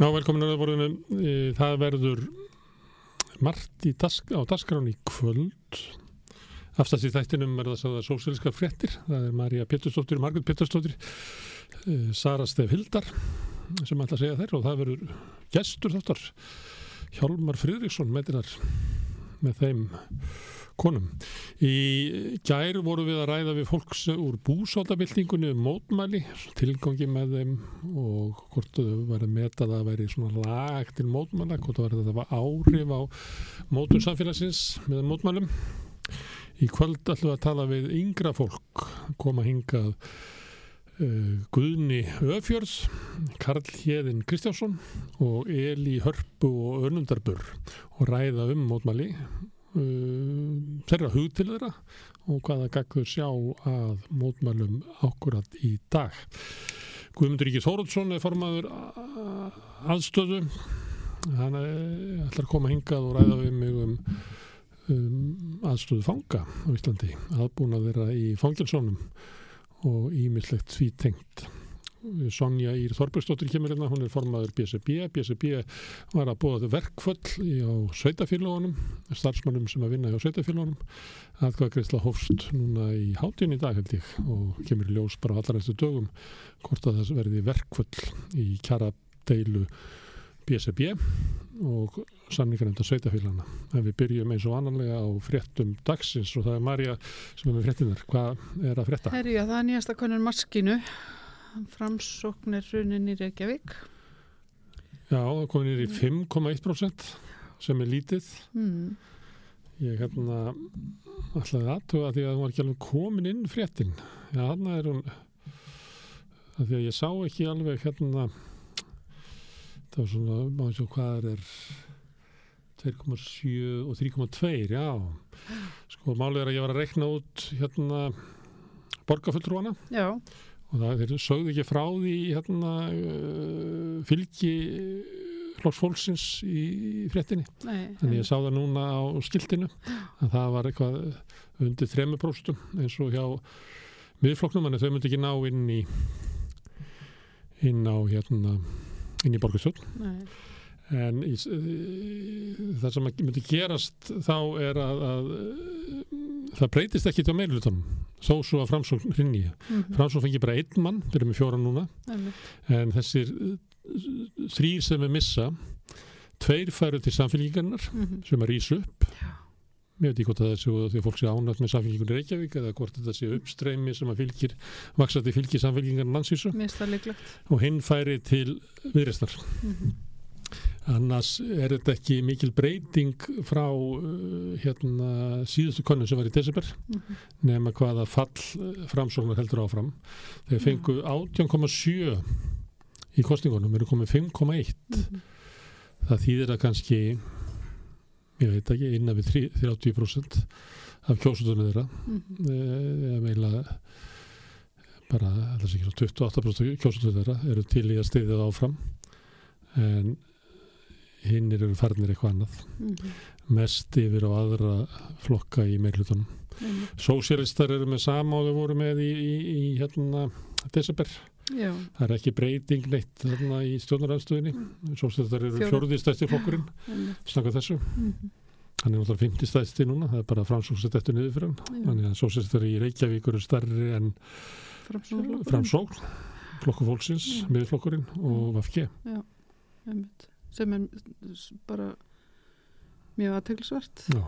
Já, velkomin að vorðinu. Það verður margt dask, á dasgrán í kvöld. Afstast í þættinum er það sáða sósíliska fréttir. Það er Marja Pétursdóttir, Margrit Pétursdóttir, eh, Sara Stef Hildar sem ætla að segja þeir og það verður gestur þáttar Hjálmar Fridriksson með, með þeim konum. Í gær voru við að ræða við fólks úr búsóldabildingunni um mótmæli, tilgangi með þeim og hvort þau verið metað að veri svona lag til mótmæla, hvort það verið að það var áhrif á mótun samfélagsins með mótmælum. Í kvöld ætlum við að tala við yngra fólk, koma hingað uh, Guðni Öfjörð, Karl Hjeðin Kristjánsson og Eli Hörpu og Önundarbur og ræða um mótmæli uh, þeirra hug til þeirra og hvaða gagður sjá að mótmælum ákkurat í dag. Guðmundur Ríkis Þórótsson er formaður aðstöðu hann ætlar að koma hingað og ræða við mig um, um aðstöðu fanga á Íslandi aðbúna þeirra í fangilsónum og ímislegt því tengt Sonja Ír Þorbergsdóttir kemur hérna, hún er formaður BSB BSB var að þau verkföll á sveitafélagunum starfsmannum sem að vinna á sveitafélagunum aðkvæða greiðsla hófst núna í hátíðin í dag held ég og kemur í ljós bara allar eftir dögum hvort að það verði verkföll í kjara deilu BSB og samningarnefnda sveitafélagana en við byrjum eins og annanlega á fréttum dagsins og það er Marja sem er með fréttinar, hvað er að frétta? Herja, það er nýjasta konur maskinu framsóknir runin í Reykjavík. Já, það komið nýri 5,1% sem er lítið. Mm. ég hérna ætlaði aðtuga því að hún var ekki alveg komin inn fréttin. Já, hann er hún að því að ég sá ekki alveg hérna það var svona, maður sjá hvað er 2,7 og 3,2 já. Sko málið er að ég var að rekna út hérna borgarfulltrúana. Já og það þeir sögðu ekki frá því hérna uh, fylgi flóksfólksins í, í fréttinni. Nei, þannig ég sá það núna á skiltinu að það var eitthvað undir 3% eins og hjá miðflokknum, en þau myndi ekki ná inn í inn á hérna inn í borgarstöld Nei. En í, það sem myndi gerast þá er að, að það breytist ekki til meilulutunum þó svo að framsókn rinni Mm -hmm. framsókn fengi bara einn mann, við erum með fjóra núna en þessir þrýr sem við missa tveir færu til samfélgingarnar Mm -hmm. sem að rýsa upp Já. ég veit ekki hvort það er svo því að fólk sé ánægt með samfélgingunni Reykjavík eða hvort þetta sé uppstreymi sem að fylgir vaksandi fylgir samfélgingarnar landsvísu það og hinn færi til viðrestar mm -hmm. Annars er þetta ekki mikil breyting frá uh, hérna síðustu konu sem var í desember nema hvaða fall uh, framsóknar heldur áfram. Þeir fengu 18,7 í kostningunum eru komið 5,1 það þýðir að kannski ég veit ekki, innan við 3 30% af kjósutunum þeirra. Eða meila bara, það sé ekki svo 28% kjósutunum þeirra eru til í að stiðja það áfram. En hinn eru farnir eitthvað annað. Mest yfir á aðra flokka í meirlutunum Sósialistar eru með sama og þau voru með í, í, í hérna desember. Já, það er ekki breyting neitt þarna í stjórnaröðstöðinni Sósialistar eru Fjóra. fjórðistæsti flokkurinn snakka þessu. Mhm. hann er náttúrulega 50 stæsti núna það er bara framsóksett eftir niður fyrir hann Já. þannig að Sósialistar í Reykjavík eru starri en framsókn flokku fólksins, Já. miðflokkurinn og VFG Einmitt. Sem er bara mjög aðteglisvert Já.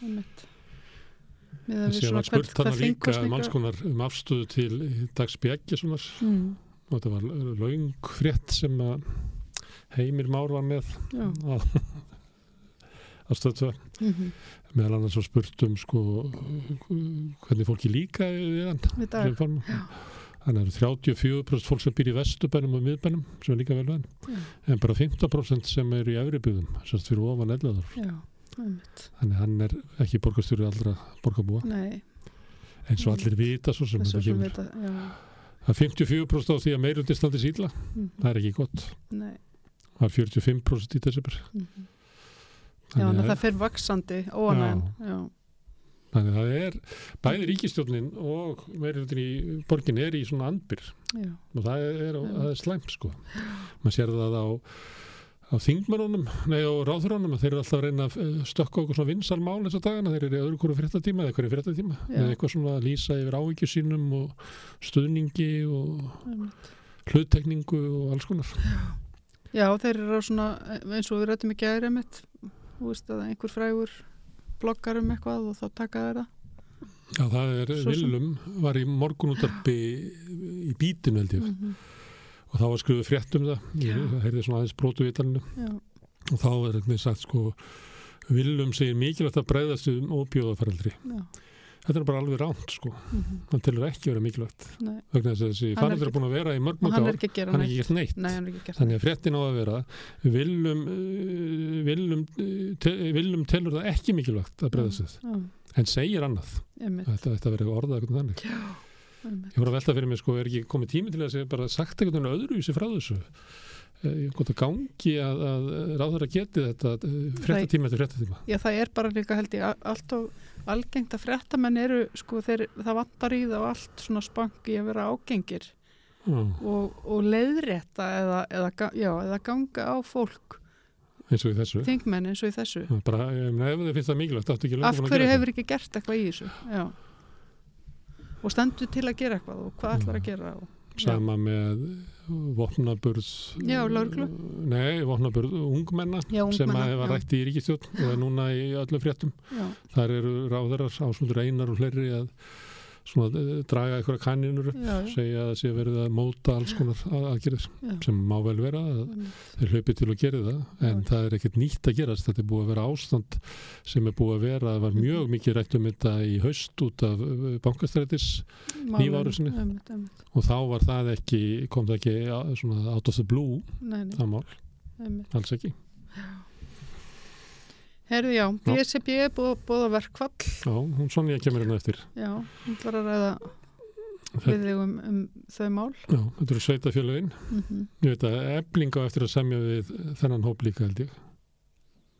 með að við svona var hvert- hvert líka þingkosninga- um afstöðu til Dags Bjeggissonar mm. og þetta var laung frétt sem Heimir Már var með Já. að, að stöðtöða Mm meðal annars svo spurt um sko hvernig fólki líka við hann við dag sem form. hann eru 34% fólk sem býr í vestubænum og miðbænum sem er líka vel hann Já. en bara 15% sem eru í efribúðum semst fyrir ofan Já, einmitt. þannig hann er ekki borgarstjóri allra borgarbúa. Nei, eins og allir vita svo sem þetta sem kemur. vita já, það er 54% á því að meirundi standi síðla mm, það er ekki gott. Nei. Það er 45% í desember. Mm. Já, þannig að það fer vaksandi óanægn Já, Þannig að það er, bæði ríkistjórnin og meirhundin í borgin er í svona andbyr já, og það er, Já. það er slæmt sko. Man sér það á, á þingmannunum, nei á ráðurunum að þeir eru alltaf að reyna að eh, stökka okkur svona vinsal mál þessa dagana, þeir eru í öðru hverju fréttatíma eða hverju fréttatíma, Já. með eitthvað svona að lýsa yfir áhyggjur sínum og stuðningi og einmitt. hluttekningu og alls konar. Já, þeir eru á svona, eins og við rættum ekki aðeins þú veist að einhver frægur bloggar um eitthvað og þá taka þeir það. Já, það er, Willum var í morgunútarpi í bítinu held ég. Mhm, og þá var skrifuð frétt um það, ég heyrði svona aðeins brotu í talinu Já, og þá er eitthvað sagt sko Willum segir mikilvægt að breyðast um óbjóðafaraldri. já, Þetta er bara alveg ránt sko, mhm, hann telur ekki vera mikilvægt nei. vegna þess að þessi faraldur er búin að vera í mörg mörg hann ár, hann er neitt. ekki gert neitt. Nei, hann er ekki Þannig að fréttin á að vera viljum, viljum, te, viljum telur það ekki mikilvægt að breyðast þið, Já, en segir annað. Þetta að vera orðað eitthvað þannig. Já. Ég voru að velta fyrir mig, sko, er ekki komið tími til að segja bara sagt eitthvað öðruvísi frá þessu. Ég gott að gangi að, að ráður að geti þetta fréttatíma eftir fréttatíma. Já, það er bara líka held ég allt og algengt að fréttamenn eru, sko, þeir, það vantar í það allt svona spank í að vera ágengir Já, og, og leiðrétta eða, eða, já, eða ganga á fólk, eins og í þessu. þingmenn eins og í þessu. Já, Bara, ég meina, ef þið finnst það mikilvægt, Af hverju hefur ekki gert eitthvað í þessu? Já. Og stendur til að gera eitthvað og hvað ætlar að gera? Og, sama með vopnaburð Já, lögreglu. nei, vopnaburð ungmenna Já, sem ungmenna, að var rætt í ríkistjórn og er núna í öllum fréttum. Já, þar eru ráðarar ásmundur einar og fleiri að svona, eh, draga einhverja kanninur upp já, já, segja að það sé verið að móta alls konar að- aðgerðir já. sem má vel vera að þeir hlaupi til og geri það en Já. það er ekkert nýtt að gerast. Þetta er búið að vera ástand sem er búið að vera það var mjög mikið rætt um þetta í haust út af eh, bankastrætis einmitt. og þá var það ekki, kom það ekki out of the blue það mál, alls ekki Herðu, já, BSB er búið, að verkfall. já, hún Sonja kemur hérna eftir. Já, hún var að ræða við þig um, um þau mál. já, þetta eru sveitafélögin Mm ég veit að ebling á eftir að semja við þennan hóp líka held ég.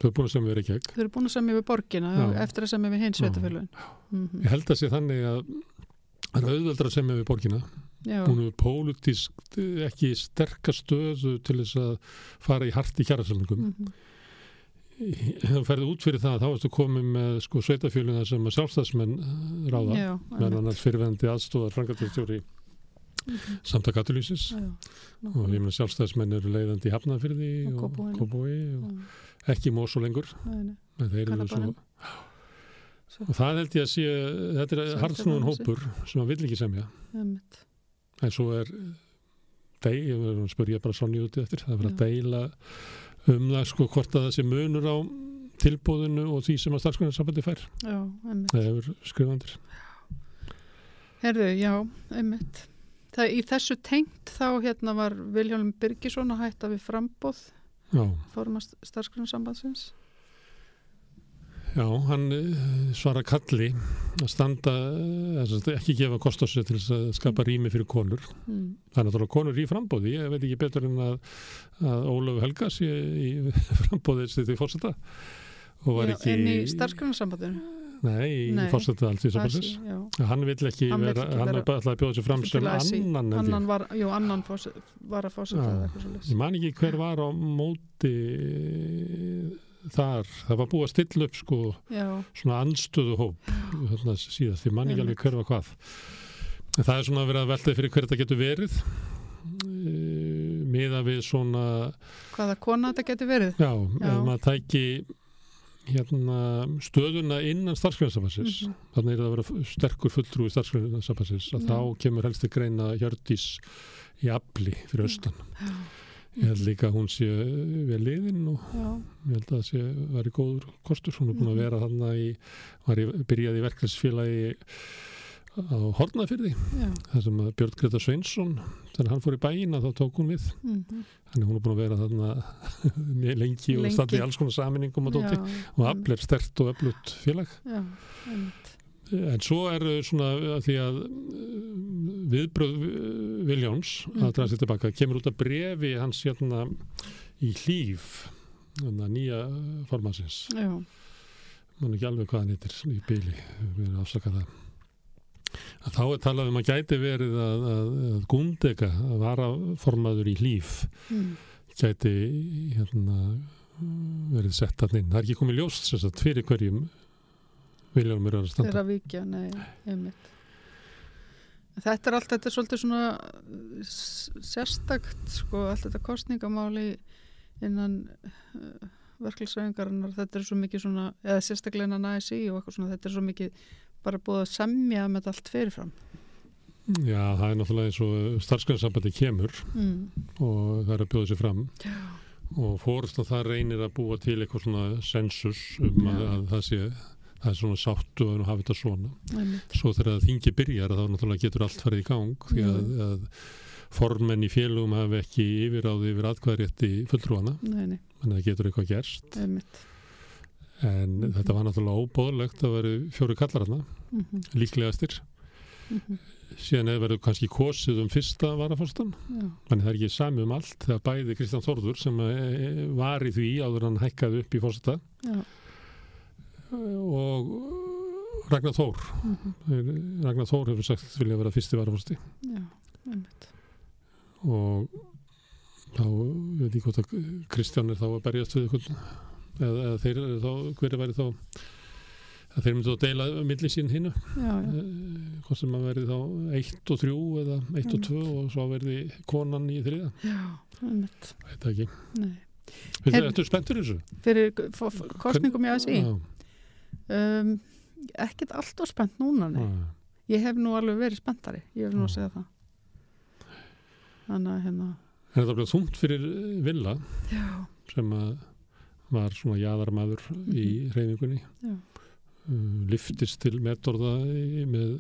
Þau er búin að semja við ekki Þau eru búin að semja við borgina Já. eftir að semja við hins Já. sveitafélagin. Mm ég held að sé þannig að það er auðveldra að semja við borgina. Já, hún er pólitísk ekki sterkast stöðu til þess að fara í hart í kjærasamlingum mm ef þú ferði út fyrir það þá ertu komið með sko sveitafélögina sem að sjálfstæðsmenn eh, ráða já, meðan annars fyrirvendi aðstóðar frangatastjóri Mhm. samtakatalýsis Já, og ég meina sjálfstæðismenn eru leiðandi í Hafnafyrði Og og. Kópói og ekki Mósu lengur nei, nei. en þeir eru svo. Svo, og það held ég að sé þetta er þessi. hópur sem að vill ekki semja en svo er deg, ég verður að spyrja bara Sonja út í eftir það er verið að deila um það sko hvort að það sé munur á tilbúðinu og því sem að starfsgrunarsambandi fær Já, einmitt. það hefur skrifandir Herðu, já, einmitt. Það, í þessu tengt þá hérna var Viljálfum Birgisson að hætta við frambóð já, formast starfsgrunarsambandsins. Já, hann eh, svara kalli að standa eh, ekki gefa kost á sig til að skapa rými fyrir konur. Mm. það er náttúrulega konur í frambóði ég veit ekki betur en að, að Ólaf Helga sé í frambóði fórseta og var Já, ekki En í starfsgrunarsambandsinu. nei, í Nei, fórseta allt í sambandsins hann vill ekki Hann vera, hann er bara að bjóða sig fram sem annan annan var, jú, annan fórse- var að fórseta ég man ekki hver var á móti þar, það var búið að stilla upp sko Já, svona anstöðu hóp þarna síðast, ég man ekki alveg hver var hvað en það er svona verið að velta fyrir hver þetta getur verið uh, miða við svona hvaða kona þetta getur verið. já, Já. ef maður tæki hérna stöðuna innan starfsgrænsafansins Mhm. þannig er það að vera sterkur fulltrúi starfsgrænsafansins að Já. þá kemur helst til greina Hjördís í afli fyrir austan Já, ég held líka að hún sé við liðin og já, ég held að það sé væri góður kostur, hún er búin að Mhm. vera þarna í, var í, byrjaði verkefnsfélagi á Hornafyrði þar sem Björn Greta Sveinsson þegar hann fór í bæin að þá tók hún við. Mhm. þannig hún er búin að vera þarna lengi og standi í alls konar saminingum og og afl er stert og öflut félag. Já, einmitt. En svo er uh, svona að því að viðbröð Viljáns að Mhm. draga sér tilbaka kemur út að brefi hans hérna í hlýf að nýja formansins mann ekki alveg hvað hann heitir í byli, við erum afsakað það að þá er talað um að gæti verið að, að, að gúndega að vara formaður í hlýf mm. gæti hérna, verið sett að inn. Það er ekki komið ljóst sagt fyrir hverjum Viljálmur er að standa. þeirra vikja, nei, einmitt þetta er allt, þetta er svolítið svona s- sérstakt sko, allt þetta kostningamáli innan uh, verklisræðingarinnar, þetta er svo mikið svona eða sérstaklega innan ASI og eitthvað svona þetta er svo mikið bara búið að semja með þetta allt fyrirfram Já, það er náttúrulega eins og starfsgrænsambandi kemur mm. og það er að bjóða sér fram Já. og fórst og það reynir að búa til eitthvað svona sensus um að, að það sé það er svona sáttu að hafa þetta svona. Einmitt. Svo þegar þingi byrjar þá náttúrulega getur allt farið í gang því að, Mm. að formenn í félugum hafi ekki yfiráði yfir atkvæðrétti fulltrúana en það getur eitthvað gerst. Einmitt. En þetta var náttúrulega óbóðlegt að vera fjóri kallar hana, mm -hmm. líklegastir. Mm síðan eða verður kannski kosið um fyrsta varafórstan Þannig það er ekki sami um allt þegar bæði Kristján Þórður sem eh, var í því áður en hann hækkaði upp í fórseta já, og Ragnar Þór. Mm Ragnar Þór hefur sagt vilja vera fyrsti einmitt. Og þá ég veit ekki hvort að Kristján er þá að berjast við eða, eða þeir eru þá, hver er væri þá að þeir myndu að deila milli sín hinnu já, hvort sem að verði þá eitt og þrjú eða eitt og Mm. tvö og svo verði konan í þriða, það ekki. Þið eftir spenntur þessu? Fyrir kostningum í ASI Já, um, ekkert allt og spennt núna nei. já. ég hef nú alveg verið spenntari ég hef nú að Já. segja það þannig að hérna En þetta blev þungt fyrir eh, Villa já, sem að var svona jaðarmaður í reyningunni. Já. Uh, liftist til metorða í- með,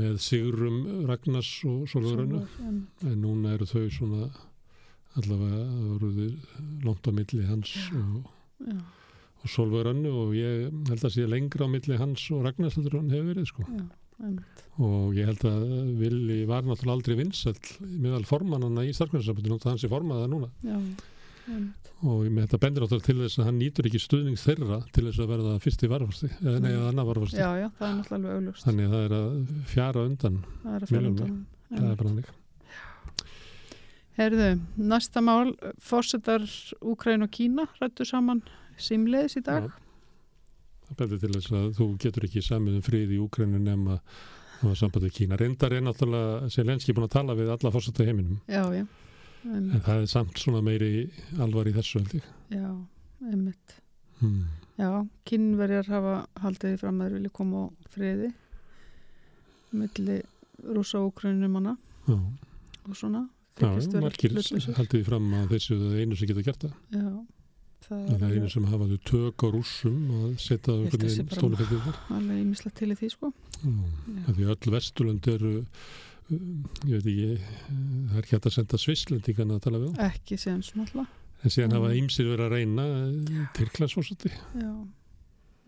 með Sigrum Ragnars og Solverönu. svo- en- núna eru þau svona allavega voruð langt á milli hans Já. og, já, og Solverönu og ég held að sé lengra á milli hans og Ragnars heldur hann hefur verið sko. já, Og ég held að Vili var náttúrulega aldrei vinsall meðal formannana í starfkvæmsambundinu og hans er formaða núna. já, og með þetta bendir náttúrulega til þess að hann nýtur ekki stuðning þeirra til þess að verða fyrsti varfasti eða Mm. annar varfasti já, já, það er þannig að það er að fjara undan það er að Milljónir. fjölda það er bara hannig Herðu, næsta mál fórsetar Úkræn og Kína rættu saman símleiðis í dag. Það bendir til þess að þú getur ekki samið um frið í Úkrænu nema það var sambandið Kína. Reyndar er náttúrulega Selenski búin að tala við alla fórsetta heiminum. Já, já, en einmitt, það er samt svona meiri alvar í þessu held ég. Já, einmitt. hmm. já, kínverjar hafa haldið fram að þeir vilja koma á friði milli rúsa og úkrænum hana já, og svona já, margir haldið fram að þessu einu sem getur gert það. Já, En er er einu sem hafa þau tök á setja held að bara- stólufellið þar alveg ímislegt til í því sko. Já, Já. af því öll vesturlönd eru um, ég veit ekki uh, það er ekki hægt að senda svislendingana að tala við ekki séðan svona en síðan hafa Mm. ýmsir verið að reyna Tyrklandsfórsati já,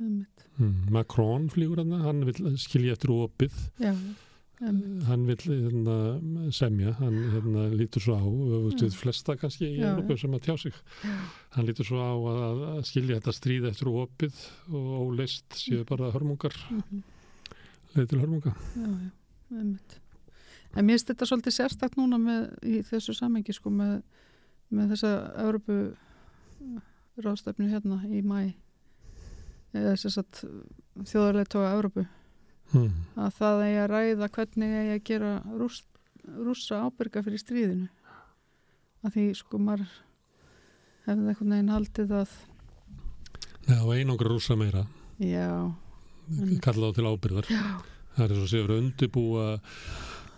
einmitt. Mm. Macron flýgur hann hann vil skilja eftir opið. Já, einmitt hann vil hérna, semja hann hérna, lítur svo á Já. flesta kannski í Já, Európa sem að tjá sig. Hann lítur svo á að, að skilja þetta stríð eftir opið og óleist séu bara hörmungar. Mhm. leið til hörmunga. Já, já, einmitt. En mér finnst þetta svolítið sérstakt núna með, í þessu samengi sko með, með þessa Európu ráðstefnu hérna í mæ eða þess að þjóðarlega tóka Európu mm. að það eigi að ræða hvernig eigi að gera rúss, rússa ábyrga fyrir stríðinu að því sko maður hefði eitthvað neginn haldið að Já, einangra rúsa meira já, Mm. kalla þá til ábyrðar já, það er eins og sé verið að undirbúa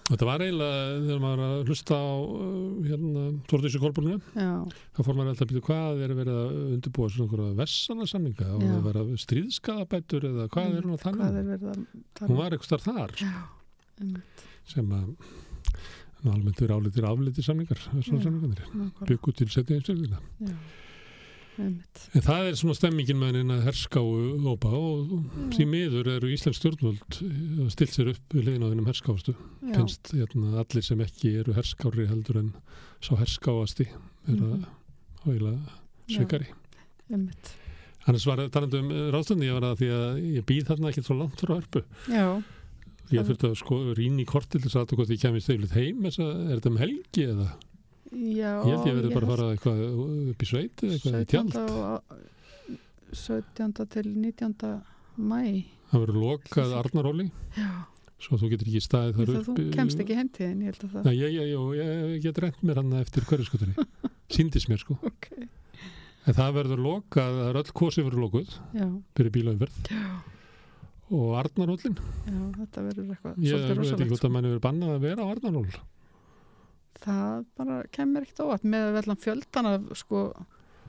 þetta var eiginlega þegar maður var að hlusta á uh, hérna, Kolbrunni já, þá fór maður alltaf að byrja hvað er verið að undirbúa svona einhverja vessana samninga og það var að stríðskaðabætur eða hvað er hún að tala um? hún um? var eitthvað þar. Já, sem að almennt verið álitir aflitir samningar þessar Já. samningarnir nákvæmlega, byggu til setja einstaklega en það er svona stemmingin með henni að herskáu ópa og því miður eru Íslands stjórnvöld að stilt sér upp við liðin á þennum herskástu finnst hérna, allir sem ekki eru herskári heldur en sá herskáasti er að Mhm. hóila svikari. Einmitt, Annars var talandi um ráðstöndi, ég var að því að ég býð þarna ekki svo langt frá hörpu. já, Ég Það- þurfti að sko rýna í kortil til þess að þetta hvort ég kemist heim, að er þetta um helgi eða? Já Ég held ég verið bara að fara eitthvað upp í sveit eitthvað í tjald. 17. og- 17. til 19. mæ Það verður lokað Arnaróli, svo þú getur ekki staðið þar upp. þú kemst ekki heimtíðin ég Nei, ég, ég, ég, ég get reynd mér hann eftir hverjuskutunni. Sýndist mér sko. ok, En það verður lokað, það er öll kosi verður lokuð já, fyrir bílaumverð og Arnarólin. já, þetta verður eitthvað Ég veit ekki hvort sko. að manni verður bannað að vera á Arnaról. Það bara kemur ekkert óvart með vellan fjöldan af sko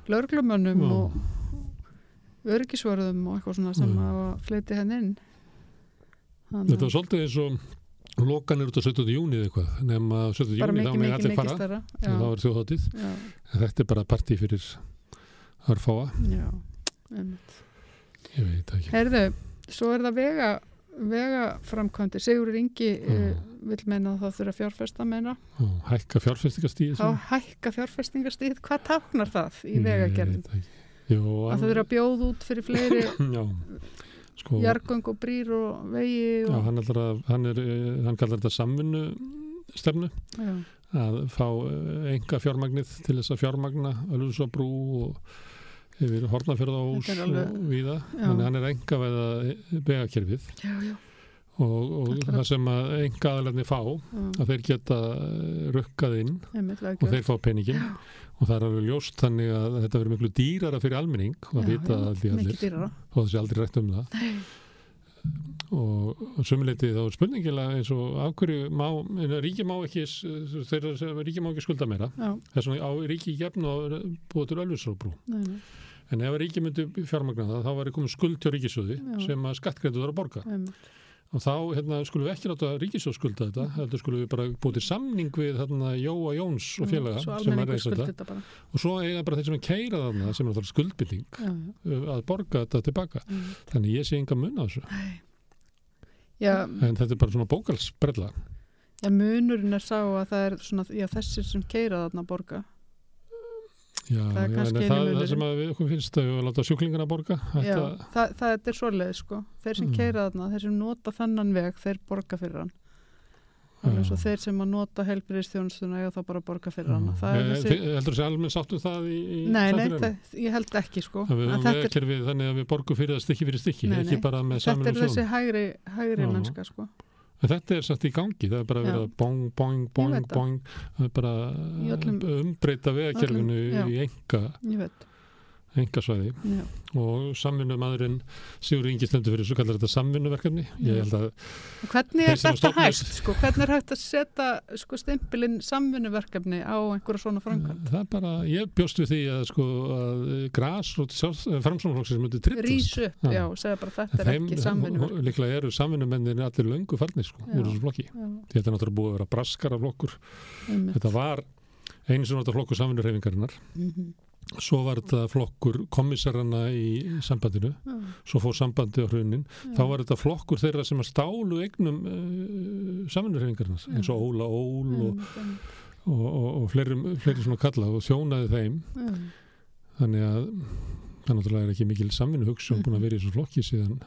lörglumönnum Já. og örgisvörðum og eitthvað svona sem Já. að fleiti henn inn Þannig Þetta var svolítið eins og lokan er út á 17. júni eða eitthvað, nema 17. bara júni þá með allir fara, stærra þá er þjóðháttið. þetta er bara partí fyrir hörfáa, já, einmitt. ég veit ekki. Herðu, svo er það vega vega framkvæmdi Sigurður Ingi Já. uh, vil meina að það þurfa fjárfesta meina Ó, hækka fjárfestingastíði þá hækka fjárfestingastíð hvað táknar það í vegagerðin að hann, það þurfa að bjóða út fyrir fleiri já, sko, jargöng og brýr og vegi já, og, hann, ætlar að, hann, er, eh, hann kallar þetta samvinnu stefnu já, að fá enga fjármagnið til þess að fjármagna Ölfusabrú og yfir Hortnafjörðahús Þetta er alveg- og víða. Já. þannig að hann er enga veða vegakerfið. Já, já, og, og að- það sem að enga aðlarni fá já, að þeir geta eh, rukkað inn og þeir fá peningin og það er alveg ljóst þannig að þetta verður miklu dýrara fyrir almenning og það Já, vita já, allir allir og þessi aldrei rætt um það. Og, og sömuleiti þá er spurningilega eins og af hverju má, ríki má ekki sem ríki má ekki skulda meira. Já, það er svona á ríki gefn og búið til Ölfusróbrú nei, nei, en ef ríki myndi fjármagna það þá var komið skuld til ríkisjóði Já. sem að skattgreyndu þar að borga. Einmitt. Og þá hérna, skulum við ekki láta ríkisjóð skulda þetta heldur skulum við bara búið til samning við hérna, Jóa Jóns og Já, félaga svo sem er skuldi þetta þetta og svo eiga bara þeir sem er keira þarna sem er skuldbinding já, uh, að borga þetta tilbaka. Einmitt. þannig ég sé enga mun á þessu. Já, en þetta er bara svona bókalsbrella já, munurinn er sá að það er svona, þessir sem keira þarna borga já, Það er já, kannski en eini það, sem að við okkur finnst að við láta sjúklingarna borga já, þetta, það, það er svoleið sko. Þeir sem Mm. keira þarna, þeir sem nota þennan veg þeir borga fyrir hann. Svo Já. þeir sem að nota helbriðstjónustuna eiga þá bara að borga fyrir hann Eh, þessi, heldur þessi almenn sáttu það í, í nei, nei, það, ég held ekki sko. Að við höfum þetta er, vegakerfið þannig að við borgum fyrir það stykki fyrir stykki Nei, ekki nei. bara með þetta saminum er þessi hægri, hægri Já. mennska sko en þetta er satt í gangi, það er bara að bong, bong, bong, veit það. bong það er bara umbreyta vegakerfinu í enga, ég veit, enga svæði já, og samvinnu maðurinn Sigur Ingi stendur fyrir svo kallar þetta samvinnuverkefni. Ég Já. held að Og hvernig er þetta hægt sko, hvernig er hægt að setja sko stimpilinn samvinnuverkefni á einhverja svona framkvæmt það er bara, ég bjóst við því að sko að gras og framsóknarflokksins myndi trittast rís upp, Já. já, og segja bara þetta er ekki samvinnuverkefni líklega eru samvinnumennir allir löngu farnir sko, úr þessu flokki. Þetta er náttúrulega búið að vera braskara flokkur. Þetta var einu sem var þetta flokkur samvinnurhefingarinnar Mhm. Svo var þetta flokkur kommissarana í sambandinu Já, svo fór sambandi á hrunin já. þá var þetta flokkur þeirra sem að stálu eignum uh, samvinnurhefingarinnar Já. eins og Óla Ól og, einmitt. og, og, og fleiri, fleiri svona kalla og þjónaði þeim Já. þannig að það náttúrulega er ekki mikil samvinnuhugsun búin að vera í þessu flokki síðan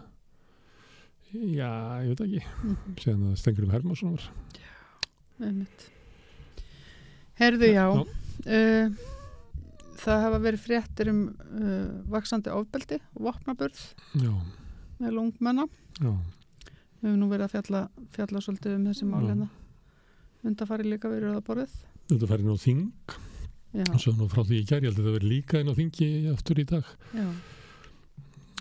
já, ég veit ekki síðan að Stengurum Hermansson var Einmitt. Herðu, já, Já. Uh, það hafa verið fréttir um uh, vaksandi ofbeldi og vopnaburð já, með lungmenna. já, Við höfum nú verið að fjalla, fjalla svolítið um þessi mál Já. hérna. Undafari líka verið að borðið. færi nú þing svo nú frá því í gær, ég held að þetta verið líka inn á þingi aftur í dag já,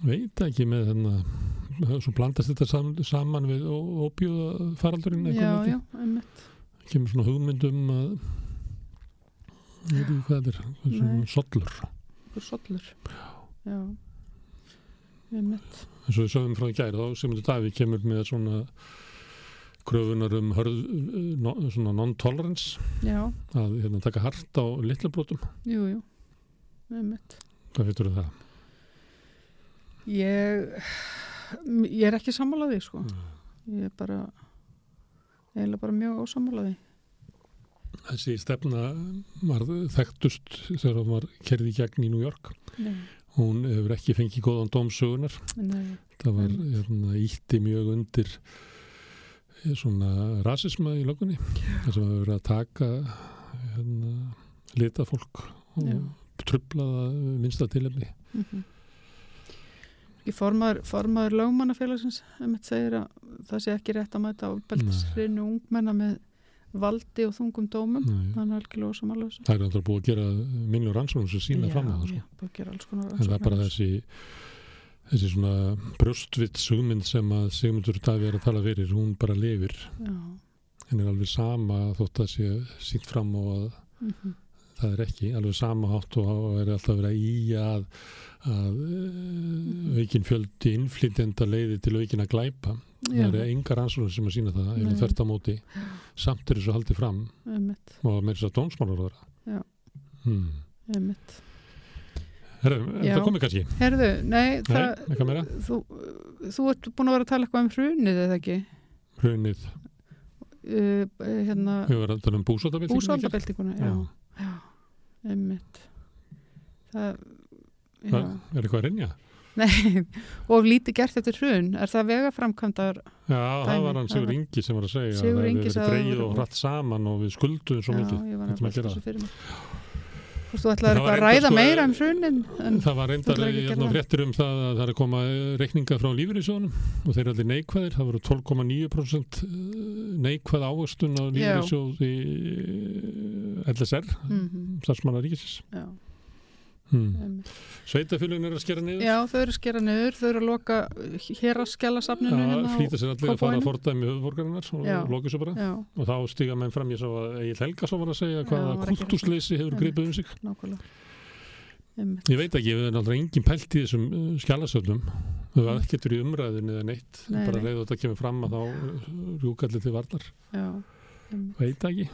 veit ekki með þennan svo blandast þetta sam, saman við óbjóða faraldurinn já, já, einmitt. kemur svona hugmyndum að ég veit ekki hvað þetta er svona sollur sollur. Já, einmitt. eins og við sögum frá í gær þá sem þetta Davíð kemur með svona kröfunar um hörð, no, svona non-tolerance að hérna, taka hart á litlabrótum jú, jú, einmitt. hvað fyrir það? Ég, ég er ekki sammálaði, sko. Ég er bara, eiginlega bara mjög ósammálaði. Þessi stefna var þekktust þegar hann var kerði í gegn í New York. Já, hún hefur ekki fengið góðan dómsögunar Nei, það var hérna, ítti mjög undir eh, svona rasisma í lögunni þar sem hefur verið að taka hérna, lita fólk og Já. trubla það minnsta tilefni. Mm Í formaður, formaður lögmannafélagsins segir að það sé ekki rétt að mæta ábeldisrinu ungmenna með valdi og þungum dómum. Þannig er algjörlega ósamalöðs það er alltaf búið að gera minnur rannsóknum sem sína fram á það sko. Að en það er bara þessi þessi svona brjóstvits hugmynd sem að Sigmundur Daví er að tala fyrir hún bara lifir. Já, henn er alveg sama þótt að sé sínt fram og að mm það er ekki, alveg sama hátt og er alltaf verið að í að, að uh, aukin fjöldi innflytjenda leiði til aukin að glæpa já, það eru engar ansvöldum sem að sína það eða Nei. þvert á móti, samt er þessu haldið fram einmitt, og með þess að dónsmálar Já. vera hmm. einmitt Herru, er Já. það komið kannski? Herðu, nei, Nei, það, meira? þú, þú ert búin að vera að tala eitthvað um hrunið eða ekki Hrunið, uh, hérna, við varum að tala um búsótabildinguna búsaldabildinguna já, Já. einmitt það já, Það er eitthvað að rinja? nei og lítið gert eftir hrun. Er það vegaframkvæmdar Já, það Dæmi, var hann það Sigur Ingi sem var að segja Sigurður að Ingi það sagði að verið dreigð það og hratt saman og við skulduðum svo já, mikið. ég var að velta þessu það. fyrir mér. Þú veist, þú ætlaðir Það eitthvað að ræða sko- meira um hrunin Það var reyndar ætlar ekki að hérna, það. fréttir um það að það er að koma reikninga frá lífyrirsjónum og þeir eru allir neikvæðir, það voru 12,9% neikvæð ávöxtun á Já. lífyrirsjóð í eh, LSR, mm já, Hmm. einmitt. Sveitafélugin er að skera niður, já, þau eru að skera niður þau eru að loka hér að skella safninu Já, hérna flýta sér allir að fara að fordæmi höfuborgarinnar og loka svo bara. já, Og þá stiga menn fram, ég sá að Egil Helgason var að segja hvaða kultúsleysi hefur gripið um sig. nákvæmlega Ég veit ekki, við erum alltaf engin pælt í þessum uh, skjalasöfnum. Þau var ekkert í umræðinu eða neitt. Nei, bara leið og þetta kemur fram að þá rjúkallir til varnar. já. Veit ekki.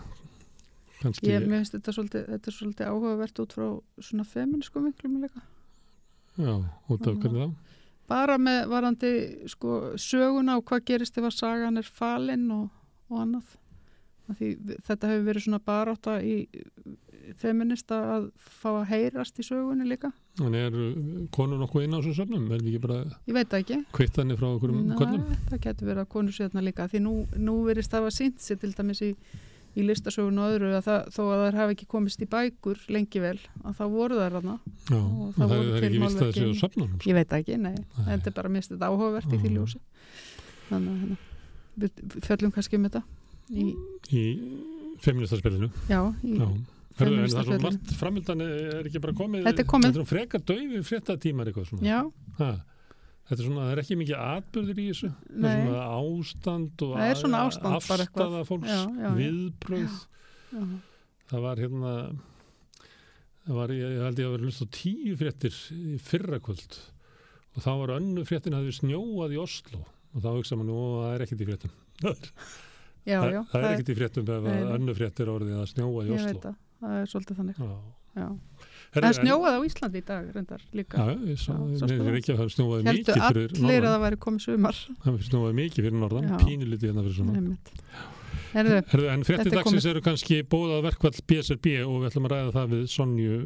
Kanski, Ég, finnst þetta svolítið, þetta er svolítið áhugavert út frá svona feminísku vinklum líka. já, út af hvernig þá? Bara með varandi sko, söguna og hvað gerist ef að sagan er falinn og, og annað. Því, þetta hefur verið svona barátta í feminista að fá að heyrast í sögunni líka. Þannig er konur nokkuð inn á þessum söfnum? Er ekki bara Ég veit það ekki. kvittanir frá okkur um köllum? Nei, það getur verið að konur sér þarna líka. Því nú, nú verist það að sínt sér til dæmis í, í listasögun og öðru að það, þó að þær hafi ekki komist í bækur lengi vel að þá voru þær þarna. Já, Og það, það það, er ekki vist að þessi á málverkin. söfnunum. Ég veit það ekki, nei. Nei. Þetta er bara mist þetta áhugavert í því ljósi. Þannig að hérna, við fjöllum kannski um þetta. Í, Í feministarspilinu. já, í, Já. Herðu, en það er svo margt framöndan er ekki bara komið. Þetta er komið. Þetta er frekar dauði fréttatímar eitthvað svona. já, Ha. Þetta er svona, það er ekki mikið atbyrðir í þessu. Það er svona ástand og Það er svona ástand afstafa fólks, viðbröð. já, það var hérna það var, ég, held ég að vera hlust á tíu fréttir í fyrra kvöld og þá var önnu fréttin að við snjóað í Oslo og þá hugsa maður "Ó, það er ekkert í fréttum. Já, já, það er ekkert í fréttum ef önnu fréttir orðið að snjóa í Oslo það. Er svolítið þannig. Já. Það snjóaði á Íslandi í dag, reyndar, líka. Já, ég það? ekki að það snjóaði Heldu mikið fyrir allir að norðan það væri komið sumar. það snjóaði mikið fyrir norðan, Já. pínulítið hérna fyrir svona Einmitt. Herðu, Herðu, en er dagsins eru kannski bóðað verkvall BSRB og við ætlum að ræða það við Sonju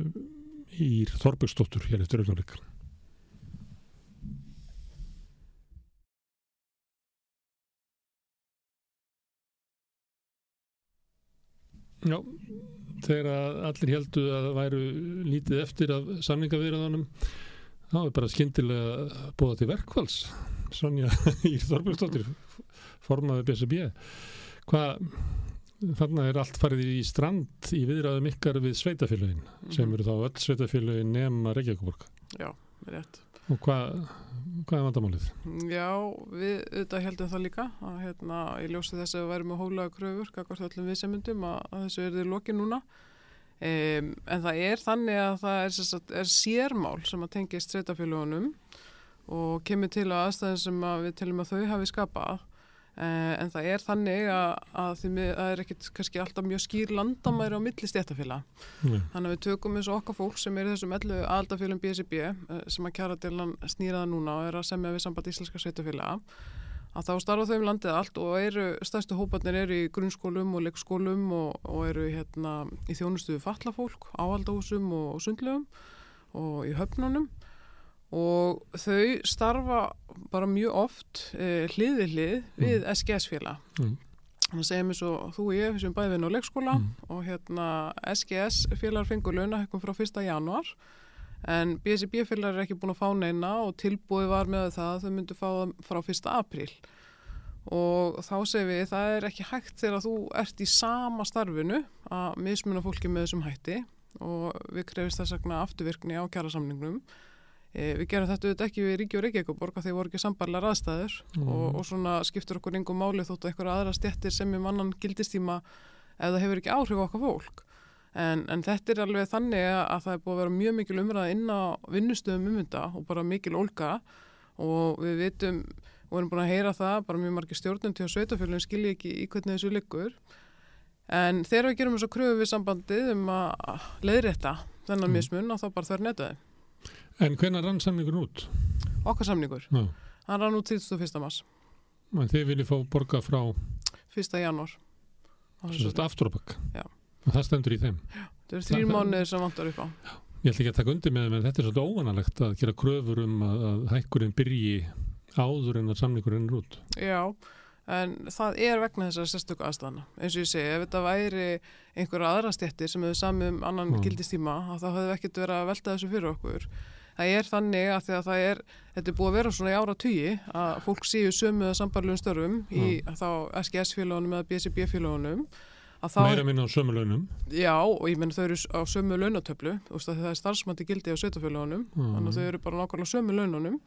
Ír Þorbergsdóttur hér eftir augnarleik. Já, þegar allir heldu að það væru lítið eftir af samningavirðanum þá er bara skyndilega bóða til verkvalls Sonja Ír Þorbergsdóttir formaði BSRB hvað þarna er allt farið í strand í viðræðum ykkar við sveitafélögin sem Mhm. eru þá öll sveitafélögin nema Reykjavíkuborg Já, rétt. Og hvað hvað er vandamálið? Já, við auðvitað heldum það líka að hérna, ég ljósi þess að við værum að hólaða kröfur, kakvart öllum viðsemyndum að, að þessu er þið lokið núna. Um, en það er þannig að það er, sagt, er sérmál sem að tengist sveitafélagunum og kemur til að aðstæðin sem að við telum að þau hafi skapað. Uh, en það er þannig að, að það er ekkit kannski alltaf mjög skýr landamæri á milli stéttafélag. Nei. Þannig að við tökum eins og okkar fólk sem er í þessum 11 aðaldafélum BSB eh, sem að kjara delan snýraða núna og er að semja við samband íslenska sveitafélaga að þá starfa þau um landið allt og eru, stærstu hóparnir eru í grunnskólum og leikskólum og, og eru hérna í þjónustuðu fallafólk, áhaldahúsum og sundlegum og í höfnunum og þau starfa bara mjög oft uh, hliði hlið við SGS-félag. Mm. Þannig að segja mér svo, þú og ég sem bæði vinn á leikskóla Mm. og hérna SGS-félagar fengur launahekkum frá 1. januar en BSB-félagar er ekki búin að fá neina og tilbúið var með það að þau myndu fá það frá 1. apríl og þá segir við það er ekki hægt þegar þú ert í sama starfinu að mismuna fólki með þessum hætti og við krefist þess vegna afturvirkni á kjærasamningnum við gerum þetta auðvitað ekki við Ríki og Reykjavíkuborg að þeir voru ekki sambarlega raðstæður og, og svona skiptur okkur yngum máli þóttu eitthvað aðra stjettir sem um annan gildistíma það hefur ekki áhrif á okkar fólk. En, en þetta er alveg þannig að það er búið að vera mjög mikil umræða inn á vinnustöðum um þetta og bara mikil ólga og við vitum og erum búin að heyra það, bara mjög margir stjórnum til að sveitafjölun skilji ekki í hvernig þessu liggur. En þegar við gerum þess að kröfu við sambandið um að leiðrétta þennan Mm. mismun og þá bara þær netaði En hvenær rann samningur út? okkar samningur, Já. hann rann út 31. mars En þið viljið fá borga frá 1. janúar sem sagt, aftur á bakk. Já. Og það stendur í þeim. þetta eru Það- mánuðir sem vantar upp á Ég ætla ekki að taka undir með þeim en þetta er svolítið óvanalegt að gera kröfur um að, að hækkurinn byrji áður en að samningurinn er út. Já, en það er vegna þessar sérstöku aðstæðana. Eins og ég segi, ef þetta væri einhverja aðra stjettir sem hefur samið um annan gildistíma, það hefði ekkert verið að velta þessu fyrir okkur. Það er þannig að að það er, þetta er búið að vera svona í ára tugi, að fólk séu sömu eða sambarlegum störfum í þá SGS-félagunum eða þá, Meira minna á sömu launum. já, og ég menn þau eru á sömu launatöflu, það er starfsmætti gildi á sveitafélagunum, Mm. þannig að þau eru bara nákvæmlega sömu laununum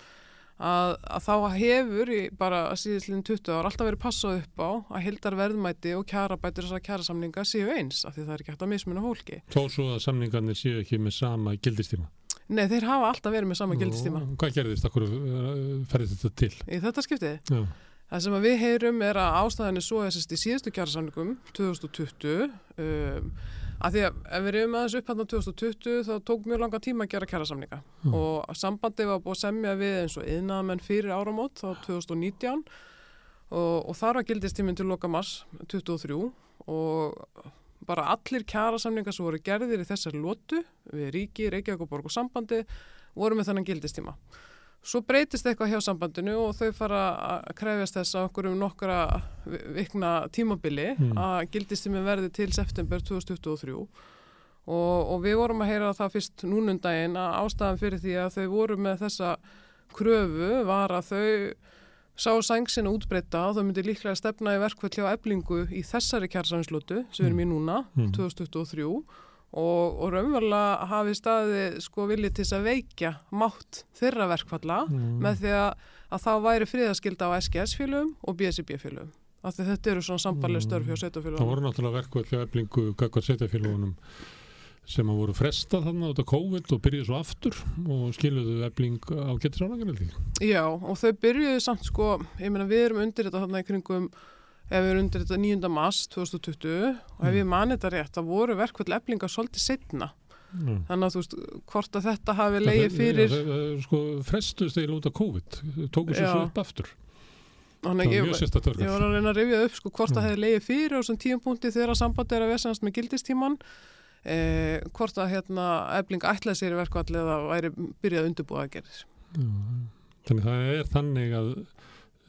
að, að þá hefur í bara síðislega 20 ár alltaf verið passað upp á að hildar verðmæti og kjarabætur þessar kjarasamninga séu eins af því það er ekki hægt að mismuna fólki. Þó svo að samningarnir séu ekki með sama gildistíma. Nei, þeir hafa alltaf verið með sama gildistíma Hvað gerðist? Akkur uh, ferði þetta til? í þetta skiptið. Já. Það sem við heyrum er að ástæðan er svo sérst í síðustu kjarasamningum 2020 um, að því að ef við erum aðeins upp hann 2020 þá tók mjög langa tíma að gera kjarasamninga Mm. og sambandi var búið að semja við eins og yðnaðamenn fyrir áramót þá 2019 og, og þar var gildistíminn til loka mars 23 og bara allir kjarasamningar sem voru gerðir í þessari lótu við Ríki, Reykjavík og Borg og sambandi voru með þennan gildistíma. Svo breytist eitthvað hjá sambandinu og þau fara að krefjast þess að okkur um nokkra vi- vikna tímabili Mm. að gildistími verði til september 2023 og, og við vorum að heyra það fyrst núnundaginn að ástæðan fyrir því að þau voru með þessa kröfu var að þau sá sængsina útbreyta og þau myndi líklega stefna í verkvöld hjá eblingu í þessari kjærsamslótu sem við erum í núna, Mm. 2023 og, og raunverulega hafi staði sko viljið til þess að veikja mátt þeirra verkfalla Mm. með því að, að þá væri friðaskilda á SGS-félögum og BSB-félögum. Af því þetta eru svona sambarlega störf hjá Það sveitafélögum. voru náttúrulega verkvöld hjá eblingu gagvað sveitafélagunum sem að voru frestað þarna út af COVID og byrjuði svo aftur og skiluðu ebling á getur sálangar Já, og þau byrjuðu samt sko, ég meina við erum undir þetta þarna í kringum, ef við erum undir þetta 9. mars 2020 og ef Mm. ég mani þetta rétt, það voru verkvall eblinga svolítið setna. Já. Þannig að þú veist, hvort að þetta hafi leiði fyrir, Já, það- sko, frestuðst eiginlega út af COVID tóku sér Já. svo upp aftur þannig að ég, ég var að reyna að rifja upp sko hvort Mm. það hefði leiði fyrir á þessum tíum punkti þegar sambandi er að vesenast með gildistíman, eh, hvort að hérna ebling ætlaði sér í verkvall eða væri byrjað að undirbúa að gera þannig það er þannig að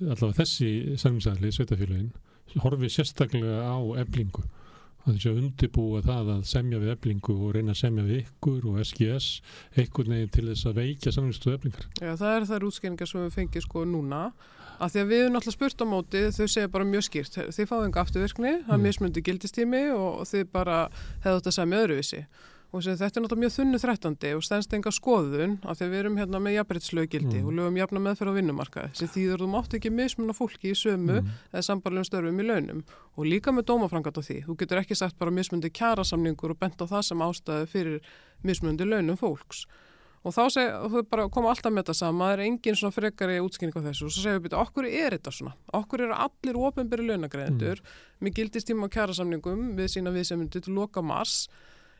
allavega þessi samsæli sveitafélagin horfi sérstaklega á eblingu að þessi að undibúa það að semja við eblingu og reyna að semja við ykkur og SGS einhvern veginn til þess að veikja samvinstöðu eblingar Já, það eru þær útskýringar sem við fengið sko núna að því að við erum náttúrulega spurt á móti þau segja bara mjög skýrt, þið fáðu enga afturvirkni það Mm. mismundi gildistími og þið bara hefðu þetta með öðruvísi og sem þetta er náttúrulega mjög þunnu þrettandi og stendst enga skoðun að því að við erum hérna með jafnbrytslöggildi Mm. og lögum jafna meðferð á vinnumarkaði sem þýður þú mátt ekki mismunna fólki í sömu Mm. eða sambarlegum störfum í launum og líka með dómafrangat á því. Þú getur ekki sagt bara mismundi kjarasamningur og bent á það sem ástæðu fyrir mismundi launum fólks. Og þá seg, koma alltaf með þetta sama, það er engin svona frekari útskynning á þessu og svo segja við byrja, okkur er þetta svona? Okkur eru allir ofinberi launagreðendur með gildistíma og kjarasamningum við sína viðsemundu til loka mars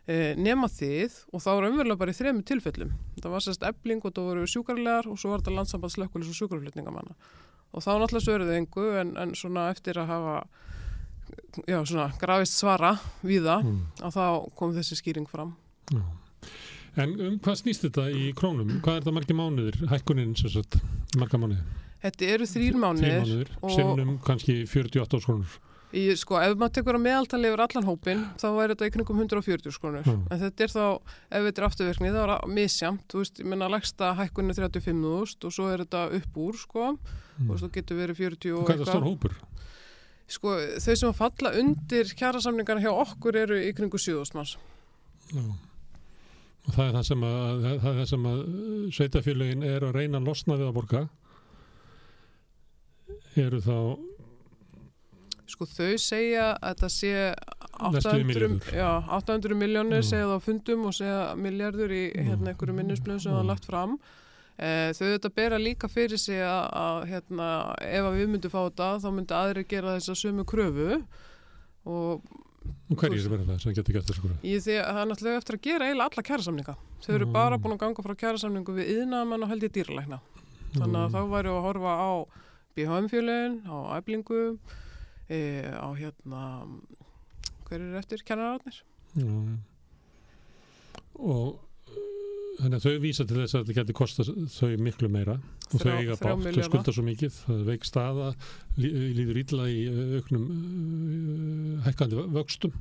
eh, nema þið og þá er umverulega bara í þremu tilfellum. Það var sérst ebling og það voru sjúkarlegar og svo var þetta landsamband slökkulis og sjúkarflutningamanna. Og þá náttúrulega svöruðu engu en, en svona eftir að hafa já, svona grafist svara við það Mm. að þá kom þessi skýring fram. Já. En um hvað snýst þetta í krónum? Hvað er þetta margir mánuðir? Hækkunin sem sagt, marga mánuðir? Þetta eru þrýr Þrír mánuðir mánuðir, og- sinnum kannski 48 krónur. í, sko, ef maður tekur að meðaltali yfir allan hópin þá er þetta í kringum 140 skrónur Mm. en þetta er þá, ef þetta er afturverkni þá er það misjamt, þú veist, ég menna lagsta hækkunni 35.000 og svo er þetta upp úr sko, Mm. og svo getur verið 40 og Hvað er það stór hópur? sko, þau sem falla undir kjærasamningarna hjá okkur eru í kringu 7.000 manns Já. Og það er það sem að, það það sem að uh, sveitafélögin er að reyna að losna við að borga. Eru þá, sko, þau segja að þetta sé Næstu því 800, milljarður. já, 800 miljónir Mm. segja það á fundum og segja miljardur í hérna einhverju minnisblöðum sem það Mm. er lagt fram Eh, þau þetta bera líka fyrir sig að, að hérna, ef að við myndum fá þetta þá myndi aðri gera þessa sömu kröfu og og hverjir verður það sem getur gert þessu hverju? ég því að það er náttúrulega eftir að gera eiginlega alla kærasamninga þau eru Mm. bara búin að ganga frá kærasamningu við yðnaðamenn og held ég dýralækna þannig að Mm. þá væri að horfa á BHM-fjölin, á æblingu e, á hérna hver eru eftir Já, já. Og þannig að þau vísa til þess að þetta getur kosta þau miklu meira. Og þau Þrjá- eiga þrjá bátt, þau skulda svo mikið, það veik staða, lí- líður illa í auknum uh, hækkandi vöxtum,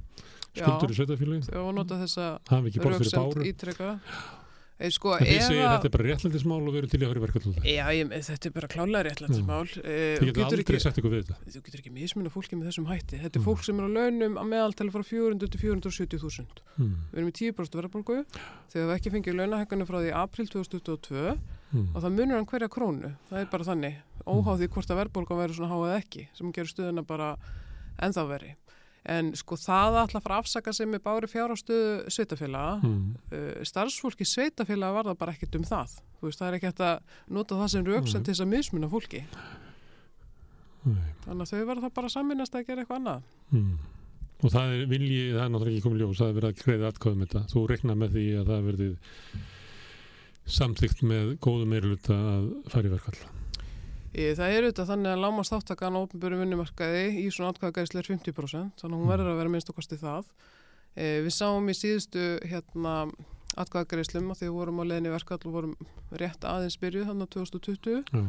skuldur í sveitafélögin, þau hafa ekki borð fyrir báru. ítrekka sko, En þið segir að- þetta er bara réttlætismál og veru til í að höra verkefni. Já, ég, þetta er bara klálega réttlættismál. E, Þið getur aldrei sagt eitthvað við þetta. þú getur ekki mismunna fólki með þessum hætti. Þetta er Mm. fólk sem er á launum að meðaltali frá 400 til 470 þúsund. Mm. Við erum í 10% verðbólgu. Þau hafa ekki fengið launahækkanir frá því april 2022 Mm. og það munur hann hverja krónu. Það er bara þannig. Óháð því hvort að verðbólgan verður svona háið ekki sem gerur stöðuna bara ennþá veri. En sko það að fara afsaka sig með bári fjárástöðu sveitafélaga Mm. uh, starfsfólki sveitafélaga var það bara ekkert um það. Veist, það er ekki hægt að nota það sem rauksend Mm. til þess að mismunna fólki. Nei. Þannig að þau verða það bara saminast að gera eitthvað annað. Mm. Og það er vilji, það er náttúrulega ekki komið ljós, það er verið að greiða atkvæðum þetta. Þú reikna með því að það er verið samþygt með góðu meiruluta að fara í verkvall. Í, það er auðvitað þannig að lámast þáttakan á ofnbjörnum vinnumarkaði í svona atkvæðagæðsli er 50%, þannig að hún Mm. verður að vera minnst okkar það. E, við sáum í síðustu hérna, atkvæðagæðslum að því við vorum á leðinni verkall og vorum rétt aðeins byrjuð þannig að 2020 Já.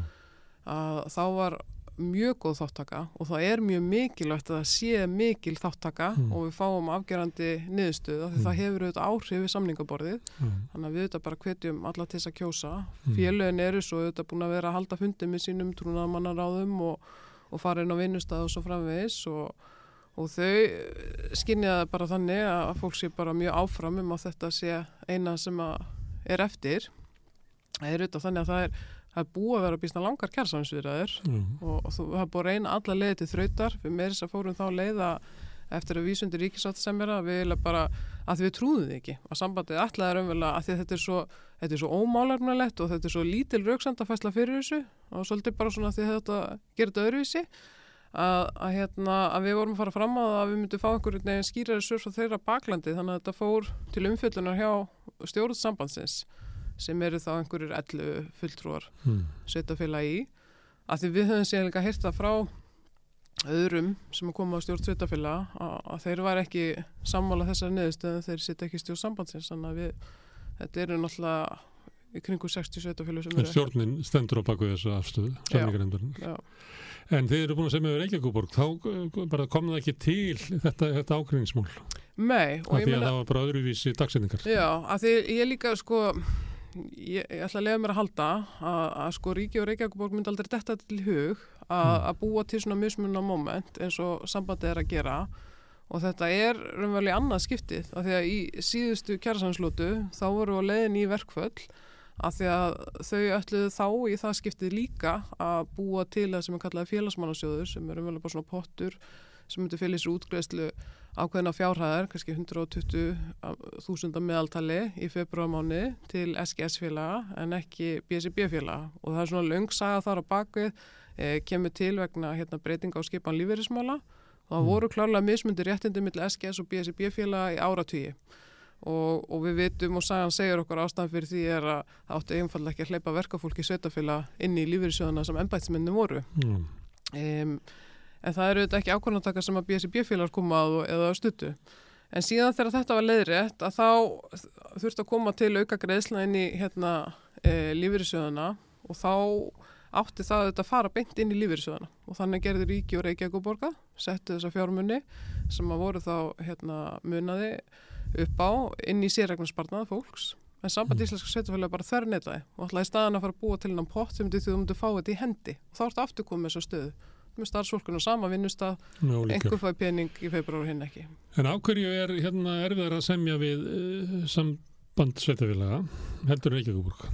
að þá var mjög góð þáttaka og það er mjög mikilvægt að það sé mikil þáttaka Mm. og við fáum afgerandi niðurstöð af því Mm. það hefur auðvitað áhrif við samningaborðið Já. þannig að við auðvitað bara hvetjum alla til þess að kjósa Mm. félögin eru svo auðvitað búin að vera að halda fundi með sínum trúnamannaráðum og, og fara inn á vinnustað og svo framvegis og, og þau skinja það bara þannig að fólk sé bara mjög áfram um að þetta sé eina sem er eftir það er auðvitað þannig að það er, það er búið að vera býsna langar kjærsansviðraðir Já. og, og þú, það er búið að reyna alla leiði til þrautar. Við með þess að fórum þá leiða eftir að vísundi ríkisátt sem er að við bara að við trúðum því ekki. Að sambandið raunverulega að því að þetta er svo er svo ómálarnalegt og þetta er svo lítil rauksandafæsla fyrir þessu og svolítið bara svona því að þetta gerir þetta öðruvísi. Að, að, hérna, að við vorum að fara fram að, að við myndum fá einhverjum neginn skýrari surf á þeirra baklandi þannig að þetta fór til umfjöldunar hjá stjórn sambandsins sem eru þá einhverjur 11 fulltrúar Mm. sveitafélagi í. Að því við höfum síðan líka hýrta frá öðrum sem að koma á stjórn sveitafélaga að, að þeir var ekki sammála þessari niðurstöðum þeir sitt ekki stjórn sambandsins þannig að við, þetta eru náttúrulega í kringu 60 sveitafélag sem eru stjórnin stendur á baku þessu afstöðu, En þið eru búin að segja með Reykjavíkuborg, þá kom það ekki til þetta, þetta og Af ég því að það var bara öðruvísi dagsendingar. Já, að því ég líka sko ég, ég ætla að lega mér að halda að, að sko Ríki og Reykjavíkuborg myndi aldrei detta til hug að, Mm. að búa til svona mismunna moment eins og sambandið er að gera og þetta er raunverulega í annað skiptið af því að í síðustu kjærasanslótu þá voru á leiðin í verkföll af því að þau ætluðu þá í það skiptið líka að búa til það sem er kallað félagsmannasjóður sem er raunverulega bara svona pottur sem myndi sér útgreðslu ákveðina fjárhæðar, kannski 120.000 meðaltali í februarmáni til SGS-félaga en ekki BSB-félaga og það er svona löngsaga þar á bakvið e, kemur til vegna hérna, breytinga á skipan lífeyrismála og það Mm. voru klárlega mismundi réttindi millir SGS og BSB-félaga í áratvíi og, og við vitum og sagan segir okkur ástæðan fyrir því er að það áttu einfallega ekki að hleypa verkafólki sveitafélaga inn í lífeyrissjóðana sem embætsmenni voru Mm. um, en það eru þetta ekki ákvörnataka sem að BSB-félagar koma að og, eða stuttu. En síðan þegar þetta var leiðrétt að þá þurfti að koma til auka greiðsla inn í hérna, e, lífyrirsöðuna og þá átti það að fara beint inn í lífyrirsöðuna og þannig gerði Ríki og Reykjavík og borga, settu þessa fjármunni sem að voru þá hérna, munaði upp á inn í sérregnarsparnað fólks en samband Mm. íslenska sveitafélag bara þörr neytaði og ætlaði í staðan að fara að búa til hennan pott sem þú myndir fá þetta í hendi og þá ertu aftur komið með þessu stöðu með starfsfólkun og sama vinnustaf, einhver fæði pening í februar og hinn ekki. En ákverju er hérna erfiðar að semja við uh, samband sveitafélaga heldur Reykjavíkuborg?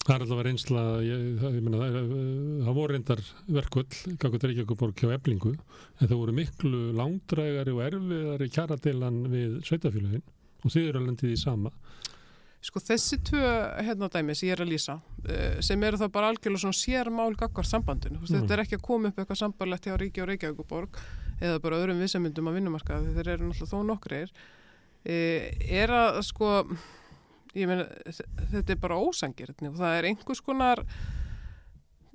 Það er alltaf að reynsla, ég, ég meina, það, er, uh, það voru reyndar verkvöld, gangið Reykjavíkuborg hjá eblingu, en það voru miklu langdrægari og erfiðari kjaradilan við sveitafélagin og þið eru að lendið í sama. Sko þessi tvö hérna dæmi sem ég er að lýsa uh, sem eru það bara algjörlega svona sérmál gagvar sambandinu. Mm. Þetta er ekki að koma upp eitthvað sambarlegt hjá Ríki og Reykjavíkuborg eða bara öðrum viðsemyndum að vinnumarkaði þeir eru náttúrulega þó nokkrir. Uh, er að sko, ég meina þetta er bara ósangirni og það er einhvers konar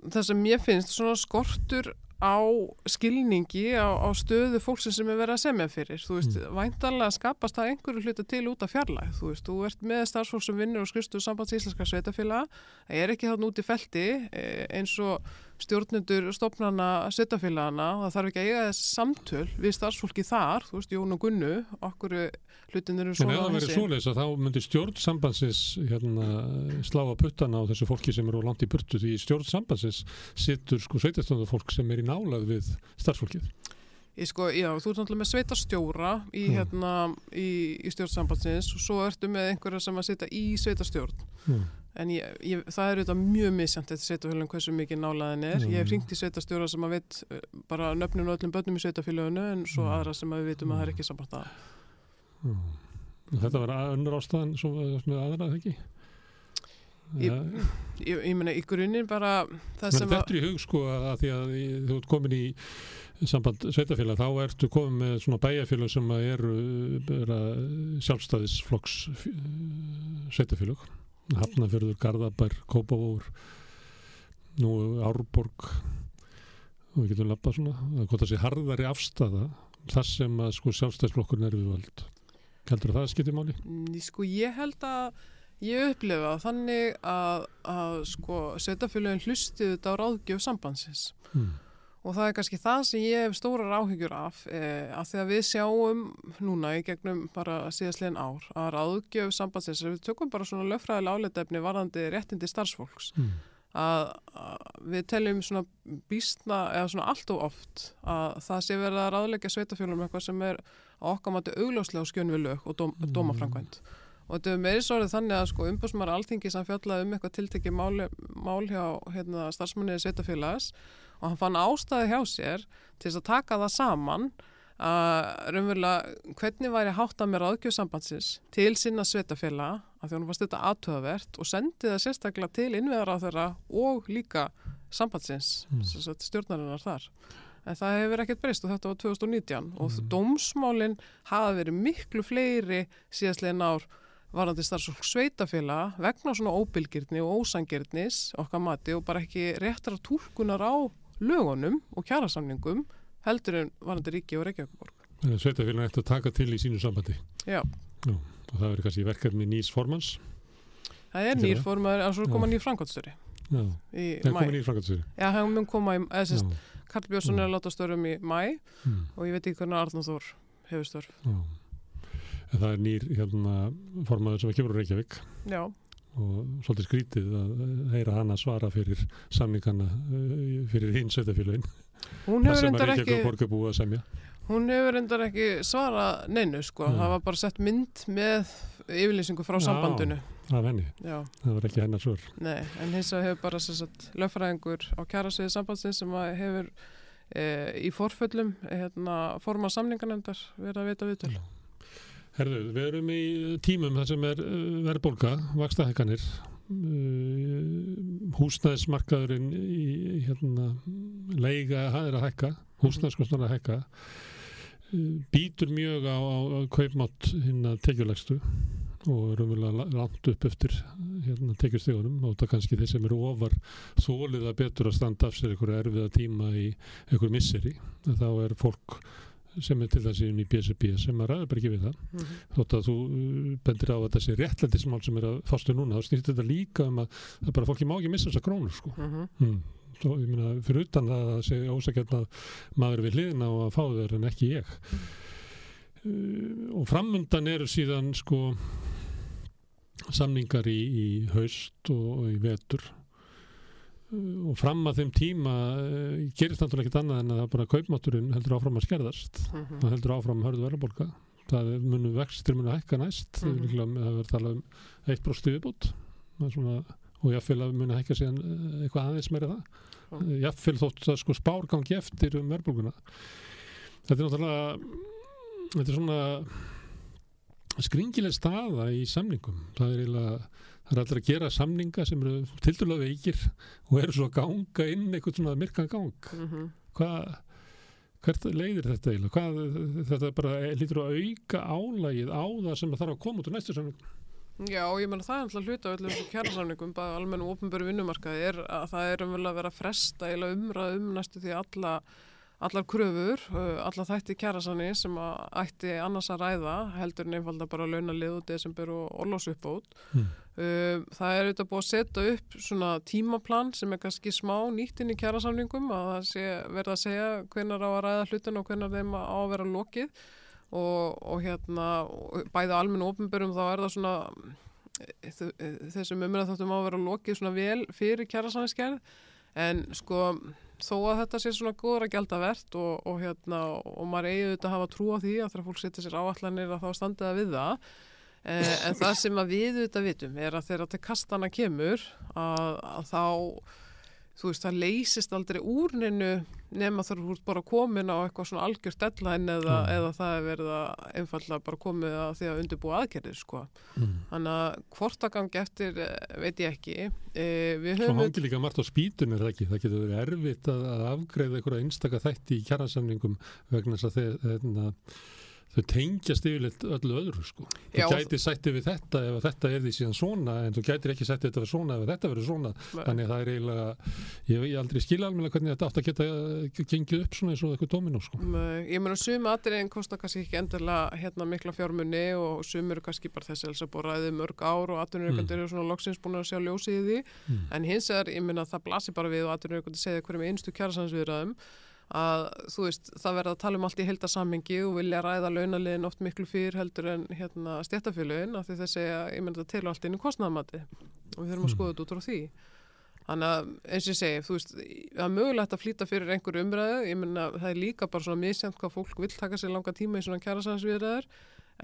það sem ég finnst svona skortur á skilningi á, á stöðu fólksinn sem er verið að semja fyrir. Þú veist, mm. væntanlega skapast það einhverju hluta til út af fjarlæg, þú veist, þú ert með starfsfólk sem vinnur og skrifstu sambands íslenska sveitafélaga það er ekki þannig út í felti eh, eins og stjórnendur stopnana sveitafélagana, það þarf ekki að eiga þessi samtöl við starfsfólki þar þú veist, Jón og Gunnu, okkur hlutin eru En svona ef það verið svoleiðis að þá myndir stjórn sambandsins hérna, slá að puttana á þessu fólki sem eru á langt í burtu því í stjórn sambandsins sittur sko sveitastöndar fólk sem er í nálað við starfsfólkið. Ég sko, já, þú ert náttúrulega með sveitarstjóra í, Mm. hérna, í, í stjórnsambandsins og svo ertu með einhverja sem að sitja í sveitarstjórn. Mm. En ég, ég, það er auðvitað mjög misjant þetta sveitafélagin hversu mikið nálaðin er. Ég hef hringt í sveitarstjóra sem að veit eh, bara nöfninu og öllum börnum í sveitafélaginu en svo aðra sem að við vitum að það er ekki samband að. Mm. Þetta var önnur ástæðan með aðra, eða ekki? Ja, Ég, ég meina, í grunninn bara það sem að... þetta er í hug sko að því að þú ert komin í samband sveitafélag þá ertu komin með svona bæjarfélag sem að eru bara sjálfstæðisflokks sveitafélag Hafnafjörður, Garðabær, Kópavóður nú Árborg og við getum lappað svona að gott að sé harðari afstafa þar sem að sko sjálfstæðisflokkurinn er við völd heldur það að skipti máli? Mm, Sko ég held að ég upplifa þannig að, að sko sveitafélagin hlustið þetta á ráðgjöf sambandsins Mm. Og það er kannski það sem ég hef stórar áhyggjur af eh, að því að við sjáum núna í gegnum bara síðastlegin ár að ráðgjöf sambandsins, við tökum bara svona löffræðilega áleitefni varðandi réttindi starfsfólks Mm. að, að við teljum svona býstna eða svona allt og oft að það sé verið að ráðleggja sveitafélagum eitthvað sem er á okkar mati augljóslega skjön við lög og dóm, Mm. dómafrangvænt og þetta er meiri svorið þannig að sko umbúsmar alþingi sem fjallaði um eitthvað tiltekið mál, mál hjá hérna, starfsmanniði sveitafélags og hann fann ástæði hjá sér til þess að taka það saman að raunverulega hvernig væri hátta með ráðgjöfsambandsins til sinna sveitafélaga að því hann fannst þetta aðtöðavert og sendi það sérstaklega til innviðar á þeirra og líka sambandsins Mm. mm. stjórnarinnar þar en það hefur ekkert breyst og þetta var 2019 og Mm. dómsmálin hafa verið miklu fleiri síðastlegin ár varandi starfsfólk sveitafélaga vegna svona óbylgirni og ósangirnis okkar mati og bara ekki réttra túlkunar á lögunum og kjærasamningum heldur en varandi ríki og Reykjavíkuborg. Sveitafélagin ætti að taka til í sínu sambandi. Já, og það verður kannski verkefni nýs formans það er er nýr það. formar, en svo koma nýr framkvæmstöri Já, það er komin nýr framkvæmstöri Já, hann mun koma í, eða sérst, Karl Björnsson er að láta störum í mæ mm, og ég veit ekki hvernig Arnur Þór hefur störf. já. En það er nýr hérna, formaður sem kemur úr Reykjavík. Já, og svolítið skrítið að heyra hana svara fyrir samningana uh, fyrir hinn sveitafélagin hún það hefur sem að Reykjavík ekki, og borg er búið að semja hún hefur reyndar ekki svara neinu, sko. Nei. Það var bara sett mynd með yfirlýsingu frá Já. sambandinu. af henni, Já, það var ekki hennar svör nei, en hins vegar hefur bara sagt lögfræðingur á kjærasviði sambandsins sem að hefur e, í forföllum hérna, forma samningarnefndar verið að vita viðtöl. Herðu, við erum í tímum þar sem er uh, verðbólga, vakstahekkanir uh, húsnæðismarkaðurinn í hérna leiga er að hekka, húsnæðiskostnar að hekka uh, býtur mjög á, á, kaupmátt hérna tekjulegstu og er umverulega langt upp eftir hérna tekjustegunum og það kannski þeir sem eru ofar þólið að betur að standa af sér einhverju erfiða tíma í einhverju misseri þá er fólk sem er til þess inn í BSB sem að ræður bara ekki við það mm -hmm. þótt að þú uh, bendir á að þessi réttlændismál sem er að fástu núna, þá snýst þetta líka um að það er bara fólki má ekki missa þessa krónur sko. Mhm. mm. Svo, ég meina, fyrir utan það að segja ósækjörn að maður við hliðina og að fá þeir en ekki ég uh, og framundan eru síðan sko samningar í, í haust og, og í vetur og fram að þeim tíma uh, gerist náttúrulega ekkert annað en að bara kaupmátturinn heldur áfram að skerðast Mhm. það heldur áfram hörðu verðbólka það munu vextir munu hækka næst mm Mhm. -hmm. það verður talað um 1% viðbútt svona, og jáfnvel að munu hækka síðan eh, eitthvað aðeins meira það Já. mm. jáfnvel þótt að sko spárgangi eftir um verðbólkuna þetta er náttúrulega þetta er svona skringileg staða í samningum það er eiginlega það er allir að gera samninga sem eru tildulega veikir og eru svo að ganga inn eitthvað svona myrkan gang Mhm. hvað hvert leiðir þetta eiginlega hvað, þetta bara lítur að auka álægið á það sem þarf að koma út úr næstu samning Já, ég menna það er alltaf hluta af öllum þessu kjærasamningum, bara almennu ofnböru vinnumarkaði er að það er umvel að vera fresta eða umræða um næstu því alla allar kröfur, allar þætti kjærasanni sem að ætti annars að ræða heldur en einfalda bara launalið og desember og orlós uppbót. Það er auðvitað búið að setja upp svona tímaplan sem er kannski smá nýtt inn í kjærasamningum að það sé verða að segja hvenar á að ræða hlutin og hvenar þeim á að vera lokið. Og, og hérna á almennu ofnbörum þá er það svona þ- eh, þessum umræða þáttum á að vera lokið svona vel fyrir kjærasanniskerð en sko þó að þetta sé svona góður að gelda verðt og, og hérna og maður eigi auðvitað að hafa trú á því að þegar fólk setja sér áallanir að þá standið að við það en það sem að við auðvitað vitum er að þegar til kastana kemur að, að þá þú veist, það leysist aldrei úr neinu nema þar þú ert bara komin á eitthvað svona algjört deadline eða, Mm. eða það er verið að einfallega bara komið að því að undirbúa aðgerðir sko. mm. Þannig að hvort að gangi eftir eh, veit ég ekki. E, við Svo hangi líka margt á spýtun er það ekki, það getur verið erfitt að, að afgreiða einhverja einstaka þætti í kjærasamningum vegna þess að þeir, þau tengjast yfirleitt öllu öðru sko. Þú gæti sætti við þetta ef að þetta er því síðan svona en þú gætir ekki sætti þetta við svona ef þetta verður svona þannig að það er eiginlega ég hef aldrei skilja alveg hvernig þetta átt að geta eh, gengið upp svona eins og eitthvað domino sko. Nei, Ég meina sumi atriðin kostar kannski ekki endilega hérna mikla fjármunni og sumi eru kannski bara þessi að búið ræðið mörg ár og atvinnureikandur eru svona loksins búin að sjá ljósið í því Mm. en hins vegar, ég meina það að þú veist, það verða að tala um allt í heildasammingi og vilja ræða launaliðin oft miklu fyrir heldur en hérna stjættafélögin af því það segja, ég meina það telur allt inn í kostnaðamati og við þurfum að Mm. skoða þetta út frá því Þannig að eins og ég segi, þú veist, það er mögulegt að flýta fyrir einhverju umræðu, ég meina það er líka bara svona misjæmt hvað fólk vil taka sér langa tíma í svona kjærasansviðræður,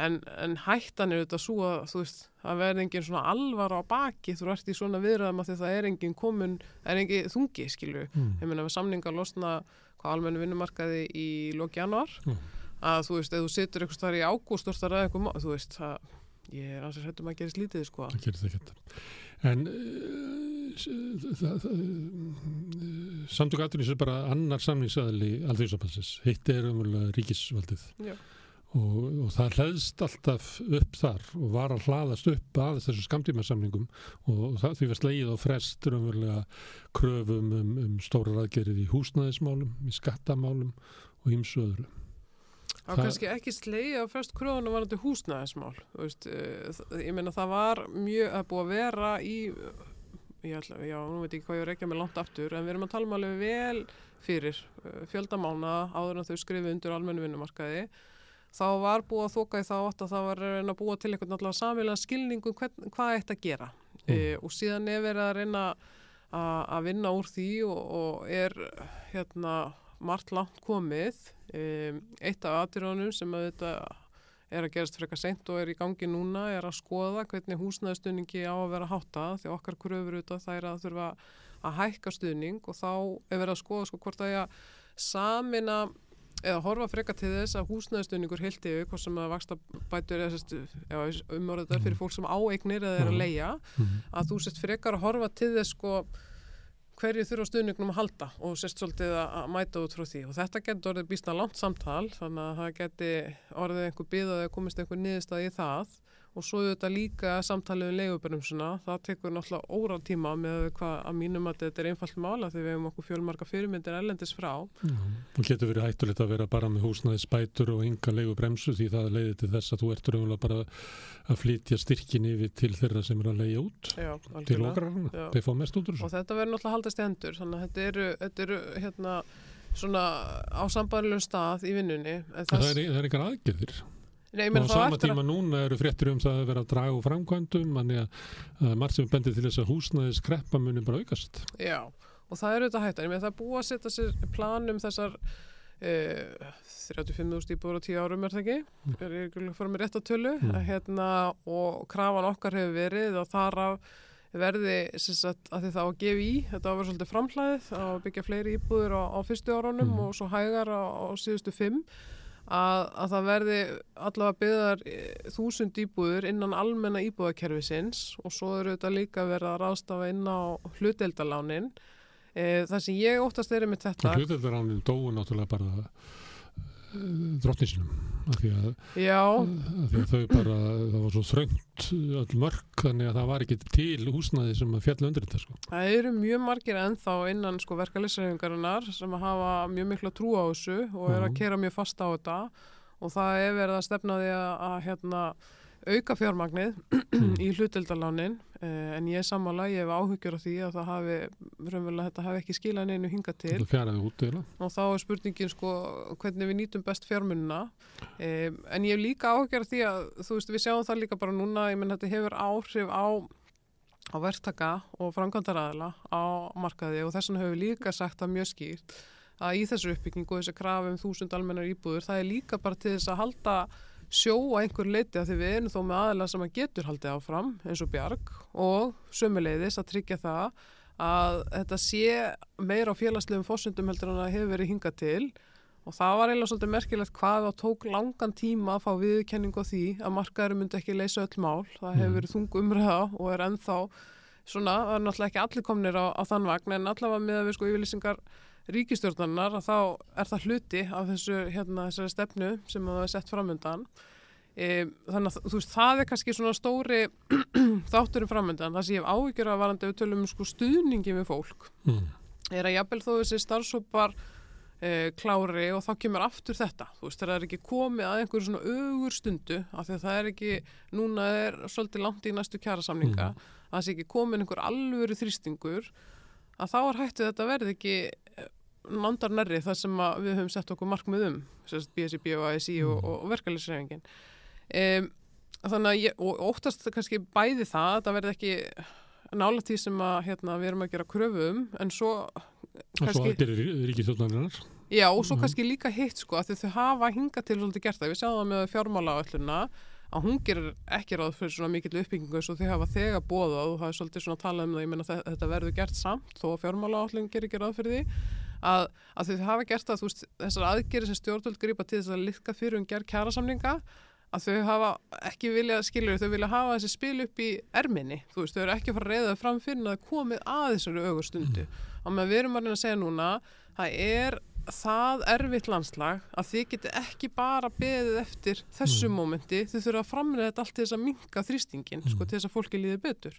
en, en hættan er auðvitað svo að þú veist, það verði engin svona alvar á baki, þú ert í svona viðræðum að því það er engin komun, er engin þungi, skilju. mm. Ég meina við samninga losna hvað almennu vinnumarkaði í loki januar, Mm. að þú veist, ef þú situr eitthvað starf í ágúst og starf eitthvað, má- þú veist, það, ég er ansið hættum að gera slítið, sko. það gerir það ekki en uh, samtök aðrið er bara annar samningsaðli alþjóðsabansins, hitt er umverulega ríkisvaldið Já. Og, og það hlæðst alltaf upp þar og var að hlaðast upp að þessu skamtímasamningum og það, því var slegið á frest umverulega kröfum um, um stórar aðgerið í húsnæðismálum, í skattamálum og ýmsu öðru Það var kannski ekki slegið á fyrst kröðunum varandi húsnæðismál. Þú Veist, þ- ég meina það var mjög að búið að vera í, ég ætla, já, nú veit ég hvað ég ekki með langt aftur, en við erum að tala um alveg vel fyrir uh, fjöldamána áður en þau skrifu undir almennu vinnumarkaði. Þá var búið að þoka í þá átt að það var að reyna að búa til eitthvað náttúrulega samilega skilningu hvern, hvað eitt að gera. Mm. Uh, og síðan er verið að reyna að að vinna úr því og, og er hérna margt langt komið. Um, eitt af aðtýrunum sem að þetta er að gerast frekar seint og er í gangi núna er að skoða hvernig húsnæðstunningi á að vera hátta því okkar kröfur auðvitað það er að þurfa að hækka stuðning og þá er verið að skoða sko hvort að ég að samina eða horfa frekar til þess að húsnæðstunningur heilt yfir, hvort sem að vaksta bætur þetta fyrir fólk sem á eignir eða er að Mhm. leia mm. að þú sérst frekar að horfa til þess sko hverju þurfa stuðningnum að halda og sérst svolítið að mæta út frá því og þetta getur orðið býstna langt samtal þannig að það geti orðið einhver byð að það komist einhver niðurstað í það og svo þetta líka samtalið um leigubremsuna, það tekur náttúrulega óra tíma með hvað að mínum að þetta er einfalt mála þegar við hefum okkur fjölmarka fyrirmyndir ellendis frá. Já, og getur verið hættulegt að vera bara með húsnaði spætur og enga leigu bremsu því það leiði til þess að þú ert raunverulega bara að flytja styrkin yfir til þeirra sem eru að leiða út Já, til Já. þeir fá mest út úr Og þessu. þetta verður náttúrulega haldast í hendur, þannig að þetta eru, þetta eru hérna svona á sambarilegum stað í vinnunni. Það er, það er aðgerðir nei, ég og sama tíma núna eru fréttir um það að vera að draga úr framkvæmdum þannig að, að margt sem bendir til þess að húsnaði skreppa muni bara aukast að, já, og það eru þetta hættan. Það er búið að setja sér plan um þessar eh, 35.000 íbúður á 10 árum er það ekki? Er ég ekki að fara með rétt á tölu? Mm. Að, hérna, og krafan okkar hefur verið og þar af verði sagt, að þið þá að gefa í þetta var svolítið framhlæðið að byggja fleiri íbúður á, á fyrstu árunum Mm. og svo hægar á, á síðustu fimm að, að það verði allavega byggðar eh, þúsund íbúður innan almenna íbúðakerfisins og svo eru þetta líka verið að ráðstafa inn á hluteldalánin e, það sem ég óttast er með þetta. Hluteldaránin dóu náttúrulega bara drottninsinum af því að, af því að þau bara, það var svo þröngt öll mörg þannig að það var ekki til húsnaði sem að fjalla undir þetta sko. það eru mjög margir ennþá innan sko verkefliðsreifingarinnar sem að hafa mjög mikla trú á þessu og er að kera mjög fast á þetta. Og það er verið að stefna því að, að hérna, auka fjármagnið í hluteldalánin eh, en ég er sammála, ég hef áhyggjur af því að það hafi, raunverulega þetta hafi ekki skilað neinu hinga til. Út og þá er spurningin sko hvernig við nýtum best fjármunna um, en ég hef líka áhyggjur af því að þú veist við sjáum það líka bara núna ég menn þetta hefur áhrif á á verktaka og framkvæmdaræðila á markaði og þess vegna hefur við líka sagt það mjög skýrt að í þessu uppbyggingu og þessu krafum þúsund almennar íbúður það er líka bara til þess að halda sjó að einhver leiti að því við erum þó með aðeila sem að getur haldið áfram eins og bjarg og sömuleiðis að tryggja það að þetta sé meira á félagslegum fórsöndum heldur en að hefur verið hingað til og það var eiginlega svolítið merkilegt hvað það tók langan tíma að fá viðurkenningu á því að markaður myndi ekki leysa öll mál það hefur Mhm. verið þung umræða og er ennþá svona, það er náttúrulega ekki allir komnir á, á þann vagn en allavega með að við sko yfirlýsingar ríkistjórnarinnar að þá er það hluti af þessu hérna stefnu sem það er sett framöndan e, þannig að þú veist það er kannski svona stóri þátturinn framöndan það sem ég hef áhyggjur að varandi við tölum um sko stuðningi við fólk mm. er að jafnvel þó þessi starfsópar e, klári og þá kemur aftur þetta, þú veist, það er ekki komið að einhverju svona ögur stundu af því að það er ekki, núna er svolítið langt í næstu kjærasamninga Mhm. að það sé ekki komin einhver alvöru þrýstingur að þá er hættið þetta verði ekki nándar nærri það sem við höfum sett okkur markmið um BSIB og ASI og, Mhm. og, og verkefælisreifingin um, þannig að ég, og óttast kannski bæði það að það verði ekki nála því sem að hérna, við erum að gera kröfum en svo og svo kannski, aðgerir ríkistjóðnarinnar já og svo Mhm. kannski líka hitt sko að þau hafa hingað til svolítið gert það, við sjáum það með fjármála ölluna að hún gerir ekki ráð fyrir svona mikill uppbyggingu eins og þau hafa þegar bóðað og það er svolítið svona talað um það, ég meina þe- þetta verður gert samt þó að fjármála öllun gerir ekki ráð fyrir því að, að þau hafa gert þú veist, þessar aðgerir sem stjórnvöld grípa til þess að liðka fyrir um gerð kjærasamninga að þau hafa ekki vilja skilur, þau vilja hafa þessi spil upp í erminni, þú veist, þau eru ekki að fara að reyða fram fyrir að komið að þessari augur stundu og með við erum að reyna að segja núna það er það erfitt landslag að þið geti ekki bara beðið eftir þessu Mm. mómenti, þið þurfa að framlega þetta allt til þess að minka þrýstingin, sko, Mm. til þess að fólki líði betur.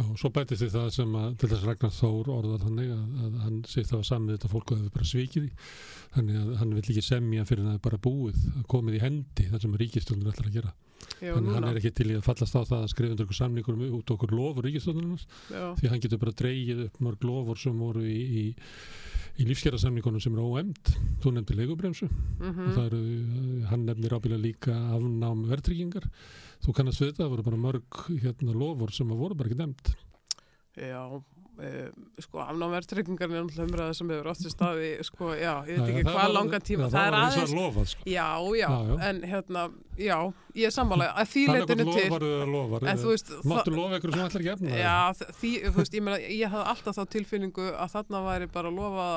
Og svo bætist því það sem að til þess Ragnar Þór orðar þannig að, að hann sé það að samið þetta fólk og hefur bara svikið þannig að hann vill ekki semja fyrir það er bara búið að komið í hendi það sem ríkistjóðnir ætlar að gera. Já, þannig að hann er ekki til í að fallast á það að skrifa undir okkur samningur um út okkur lofur já, því hann getur bara dreigið upp mörg lofur sem voru í, í, í lífskjærasamningunum sem eru óemd þú nefndir leigubremsu. Og það eru, eh, hann nefnir ábyggilega líka afnám verðtryggingar þú kannast við þetta, það voru bara mörg hérna lofur sem að voru bara ekki nefnd já, e, sko, afnávertryggingarinn er náttúrulega umræða sem hefur sér staði, sko, já, ég veit ekki hvað langan tíma, það, það er aðeins, að lofað sko. já, já, Já, já. en hérna, já, ég er sammála, að því Þannig leitinu að til, lofar eða lofar máttu lofa ykkur sem ætlar ekki efna Já, því, þú veist, ég meina, ég hafði alltaf þá tilfinningu að þarna væri bara að lofa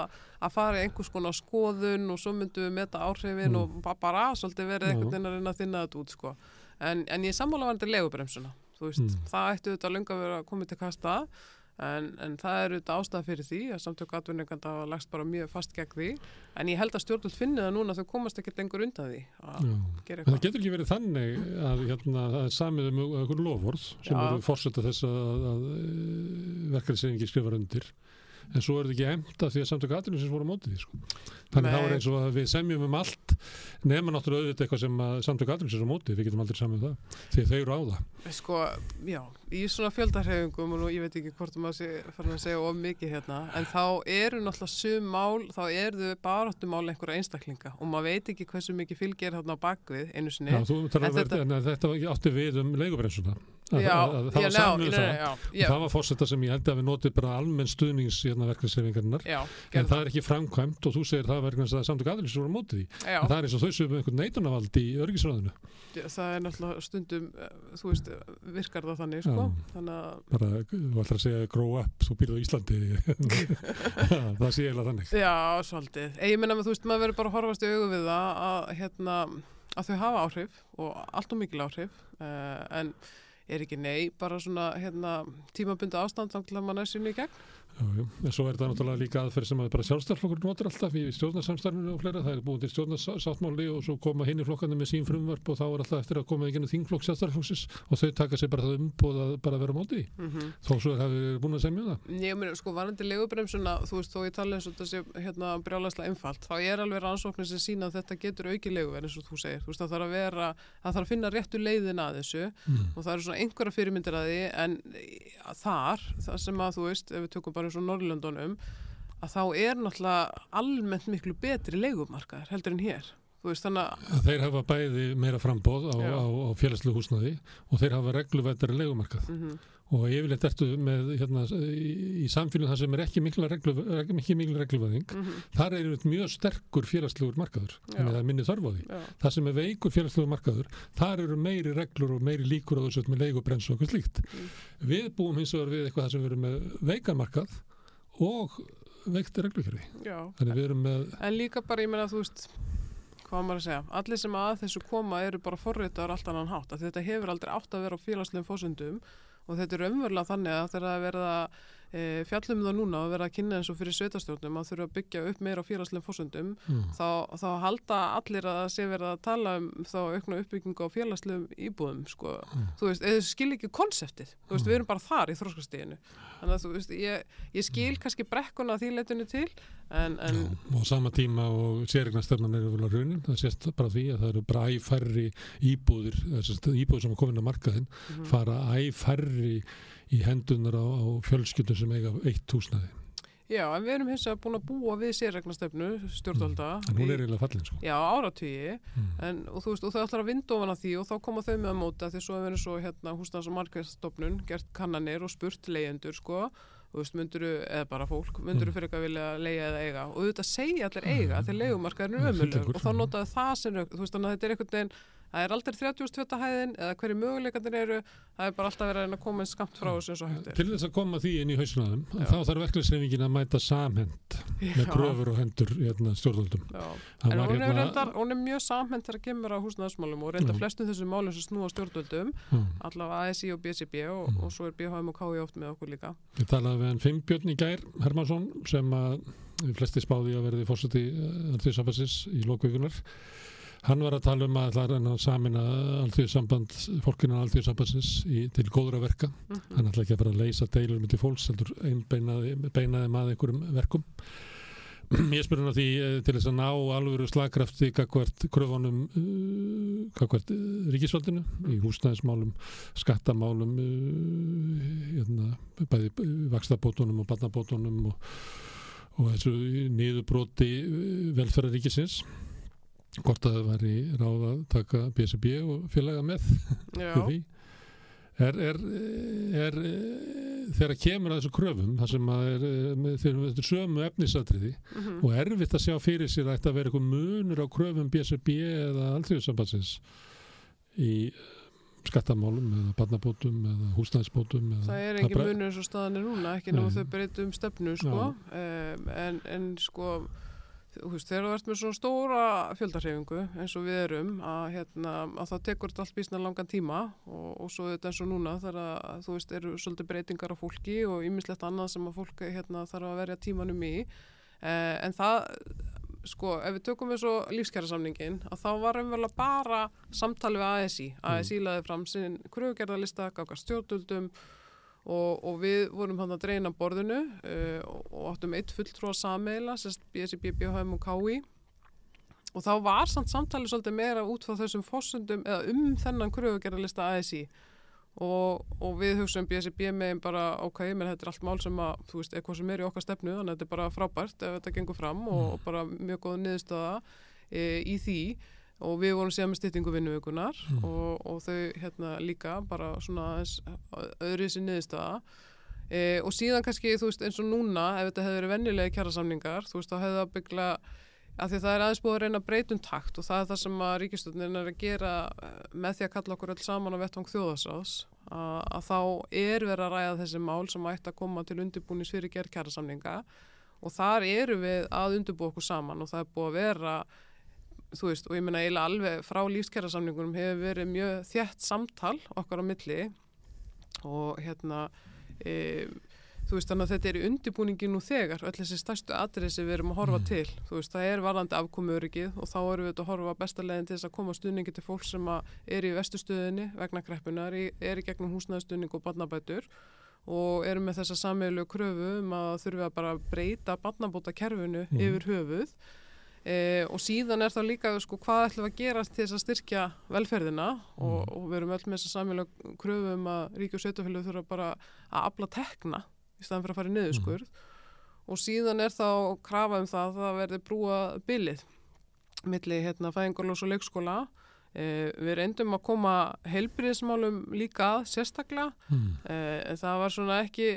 að fara í einhvers konar skoðun og svo myndum við meta áhrifin Mm. og ba- bara svolítið verið einhvern veginn að reyna að þinna þetta út, sko. En, en ég sammála varandi legubremsuna, þú veist, Mm. það ættu þetta lunga að vera komið til kasta, En, en það er auðvitað ástæða fyrir því að samtök atvinninganda hafa lagst bara mjög fast gegn því. En ég held að stjórnvöld finni það núna að þau komast ekkert lengur undan því að það getur ekki verið þannig að hérna, það er samið um einhver lofórð sem Já. eru fórsetta þess að, að verkefnisreiningi skrifar undir en svo er þetta ekki emta því að samtöku aðrunum sem voru á móti því sko. þannig Nei. þá er eins og að við semjum um allt nema náttúrulega auðvitað eitthvað sem að samtöku aðrunum sem er á móti, við getum aldrei samið um það því að þau eru á það Sko, já, í svona fjöldarhefingum og nú ég veit ekki hvort maður sé farin að segja of mikið hérna, en þá eru náttúrulega sum mál, þá eru þau baráttumál einhverja einstaklinga og maður veit ekki hversu mikið fylgir þarna á bakvið einu sinni. Já, þú En um þetta, en þetta um að, að, að, það var um nei, það og það var fórsetta sem ég held að við notið bara almenn stuðnings hérna en það er ekki framkvæmt og þú segir það verður að samtöku aðrunum sem voru á móti því það. Já, En það er eins og þau sem einhvern neitunavald í örgisræðinu. það er náttúrulega stundum, eh, þú veist, virkar það þannig, sko, þannig að, Bara, þú ætlar að segja grow up, þú býrð á Íslandi. það sé eiginlega þannig. já, svolítið. Ég meina, þú veist, maður verður bara að horfast í augu við það að, hérna, að þau hafa áhrif og allt og mikil áhrif, uh, en er ekki nei, bara svona, hérna, tímabundi ástand til að maður er sinni í gegn. En svo er það náttúrulega líka aðferð sem að bara sjálfstæðarflokkur notur alltaf í stjórnarsamstarfinu og fleira. Það er búin til stjórnarsáttmáli og svo koma hinn í flokkandi með sín frumvarp og þá er alltaf eftir að koma ekki inn þingflokk sjálfstæðarflokksins og þau taka sér bara það umbúð að bara vera móti. því. Mm Þó svo er það búin að semja um það. Ég meina, sko, varandi legubremsuna, þú veist, þó ég tala eins og þetta sé hérna brjálæslega einfalt, þá er alveg rannsóknir sem sína að þetta getur auki leguverð eins og þú segir, þú veist, það þarf að vera, það þarf að finna réttu leiðin að þessu Mm. og það eru svona einhverja fyrirmyndir að því en þar, það sem að þú veist, ef við tökum bara eins og Norrlöndunum, að þá er náttúrulega almennt miklu betri legumarkaðar heldur en hér. Veist, að, Þeir hafa bæði meira frambóð á, á, á félagslegu húsnaði og þeir hafa regluvættari legumarkað. mm og yfirleitt ertu með hérna, í, í samfélagum þar sem er ekki mikla, regluvæðing -hmm, þar er mjög sterkur félagslegur markaður að það er minni þörf á því. Já, það sem er veikur félagslegur markaður þar eru meiri reglur og meiri líkur á þessu með leigubrens og eitthvað slíkt. Mm. við búum hins vegar við eitthvað þar sem við erum með veikan markað og veikti með En líka bara, ég meina, þú veist, hvað maður að segja, allir sem að þessu koma eru bara forritaðar allt annan hátt, þetta hefur aldrei átt að vera á félagslegum fósundum og þetta er umverulega þannig að þegar það er verið að e, fjallum það núna og verið að kynna eins og fyrir sveitastjórnum að þurfa að byggja upp meira á félagslegum fósundum, mm, þá, þá halda allir að sé verið að tala um þá aukna uppbyggingu á félagslegum íbúðum, sko, Mm. þú veist, eða skil ekki konseptið, þú veist, við erum bara þar í þróskastíðinu, þannig að þú veist, ég, ég skil kannski brekkuna að því leitinu til, en, en já, og á sama tíma og sérregnastöfnan er yfirlega raunin það sést bara því að það eru bara æfærri íbúðir, þessast íbúðir sem er komin að í hendunar á, á fjölskyldum sem eiga eitt húsnaði Já, en við erum hins vegar búin að búa við sérregnastöfnu stjórnvalda. en hún er eiginlega fallin sko. Já, áratugi, mm. en og þú veist, og þau ætlar að vinda ofan að því og þá koma þau með að móta því svo hefur verið svo hérna húsnans og markastofnun gert kannanir og spurt leyendur sko, þú veist, mynduru, eða bara fólk, mynduru Mm. fyrir eitthvað vilja leia eða eiga og auðvitað segja allir eiga Mm. þegar leigumarkaðurinn Já, er ömulur og þá mm. notaðu það sem, þú veist, þannig að þetta er einhvern veginn Það er aldrei 30 hæðin eða hverju möguleikandir eru, það er bara alltaf verið að koma skamt frá þessu eins og hægt er. til þess að koma því inn í hausnaðum þá þarf verkefnisreifingin að mæta samhend með Já, kröfur og hendur hérna, stjórnvöldum Já. Það En hún, er hérna- reyndar, hún er mjög samhend þegar kemur á húsnæðismálum og reyndar flestum þessum málum sem snúa stjórnvöldum, Já. allavega ASI og BCB og, og svo er BHM og KI oft með okkur líka. Ég talaði við hann Fimmbjörn í gær Hermansson sem að flesti spáði að verði fórseti í lokvíkunar hann var að tala um að það er að samina alþjóðsamband fólkinu alþjóðsambandsins í, til góðra verka. Mm hann ætla ekki að fara að leysa deilur myndi fólks heldur einbeinaði beinaði maður einhverjum verkum. Ég spyr hann að því eh, til þess að ná alvöru slagkrafti gagvart kröfunum uh, gagvart uh, ríkisvaldinu í húsnæðismálum skattamálum hérna, bæði vakstabótunum og barnabótunum og, og þessu niðurbroti uh, velferðaríkisins hvort að það væri ráð að taka BSB og félaga með er, er, er, þegar kemur að þessu kröfum þar sem að er eh, þeir, þetta er sömu efnisatriði mm og erfitt að sjá fyrir sér að þetta vera eitthvað munur á kröfum BSB eða alþjóðsambatsins í eh, skattamálum eða barnabótum eða húsnæðisbótum eða, það er engin munur eins og staðan er núna, ekki Nei. þau breytum stefnu, sko, um, en, en sko, þú veist, þegar þú ert með svona stóra fjöldarhefingu eins og við erum að, hérna, að það tekur þetta allt bísna langan tíma og, og svo þetta eins og núna þegar að, þú veist, eru svolítið breytingar á fólki og ymmislegt annað sem að fólk hérna, þarf að verja tímanum í eh, en það sko, ef við tökum við svo lífskjærasamningin að þá var umverulega bara samtali við ASI, ASI mm. laði fram sinn kröfugerðarlista, gafka stjórnöldum og, og við vorum hann að dreina borðinu uh, og áttum eitt fulltrú að sameila, sérst BSI, BBHM og KI og þá var samt samtalið svolítið meira út frá þessum fósundum eða um þennan kröfugerðarlista ASI og, og við hugsaum BSI með bara ok, menn þetta er allt mál sem að þú veist, eitthvað sem er í okkar stefnu þannig að þetta er bara frábært ef þetta gengur fram og, og bara mjög góða niðurstöða e, í því og við vorum síðan með styttingu vinnuvíkunar mm. og, og þau hérna líka bara svona öðru í sinni niðurstöða e, og síðan kannski þú veist eins og núna ef þetta hefur verið vennilega kjæra samningar þú veist þá hefur það byggla að því það er aðeins búið að reyna breytun takt og það er það sem að ríkistöndin er að gera eh, með því að kalla okkur öll saman á vettvang þjóðasás að, að þá er verið að ræða þessi mál sem ætti að koma til undirbúnis fyrir gerð kjæra samninga og þar eru við að undirbú okkur saman og það er búið að vera þú veist, og ég menna eiginlega alveg frá lífskjærasamningunum hefur verið mjög þjætt samtal okkar á milli og hérna e, þú veist, þannig að þetta er í undibúningi nú þegar, öll þessi stærstu sem við erum að horfa mm. til, þú veist, það er varðandi afkomuöryggið og þá erum við að horfa besta leginn til þess að koma stuðningi til fólk sem er í vestustuðinni vegna greppunar, er í gegnum húsnæðstuðning og barnabætur og erum með þessa sammeilegu kröfu um að þurfum að bara breyta barnabóta kerfinu mm. yfir höfuð E, og síðan er það líka sko, hvað ætlum við að gera til þess að styrkja velferðina mm. og, og við erum öll með þess að samfélag kröfum um að ríki og sveitufélag þurfa bara að afla tekna í staðan fyrir að fara í niðurskurð mm. og síðan er þá krafa um það að það verði brúa bylið milli hérna, fæðingarlós og leikskóla e, við reyndum að koma heilbriðismálum líka að sérstaklega mm. e, en það var svona ekki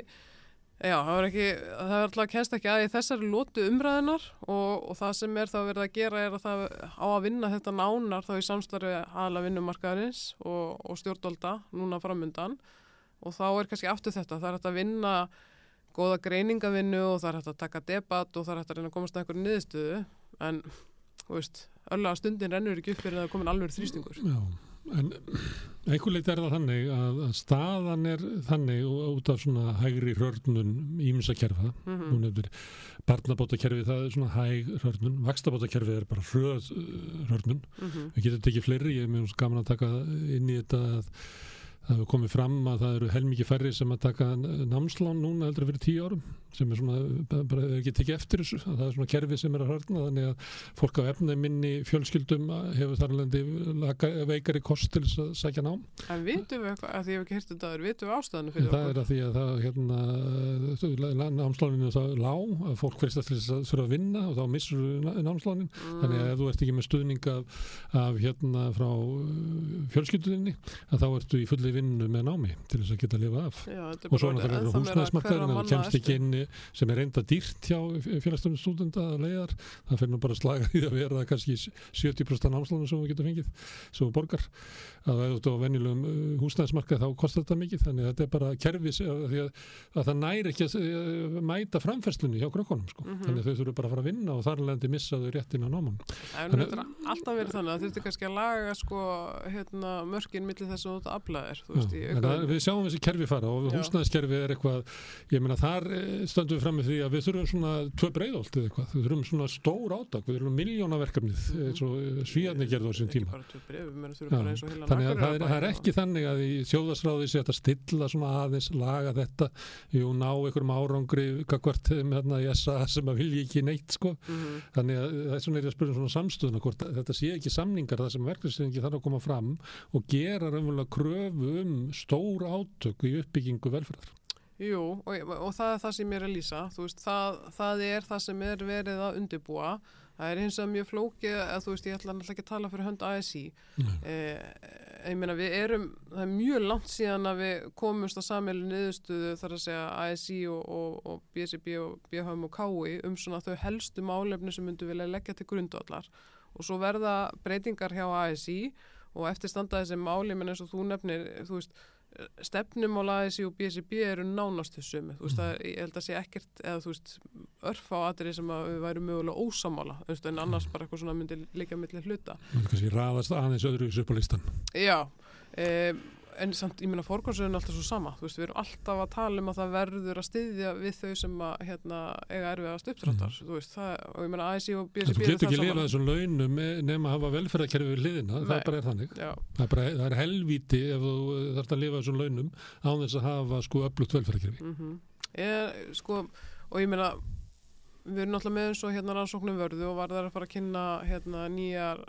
Já, það var ekki, það var alltaf kennst ekki að í þessari lótu umræðinar og, og það sem er þá verið að gera er að það á að vinna þetta nánar þá í samstarfi aðla vinnumarkaðarins og, og stjórnvalda núna framundan og þá er kannski aftur þetta, það er að vinna goða greiningavinnu og það er að taka debatt og það er að reyna að komast að einhverju niðurstöðu en, þú veist, öll að stundin rennur ekki upp fyrir að það er komin alveg þrýstingur. Já. En einhverleit er það þannig að, að staðan er þannig út af svona hægri hörnun ímsakerfa, mm -hmm. barnabótakerfi það er svona hæg hörnun, vakstabótakerfi er bara hröð hörnun, mm -hmm. við getum tekið fleiri, ég er mjög gaman að taka inn í þetta að það hefur komið fram að það eru heilmikið færri sem að taka námslán núna heldur að vera tíu árum sem er svona, bara ekki tekið eftir þessu það er svona kerfi sem er að hörna þannig að fólk á efni minni fjölskyldum hefur þar alveg veikari kost til þess að sækja nám En vitum við eitthvað, að því ég hef ekki hirt þetta vitum við ástæðinu fyrir okkur? Það er að því að það hérna, námsláninu þá lág, að fólk verðist að þurfa að vinna og þá missur námslánin mm. þannig að ef þú ert ekki með stuðning af, af hérna að vinnu með námi til þess að geta að lifa af. Já, og svo náttúrulega húsnæðismarkaðurinn það kemst ekki inn sem er reynda dýrt hjá félagstöfnum stúdenda að leiðar það fyrir nú bara slaga í að vera kannski 70% námslánu sem við getum fengið sem við borgar. Að það er á venjulegum uh, húsnæðismarkað þá kostar þetta mikið þannig að þetta er bara kerfis að, að, að það næri ekki að uh, mæta framfæslunni hjá krökkunum sko. mm -hmm. þannig að þau þurfu bara að fara að vinna og þar lendi missaðu réttin á náman Það alltaf verið þannig að þurftu kannski að laga sko, hérna, mörgin millir þess að þetta aflaðir Við sjáum þessi kerfi fara og húsnæðiskerfi er eitthvað ég meina þar eh, stöndum við fram með því að við þurfum svona tvö breyðolt eða eitthvað, við þurfum svona stór átak við þurfum miljónaverkefnið mm -hmm. eins og eh, svíjarni gerði á sín tíma þannig að það er, er ekki þannig að í sjóðasráði sé að stilla svona aðeins laga þetta og ná einhverjum árangri kakvart hérna í SA sem að vilja ekki neitt sko, mm -hmm. þannig að það er svona, svona, svona samstöðuna hvort þetta sé ekki samningar það sem verkefnistingi þarf að koma fram og gera raunverulega kröfu um stór átök í uppbyggingu velferðar. Jú, og, og það er það sem ég er að lýsa, veist, það, það er það sem er verið að undibúa, það er eins og mjög flókið, að þú veist, ég ætla alltaf ekki að tala fyrir hönd ASI, eh, ég meina við erum, það er mjög langt síðan að við komumst á samheilu niðurstuðu þar að segja ASI og, og, og BSB og BHM og KI um svona þau helstu málefni sem myndu vilja leggja til grundvallar. Og svo verða breytingar hjá ASI og eftir standa þessi máli menn eins og þú nefnir, þú veist stefnum á ASI og BSB eru nánastu sumu, þú veist, Mhm. það, ég held að sé ekkert eða þú veist, örf á aðri sem að við væri mögulega ósamála, þú veist, en annars bara eitthvað svona myndi líka milli hluta Það kannski raðast aðeins öðru upp á listan. Já, um, en samt, ég meina fórgóðsöðun er alltaf svo sama, þú veist, við erum alltaf að tala um að það verður að styðja við þau sem að, hérna, eiga erfiðast uppdráttar, þú veist, það, og ég meina ASI og BSB þú getur ekki lifað þessum launum nema að hafa velferðarkerfi við hliðina, það bara er þannig. Það er, bara, það er helvíti ef þú þarfst að lifa þessum launum án þess að hafa sko öflugt velferðarkerfi. mm ég, sko, og ég meina, við erum náttúrulega með eins og hérna rannsóknum vörðu og var það að fara að kynna hérna nýjar,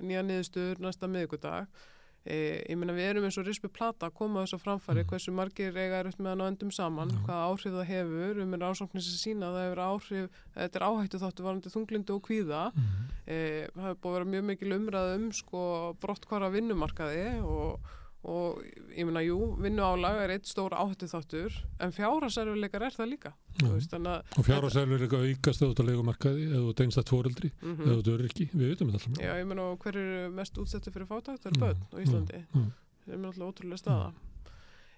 nýja niðurstöður næsta miðgudag. E, ég meina við erum eins og rispi plata að koma þess að framfæri Mhm. hversu margir eiga er upp með hann á endum saman Já. hvaða áhrif það hefur, við erum rannsóknir sem sína að það hefur áhrif, þetta er áhættu þáttu varandi þunglindu og kvíða Mm. e, það hefur búið að vera mjög mikil umræð um sko brottkvara vinnumarkaði og, og ég meina jú, vinnuálag er eitt stór áhættu þáttur en fjárhasærfuleikar er það líka. Veist, Og fjárhásælur er eitthvað aukast eða út að leikumarkaði eða út einstætt fóreldri mm eða út er ekki, við veitum þetta alltaf. já, ég og hver eru mest útsettu fyrir fátækt? Það eru börn á Íslandi. það er náttúrulega ótrúlega staða.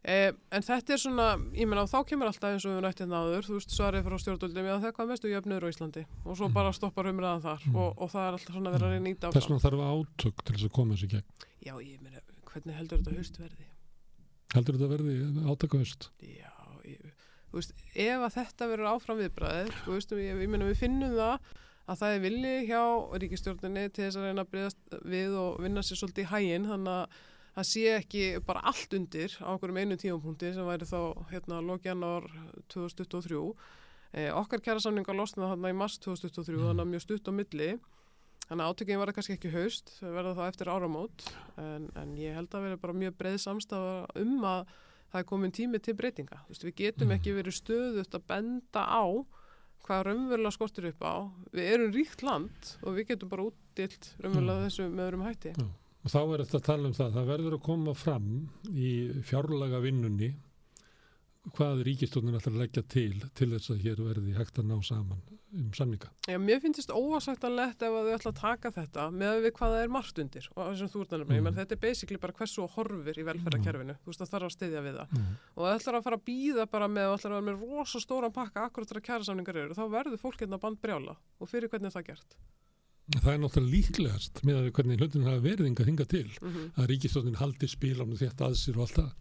Eh, en þetta er svona, ég og þá kemur alltaf eins og við nættið náður, þú veist svarið frá stjórnvöldum, það er hvað mestu jöfnur á Íslandi. Og svo Mm. bara stoppar umræðan þar. Mm. og, og það er alltaf svona verið að reyna ít á Þess vegna þarf átök til þess að koma þessu gegn. Já, ég hvernig heldur þetta haust verði? Heldur þetta verði átakahust? Já, ég, þú veist, ef að þetta verður áfram viðbræðið, þú veist, ég, ég meina við finnum það að það er vilji hjá ríkistjórninni til þess að reyna að breyðast við og vinna sér svolítið í hæginn, þannig að það sé ekki bara allt undir á okkurum einu tímapunkti sem væri þá hérna loki janúar 2023. Eh, okkar kæra samningar losnaði þarna í mars 2023, Mm. þannig að mjög stutt á milli. Þannig að átökinn var það kannski ekki haust, það verða þá eftir áramót, en, en ég held að vera bara mjög breið samstafa um að það er komin tími til breytinga. Þú veist, við getum Mm. ekki verið stöðut að benda á hvað raunverulega skortir upp á. Við erum ríkt land og við getum bara útdilt raunverulega Mm. þessu með öðrum hætti. Og þá er þetta að tala um það, það verður að koma fram í fjárlaga vinnunni hvað ríkistónin ætlar að leggja til til þess að hér verði hægt að ná saman um samninga. Já, mér finnst þetta óasættanlegt ef að þau ætla að taka þetta með við hvað það er margt undir og þessum þú ert að nefna, Mm. mm. þetta er basically bara hversu þú horfir í velferðarkerfinu, þú veist það þarf að styðja við það Mm. og það ætlar að fara að býða bara með og ætlar að vera með rosa stóran pakka akkurat þegar kærasamningar eru, þá verður fólk hérna band brjála og fyrir hvernig er það gert Það er náttúrulega líklegast með að hvernig hlutin hafa verið hingað hingað til mm að ríkistónin haldi spílanu þetta að sér og allt það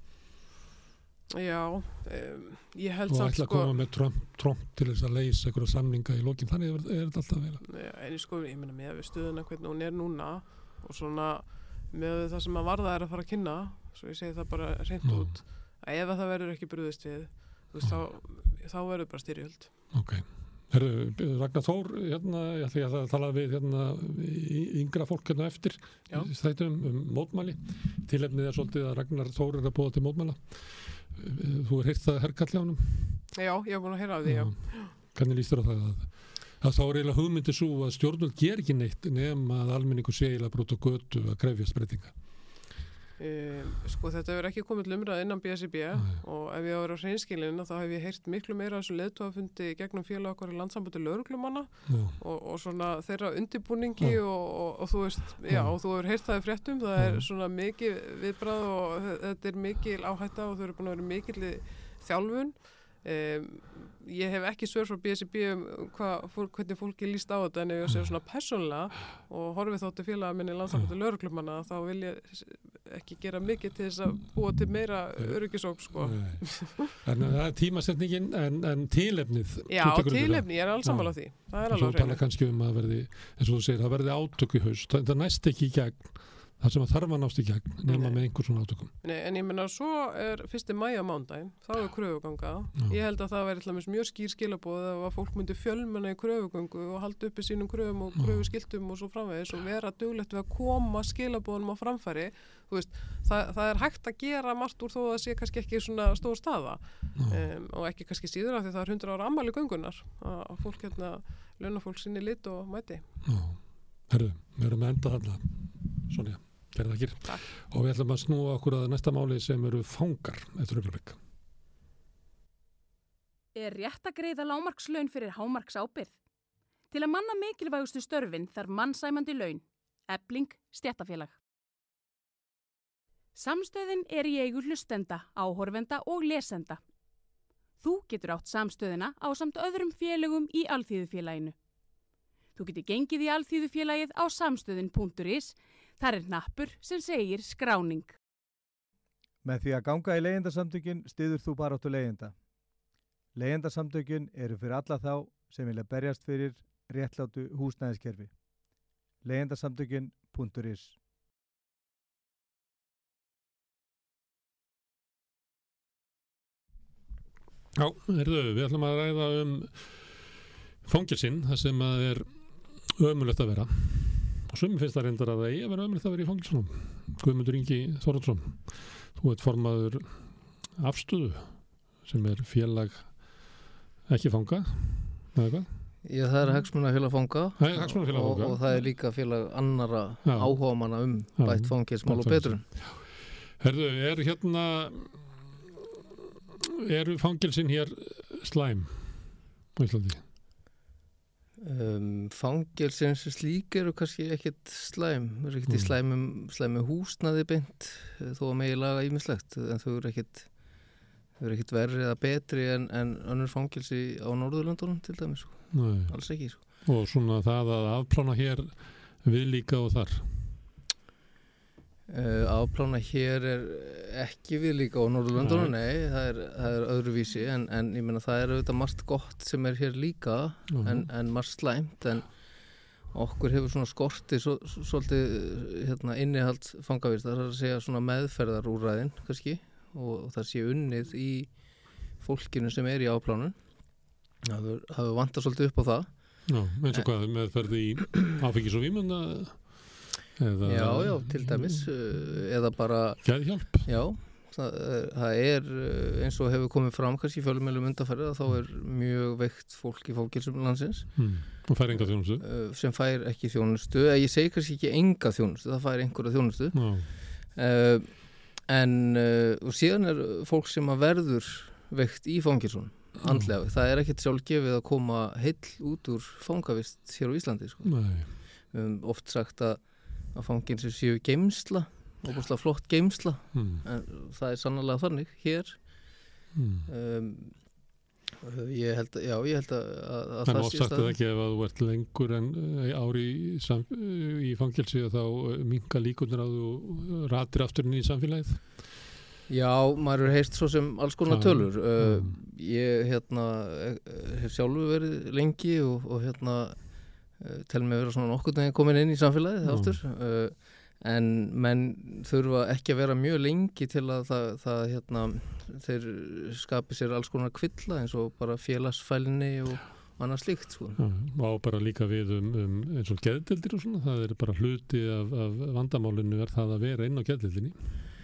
Já, um, ég held og samt ætla að sko koma með tromp, tromp til þess að leysa einhverja samninga í lokin, þannig er, er þetta alltaf vel. Já, en sko, ég meina með við stöðuna hvernig hún er núna og svona með það sem að varða er að fara að kynna svo ég segi það bara reynd Já. út að ef að það verður ekki brúðist við þú veist, þá, þá verður bara styrjöld Ok. Herru, Ragnar Þór, hérna, ég ætla ég að tala við hérna, yngra fólk hérna eftir þættum um mótmæli. Tilefnið er svolítið að Ragnar Þór er að búa til mótmæla. Þú er heyrt það honum? Já, ég hef búin að heyra af því, Hvernig líst þér á það að, þá er eiginlega hugmyndi svo að stjórnvöld ger ekki neitt nema að almenningu sé eiginlega brútt og götu að krefjast breytinga. Um, sko þetta hefur ekki komið til umræð innan BSIB og ef ég á að vera á hreinskilinu þá hef ég heyrt miklu meira þessu leðtóafundi gegnum félag okkar í landsambandi lauruglumanna og, og svona þeirra undibúningi Já. og, og, og þú veist, já, Já. og þú hefur heyrt það í fréttum, það Já. er svona mikið viðbrað og þe- þetta er mikil áhætta og þau eru búin að vera mikil þjálfun um, ég hef ekki svör frá BSIB um hvernig fólki líst á þetta en ef ég sé svona persónlega og horfið þóttu félaga minni landsambandi lauruglumanna þá vil ég ekki gera mikið til þess að búa til meira öryggisók sko. En það er tímasetningin en, en tilefnið. Já, tilefni, ég er alls sammála því það er Svo alveg á tala hreinu. kannski um að verði, eins og þú segir, það verði átök í haust. Það, það næst ekki í gegn. Það sem að þarf að nást í gegn, nema Nei. með einhver svona átökum. Nei, en ég menna, svo er fyrsti mæja mándaginn, þá er kröfuganga. Já. Ég held að það væri mjög skýr skilabóð að fólk myndi fjölmenna í kröfugöngu og halda uppi sínum kröfum og kröfuskiltum og svo framvegis og vera duglegt við að koma skilabóðunum á framfæri. Veist, það, það er hægt að gera margt úr þó að það sé kannski ekki svona stór staða um, og ekki kannski síður af því það er 100 ára ammali göngunar að að fólk hérna, gerða þakkir. Takk. Og við ætlum að snúa okkur að næsta máli sem eru fangar eftir augnablik. Er rétt að greiða lámarkslaun fyrir hámarksábyrð? Til að manna mikilvægustu störfin þarf mannsæmandi laun. Ebling, stjættafélag. Samstöðin er í eigu hlustenda, áhorfenda og lesenda. Þú getur átt samstöðina á samt öðrum félögum í Alþýðufélaginu. Þú getur gengið í Alþýðufélagið á samstöðin.is. Þar er nappur sem segir skráning. Með því að ganga í leyendasamtökin stiður þú baráttu leyenda. Leyendasamtökin eru fyrir alla þá sem vilja berjast fyrir réttlátu húsnæðiskerfi. leyendasamtökin.is Já, herðu, við ætlum að ræða um fangilsinn, það sem að er ömulegt að vera. Og sumi finnst það reyndar að það eigi að vera ömulegt að vera í fangilsunum. Guðmundur Ingi Þorvaldsson, þú ert formaður afstöðu sem er félag ekki fanga, eða hvað? Já, það er hagsmunafélag fanga Það er hagsmunafélag og, fanga. og það er líka félag annara áhuga manna um Já. bætt fangilsmál og betrun. Herðu, er hérna eru fangilsinn hér slæm á Íslandi? Um, fangilsins slík eru kannski ekkit slæm, eru ekkit í Mm. slæmum, slæmum húsnaði beint eh, þó að megi laga ímislegt en þau eru þau eru ekkit verri eða betri en, en önnur fangilsi á Norðurlöndunum til dæmis, sko. Nei. alls ekki sko. Og svona það að afplána hér við líka og þar. Uh, afplána hér er ekki við líka á Norðurlöndunum, nei, það er, það er öðruvísi en, en ég meina það er auðvitað margt gott sem er hér líka Mhm. en, en margt slæmt en okkur hefur svona skorti svo, svo, svolítið hérna, innihald fangavist, það er að segja svona meðferðarúræðin kannski og, það sé unnið í fólkinu sem er í afplánun. Það hefur- vantað svolítið upp á það. Já, eins og hvað meðferði í áfengis og vímunda eða já, já, til dæmis uh, eða bara Gæðhjálp. Já, það, er- það er uh, eins og hefur komið fram kannski í fjölumælum undarfærið að þá er mjög veikt fólk í fókilsum landsins Hmm. Og fær enga þjónustu. sem fær ekki þjónustu, eða ég segi kannski ekki enga þjónustu, það fær einhverja þjónustu uh, en uh, og síðan er fólk sem að verður veikt í fangilsun andlega, það er ekkert sjálfgefið að koma heill út úr fangavist hér á Íslandi sko. höfum oft sagt að, að fangilsi séu geimsla og flott geimsla Hmm. en það er sannlega þannig hér Hmm. um, ég held að, já, ég held að, að, að En það oft sagt eða ekki ef að þú ert lengur en eh, ári í, í fangilsi þá minga líkunar að þú ratir aftur inn í samfélagið. Já, maður er heist svo sem alls konar tölur uh, já. ég hérna eh, hef sjálfur verið lengi og, og hérna uh, tel mig vera svona nokkurn veginn komin inn í samfélagið Já. aftur uh, en menn þurfa ekki að vera mjög lengi til að það, það hérna, þeir skapi sér alls konar kvilla eins og bara félagsfælni og annað slíkt sko. Já, og bara líka við um, um eins og geðdeldir og svona, það er bara hluti af, af vandamálinu er það að vera inn á geðdeldinni.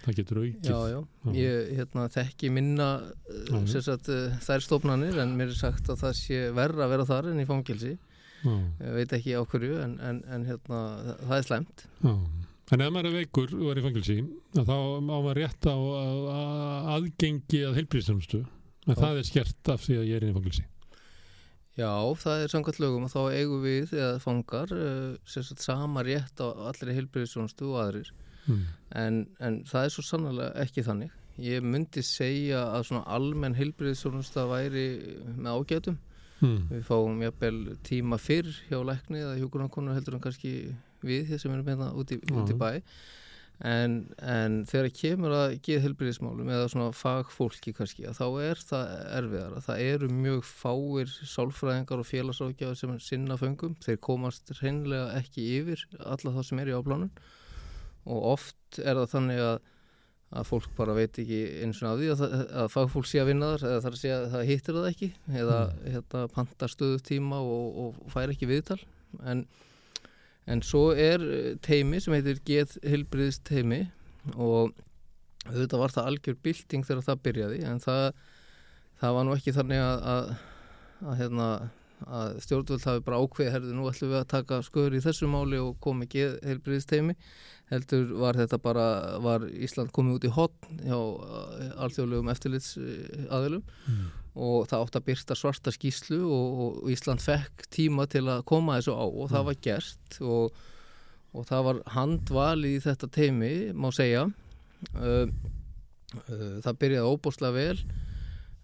Það getur aukið. Já, já, ég hérna, þekki minna uh, sagt, uh, þær stofnanir en mér er sagt að það sé verra að vera þar en í fangilsi ég veit ekki á hverju en, en, en hérna, það, er slemt já. En ef maður er veikur og er í fangilsi, þá má maður rétt á að, að aðgengi að heilbríðstjónustu. En Já. það er skert af því að ég er í fangilsi. Já, það er samkvæmt lögum og þá eigum við eða fangar sem sagt, sama rétt á allri heilbyrðisjónustu og aðrir Hmm. en, en það er svo sannlega ekki þannig ég myndi segja að svona almenn heilbyrðisjónusta væri með ágætum Hmm. við fáum jafnvel tíma fyrr hjá lækni eða hjúkurnankonu heldur en kannski við hér sem erum hérna út í, út í bæ. En, en þegar kemur að geð helbriðismálum eða svona fagfólki kannski þá er það erfiðara. Það eru mjög fáir sálfræðingar og félagsákjáður sem sinna föngum. Þeir komast hreinlega ekki yfir alla það sem er í áplánun og oft er það þannig að að fólk bara veit ekki eins og af því að, að fagfólk sé að vinna þar eða þar að sé að það hittir það ekki eða hérna, panta stöðu tíma og, og fær ekki viðtal. En, en svo er eh, teimi sem heitir Geð Hilbriðs teimi og auðvitað var það algjör bylting þegar það byrjaði en það, það var nú ekki þannig að, að, að, hérna, að stjórnvöld hafi bara ákveði herðu nú ætlum við að taka sköður í þessu máli og koma Geð Hilbriðs teimi heldur var þetta bara, var Ísland komið út í hotn hjá uh, alþjóðlegum eftirlits aðilum Hmm. og það átt að byrta svarta skýslu og, og Ísland fekk tíma til að koma þessu á og það Mm. var gert. Og, og það var handvalið í þetta teimi, má segja. Uh, uh, það byrjaði óbúslega vel.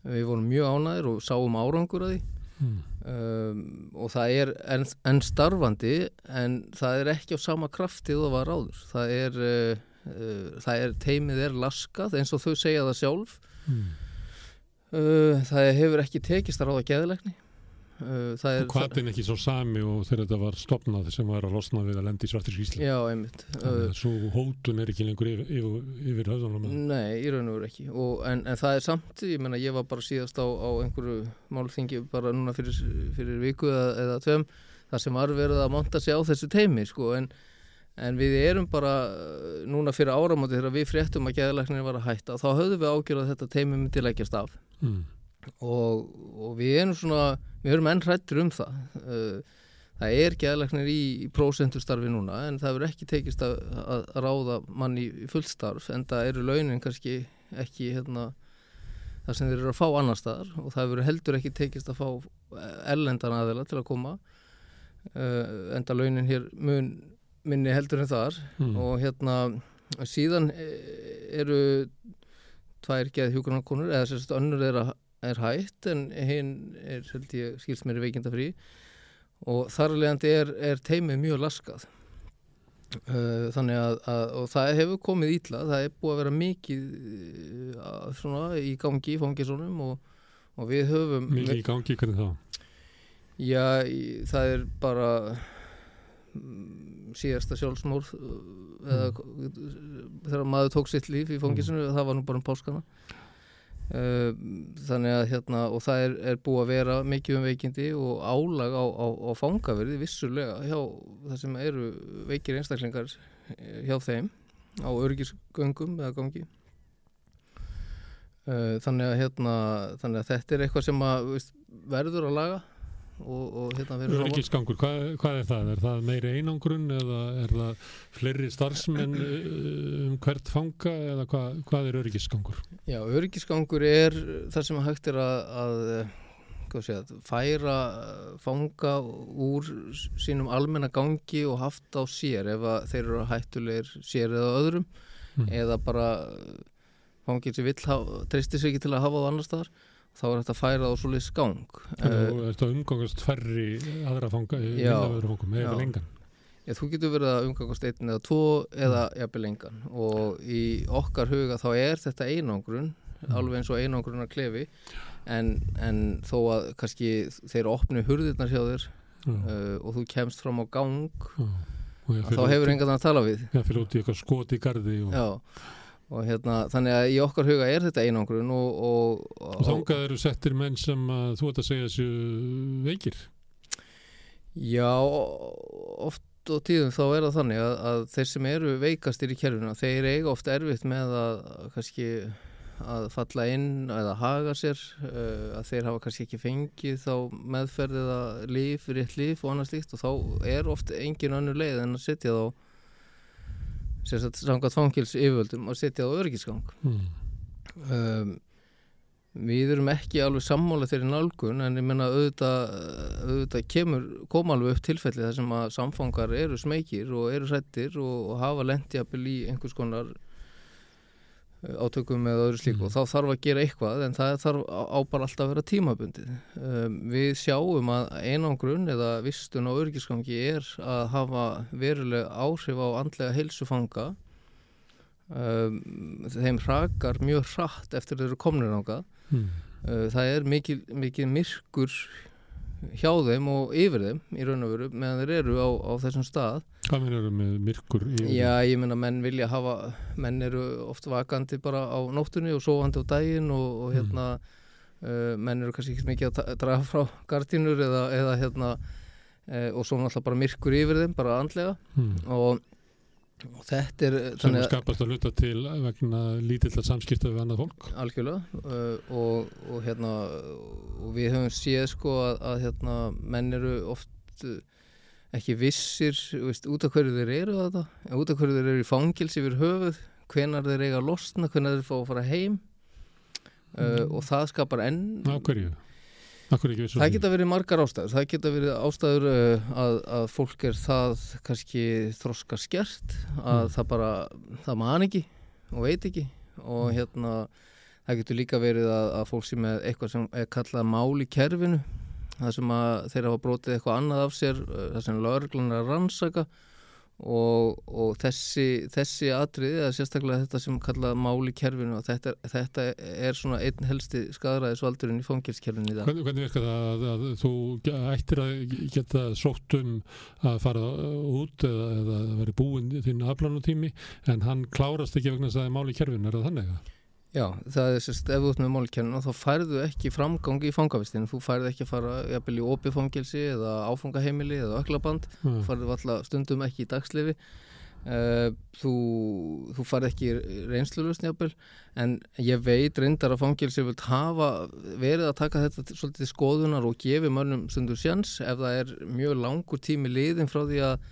Við vorum mjög ánæðir og sáum árangur að því Mm. um, og það er enn en starfandi en það er ekki á sama krafti og var áður það er, uh, uh, það er teimið er laskað eins og þau segja það sjálf Mm. uh, það hefur ekki tekist að ráða geðleikni hvað er ekki svo sami og þegar þetta var stopnað sem var að losna við að lendi í svartir skýsli já, einmitt. Þannig að svo hótun er ekki lengur yfir, yfir, yfir höfðunum Nei, í raun og veru ekki. Og, en, en það er samt, ég menna ég var bara síðast á, á einhverju málþingi bara núna fyrir, fyrir viku eða, eða tveim þar sem var verið að monta sig á þessu teimi sko. En, en við erum bara uh, núna fyrir áramóti þegar við fréttum að geðalæknir var að hætta þá höfðum við ágjörð að þetta teimi myndi leggjast af. Mm. Og, og við erum svona við erum enn hrættur um það uh, það er geðlæknir í, í prósentustarfi núna en það verður ekki tekist að, að ráða mann í, fullstarf en það eru launin kannski ekki hérna, það sem þeir eru að fá annar staðar og það verður heldur ekki tekist að fá erlendan aðeila til að koma uh, enda launin hér mun minni heldur en þar Mm. og hérna síðan eh, eru tvær geð hjúgrunarkonur eða sérst önnur er, að, er hætt en hinn er held ég skilst mér í veikindafrí. Og þar leðandi er, er teimið mjög laskað. Uh, þannig að, að og það hefur komið ítla það er búið að vera mikið uh, svona í gangi í fangisónum og, og við höfum mikið í gangi, hvernig þá? Já, það er bara mm, síðasta sjálfsmór eða þegar maður tók sitt líf í fangisinu það var nú bara um páskana þannig að hérna og það er, er búið að vera mikið um veikindi og álag á, á, á fangaverði vissulega hjá það sem eru veikir einstaklingar eh, hjá þeim á örgisgöngum eða gangi uh, þannig að hérna þannig að þetta er eitthvað sem að veist, verður að laga og, og hérna verður Öryggisgangur, hvað, hvað er það? Er það meiri einangrun eða er það fleiri starfsmenn uh, um hvert fanga eða hvað, hvað er öryggisgangur? Já, öryggisgangur er það sem hægt er að, að segja, færa fanga úr sínum almenna gangi og haft á sér ef þeir eru hættulegir sér eða öðrum Mm. eða bara fangir sem vill hafa, treystir sig ekki til að hafa það annar staðar þá er þetta að færa á svoleiðis gang. Þannig Eh, að umgangast færri aðra fanga, Já, fangum, eða já. lengan. Já, þú getur verið að umgangast einn eða tvo eða jafnvel engan. Og í okkar huga þá er þetta einangrun alveg eins og einangrun að klefi en, en þó að kannski þeir opni hurðirnar hjá þér Já, uh, og þú kemst fram á gang já. Ég þá hefur engan að tala við. Það fyrir út í eitthvað skot í gardi og, Já, og hérna þannig að í okkar huga er þetta einangrun og, og, og þangað eru settir menn sem að þú ert að segja þessu veikir. Já, oft og tíðum þá er það þannig að, að þeir sem eru veikastir í kerfinu, þeir eiga oft erfitt með að kannski að falla inn eða haga sér uh, að þeir hafa kannski ekki fengið þá meðferð eða líf, rétt líf og annað slíkt og þá er oft engin önnur leið en að setja þá sérstaklega samkvæmt fangils yfirvöldum að setja þá örgisgang Mm. um, við erum ekki alveg sammála þeirri nálgun en ég menna auðvitað, auðvitað kemur, kom alveg upp tilfelli þar sem að samfangar eru smekir og eru hrættir og, og hafa lendjapil í einhvers konar átökum eða öðru slíku Mhm. og þá þarf að gera eitthvað en það þarf á, á bara alltaf að vera tímabundið um, við sjáum að einangrun eða vistun á örgisgangi er að hafa veruleg áhrif á andlega heilsufanga um, þeim hrakar mjög hratt eftir þeir eru komnir ángað Mm. Uh, það er mikil, mikil myrkur hjá þeim og yfir þeim í raun og veru meðan þeir eru á, á þessum stað. Hvað minn eru með myrkur Já, ég menna menn vilja hafa menn eru oft vakandi bara á nóttunni og sofandi á daginn og, og hérna uh, menn eru kannski ekki mikið að draga frá gardínur eða, eða hérna uh, og svo náttúrulega bara myrkur yfir þeim bara andlega. Mm. og, og þetta er sem þannig að skapast að luta til vegna lítilla samskipta við annað fólk. algjörlega uh, og, og hérna og við höfum séð sko að, að hérna menn eru oft uh, ekki vissir veist, út af hverju þeir eru þetta út af hverju þeir eru í fangils yfir höfuð hvenar þeir eiga að losna, hvenar þeir fá að fara heim uh, Mm. og það skapar enn Á hverju? Á hverju ekki vissu? Það geta verið margar ástæður. Það geta verið ástæður uh, að, að fólk er það kannski þroska skert að Mm. það bara, það man ekki og veit ekki. Og hérna það getur líka verið að, að fólk sem er eitthvað sem er kallað mál í kerfinu það sem að þeir hafa brotið eitthvað annað af sér uh, það sem lögreglan að rannsaka og, og þessi, þessi atriði, eða sérstaklega þetta sem kallað mál í kerfinu og þetta, þetta er svona einn helsti skadræðisvaldurinn í fangilskerfinu í dag Hvernig, hvernig virkar það að, að þú ge- ættir að geta sótt um að fara út eða, eða að vera búin þinn afplánutími en hann klárast ekki vegna þess að það er mál í kerfinu, er það þannig? eða? Já, það er sérst, ef þú ert með málkennuna þá færðu ekki framgang í fangavistinu þú færðu ekki að fara jafnvel í opið fangilsi eða áfangaheimili eða öklaband þú færðu alltaf stundum ekki í dagslifi. Uh, þú, þú færðu ekki reynslulust jafnvel. En ég veit reyndar að fangilsi vilt hafa verið að taka þetta svolítið skoðunar og gefi mönnum stundur sjans ef það er mjög langur tími liðin frá því að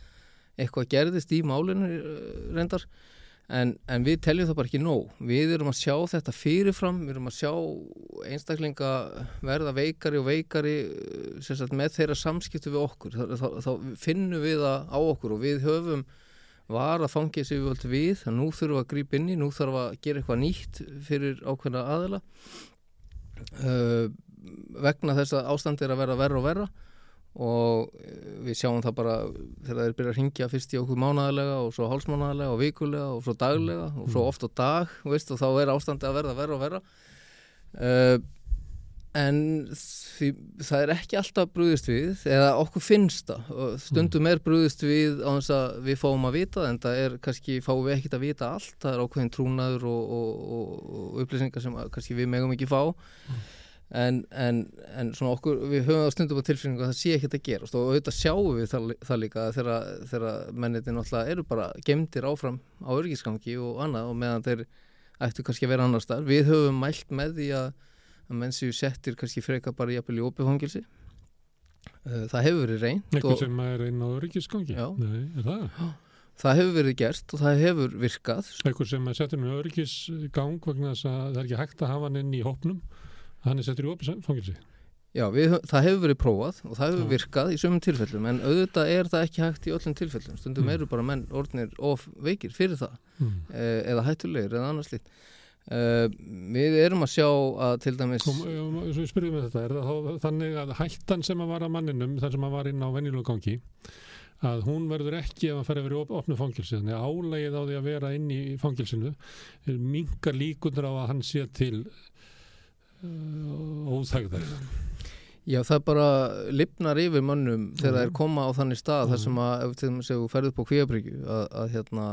eitthvað gerðist í málinu eh, reyndar En, en við teljum það bara ekki nóg. Við erum að sjá þetta fyrirfram, við erum að sjá einstaklinga verða veikari og veikari eh, sagt, með þeirra samskiptu við okkur. Þá, þá, þá finnum við það á okkur og við höfum var að fangið sér við við, að nú þurfum við að grípa inn í, nú við að gera eitthvað nýtt fyrir ákveðna aðila. Uh, vegna þess að ástand er að vera verra og verra og eh, við sjáum það bara þegar þeir byrja að ringja fyrst í okkur mánaðarlega og svo hálsmánaðarlega og vikulega og svo daglega og svo oft á dag veist, og þá er ástandi að verða verra og verra. Uh, en því, það er ekki alltaf brúðist við eða okkur finnst það. Stundum er brúðist við á þess að við fáum að vita en það er kannski fáum við ekkert að vita allt. Það er ákveðin trúnaður og, og, og, og upplýsingar sem kannski við megum ekki fá en, en, en svona okkur, við höfum það stundum á tilfinningu að það sé ekkert að gerast og auðvitað sjáum við það, það líka þegar, mennitin náttúrulega eru bara gemdir áfram á örgisgangi og annað og meðan þeir ættu kannski að vera annars þar. Við höfum mælt með því að, að menn séu settir kannski freka bara jafnvel í opifangilsi. Það hefur verið reynd Eitthvað sem er inn á öryggisgangi? Já. Nei, er það? það hefur verið gert og það hefur virkað. Eitthvað sem settur með öryggisgang vegna þess að það er ekki hægt að hafa hann inn í hópnum hann er settur í opisfangilsi. Já, við, það hefur verið prófað og það hefur virkað í sömum tilfellum en auðvitað er það ekki hægt í öllum tilfellum. Stundum Mm. eru bara menn orðnir of veikir fyrir það. Mm. eh, eða hættulegir eða annars lít uh, við erum að sjá að til dæmis um, spyrjum við þetta, er það þá þannig að hættan sem að var að manninum þar sem að var inn á venjulegu gangi að hún verður ekki ef að fara yfir op opnu fangilsi þannig að álegið á því að vera inn í fangilsinu mingar líkundur á að hann sé til óþægðar já það bara lifnar yfir mönnum þegar það er koma á þannig stað þar Mhm. sem að ef til dæmis ef þú ferð upp á kvíabryggju að, að hérna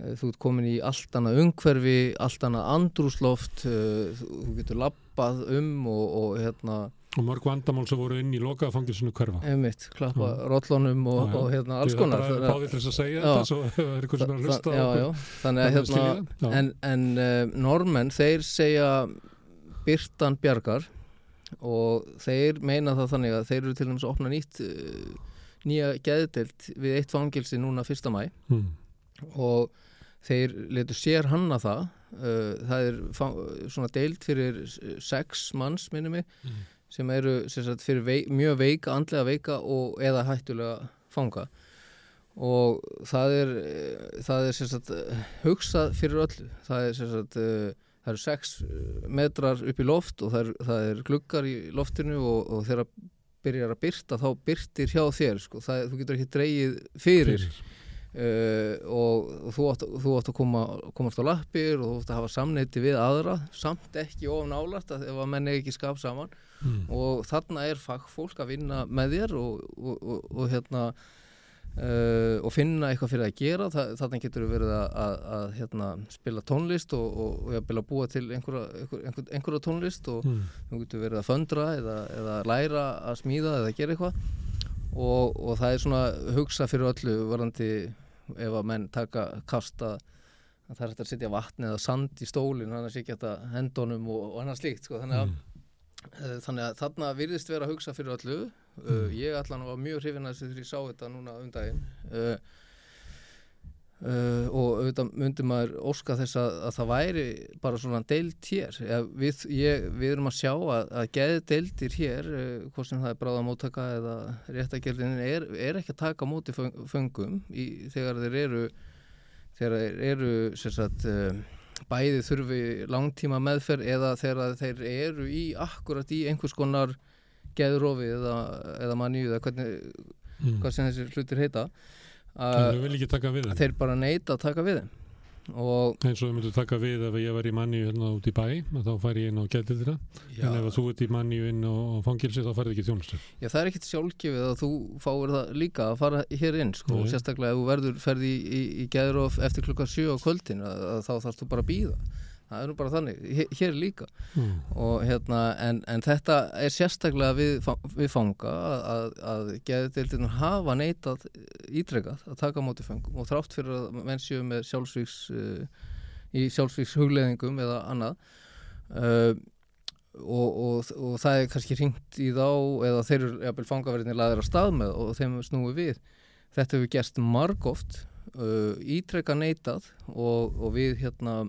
eh, þú ert komin í allt annað umhverfi allt annað andrúsloft uh, þú, þú getur lappað um og, og hérna og mörg vandamál sem voru inn í lokaða fangilsinu hverfa einmitt, klappa Já. rollunum og, Já, já. og hérna alls konar þarf bara að fá því til þess að segja þetta svo það er eitthvað sem er að hlusta þannig að hérna það. En, en uh, normenn þeir segja byrtan bjargar og þeir meina það þannig að þeir eru til dæmis að opna nýtt uh, nýja geðdelt við eitt fangilsi núna fyrsta mæ Mm. og þeir letu sér hanna það uh, það er svona deild fyrir sex manns minnum mig Mm. sem eru sem sagt, fyrir veik, mjög veika, andlega veika og eða hættulega fanga og það er eh, það er sagt eh, hugsað fyrir öllu það er sem sagt það eru sex eh, metrar upp í loft og það er, það er gluggar í loftinu og, og þegar byrjar að byrta þá byrtir hjá þér sko. það, þú getur ekki dreigið fyrir uh, og, og þú, átt, þú átt að koma, komast á lappir og þú átt að hafa samneiti við aðra samt ekki of nálagt að ef að menn er ekki skap saman Mm. og þarna er fagfólk að vinna með þér og, og, og, og hérna uh, og finna eitthvað fyrir að gera Þa, þarna getur við verið að, að, að hérna, spila tónlist og, og, og að búa til einhverja, einhver, einhver, einhverja tónlist og Mm. þú getur verið að föndra eða, eða læra að smíða eða gera eitthvað og, og það er svona hugsa fyrir öllu varandi ef að menn taka kasta að það er hægt að setja vatn eða sand í stólinn annars ekki hægt að hendunum og, og annars slíkt sko. þannig, að, Mm. mm. þannig að þarna virðist vera hugsa fyrir öllu uh, ég allan var mjög hrifin að þessu þegar ég sá þetta núna um daginn. Uh, Uh, og auðvitað myndi maður óska þess að, að það væri bara svona deild hér. Við, ég, við erum að sjá að, að geði deildir hér hvort sem það er bráðamóttaka eða réttagerðin er, er ekki að taka móti í, þegar þeir eru þegar þeir eru sagt, bæði þurfi langtíma meðferð eða þegar þeir eru í akkurat í einhvers konar geðurofi eða, eða manníu eða hvernig, mm. hvað sem þessir hlutir heita að þeir bara neita að taka við þeim. Og eins og þau myndu taka við ef ég var í manni hérna út í bæ þá fær ég inn á gældildina en ef þú ert í manni inn á fangilsi þá færði ekki þjónustu. Já, það er ekkert sjálfgefið að þú fáir það líka að fara hér inn sko, sérstaklega ef þú verður ferði í, í, í geðurof eftir klukka 7 á kvöldin að, að þá þarfst þú bara að býða það er nú bara þannig, hér, líka. Mm. og hérna, en, en þetta er sérstaklega við, við fanga að, að, að geðdeildinu hafa neitað ítrekað að taka móti fengum og þrátt fyrir að menn séu með sjálfsvíks uh, í sjálfsvíks hugleðingum eða annað uh, og, og, og það er kannski ringt í þá eða þeir eru jafnvel fangaverðinni laðir á stað með og þeim snúið við. Þetta hefur gerst margóft uh, ítrekka neitað og, og við hérna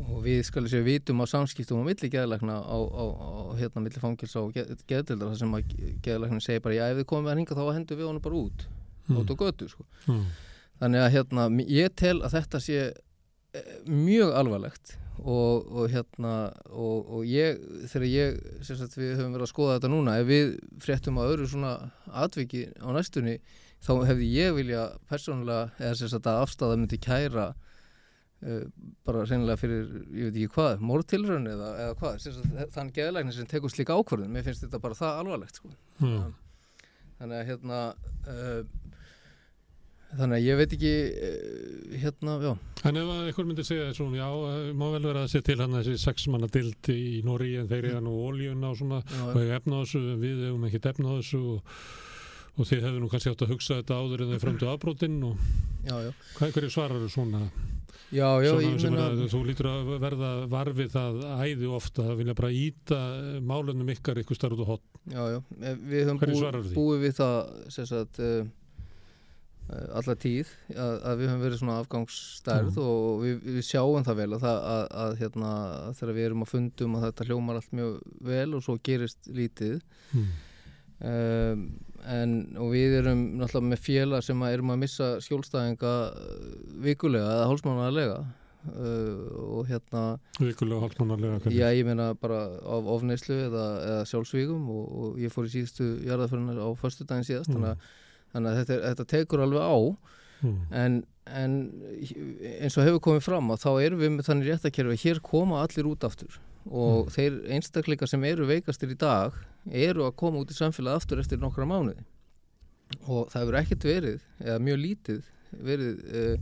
og við skal séu vitum á samskiptum á milli geðlækna á, á, á hérna milli fangils og geðdildar þar sem að geðlækna segir bara já ef við komum við að hinga þá hendur við honum bara út Mm. út á götu sko. Mm. þannig að hérna ég tel að þetta sé eh, mjög alvarlegt og, og hérna og, og ég, þegar ég sagt við höfum verið að skoða þetta núna ef við fréttum að öðru svona atviki á næstunni þá hefði ég vilja persónulega eða að afstæða myndi kæra bara reynilega fyrir, ég veit ekki hvað, mórtilrun eða, eða hvað, þann geðlækni sem tekur slíka ákvörðun, mér finnst þetta bara það alvarlegt sko. Mm. þannig að hérna uh, þannig að ég veit ekki uh, hérna, já. En ef einhver myndi segja svona, já, eh, má vel vera að sé til hann þessi sexmanna dild í Nóri en þeir nú ólíuna og svona Já, og eiga efna á þessu, við hefum ekkert efna á þessu og, og þið hefðu nú kannski átt að hugsa þetta áður en þeir fremdu afbrótinn og já, já, hvað, hverju svarar svona, já, já svona ég meina að þú lítur að verða varfið það æði ofta að vilja bara íta málunum ykkar ykkur starf út og hot já, já, eh, við höfum Hverju bú, svararðu því? búið við það sem sagt uh, alla tíð að, að við höfum verið svona afgangsstærð Já. og við, við sjáum það vel að, það, að, að hérna, þegar við erum að fundum að þetta hljómar allt mjög vel og svo gerist lítið mm. um, en, og við erum náttúrulega með félag sem að erum að missa skjólstæðinga uh, vikulega eða hálsmánaðarlega uh, og hérna vikulega hálfmannarlega já ég meina bara af ofneislu eða, eða sjálfsvígum og, og ég fór í síðustu jarðaförinu á förstu daginn síðast Mm. þannig, að, þannig að þetta, þetta tekur alveg á mm. en, en eins og hefur komið fram að þá erum við með þannig réttakerfi að hér koma allir út aftur og Mm. þeir einstakleika sem eru veikastir í dag eru að koma út í samfélagi aftur eftir nokkra mánuði. Og það hefur ekkert verið eða mjög lítið verið uh,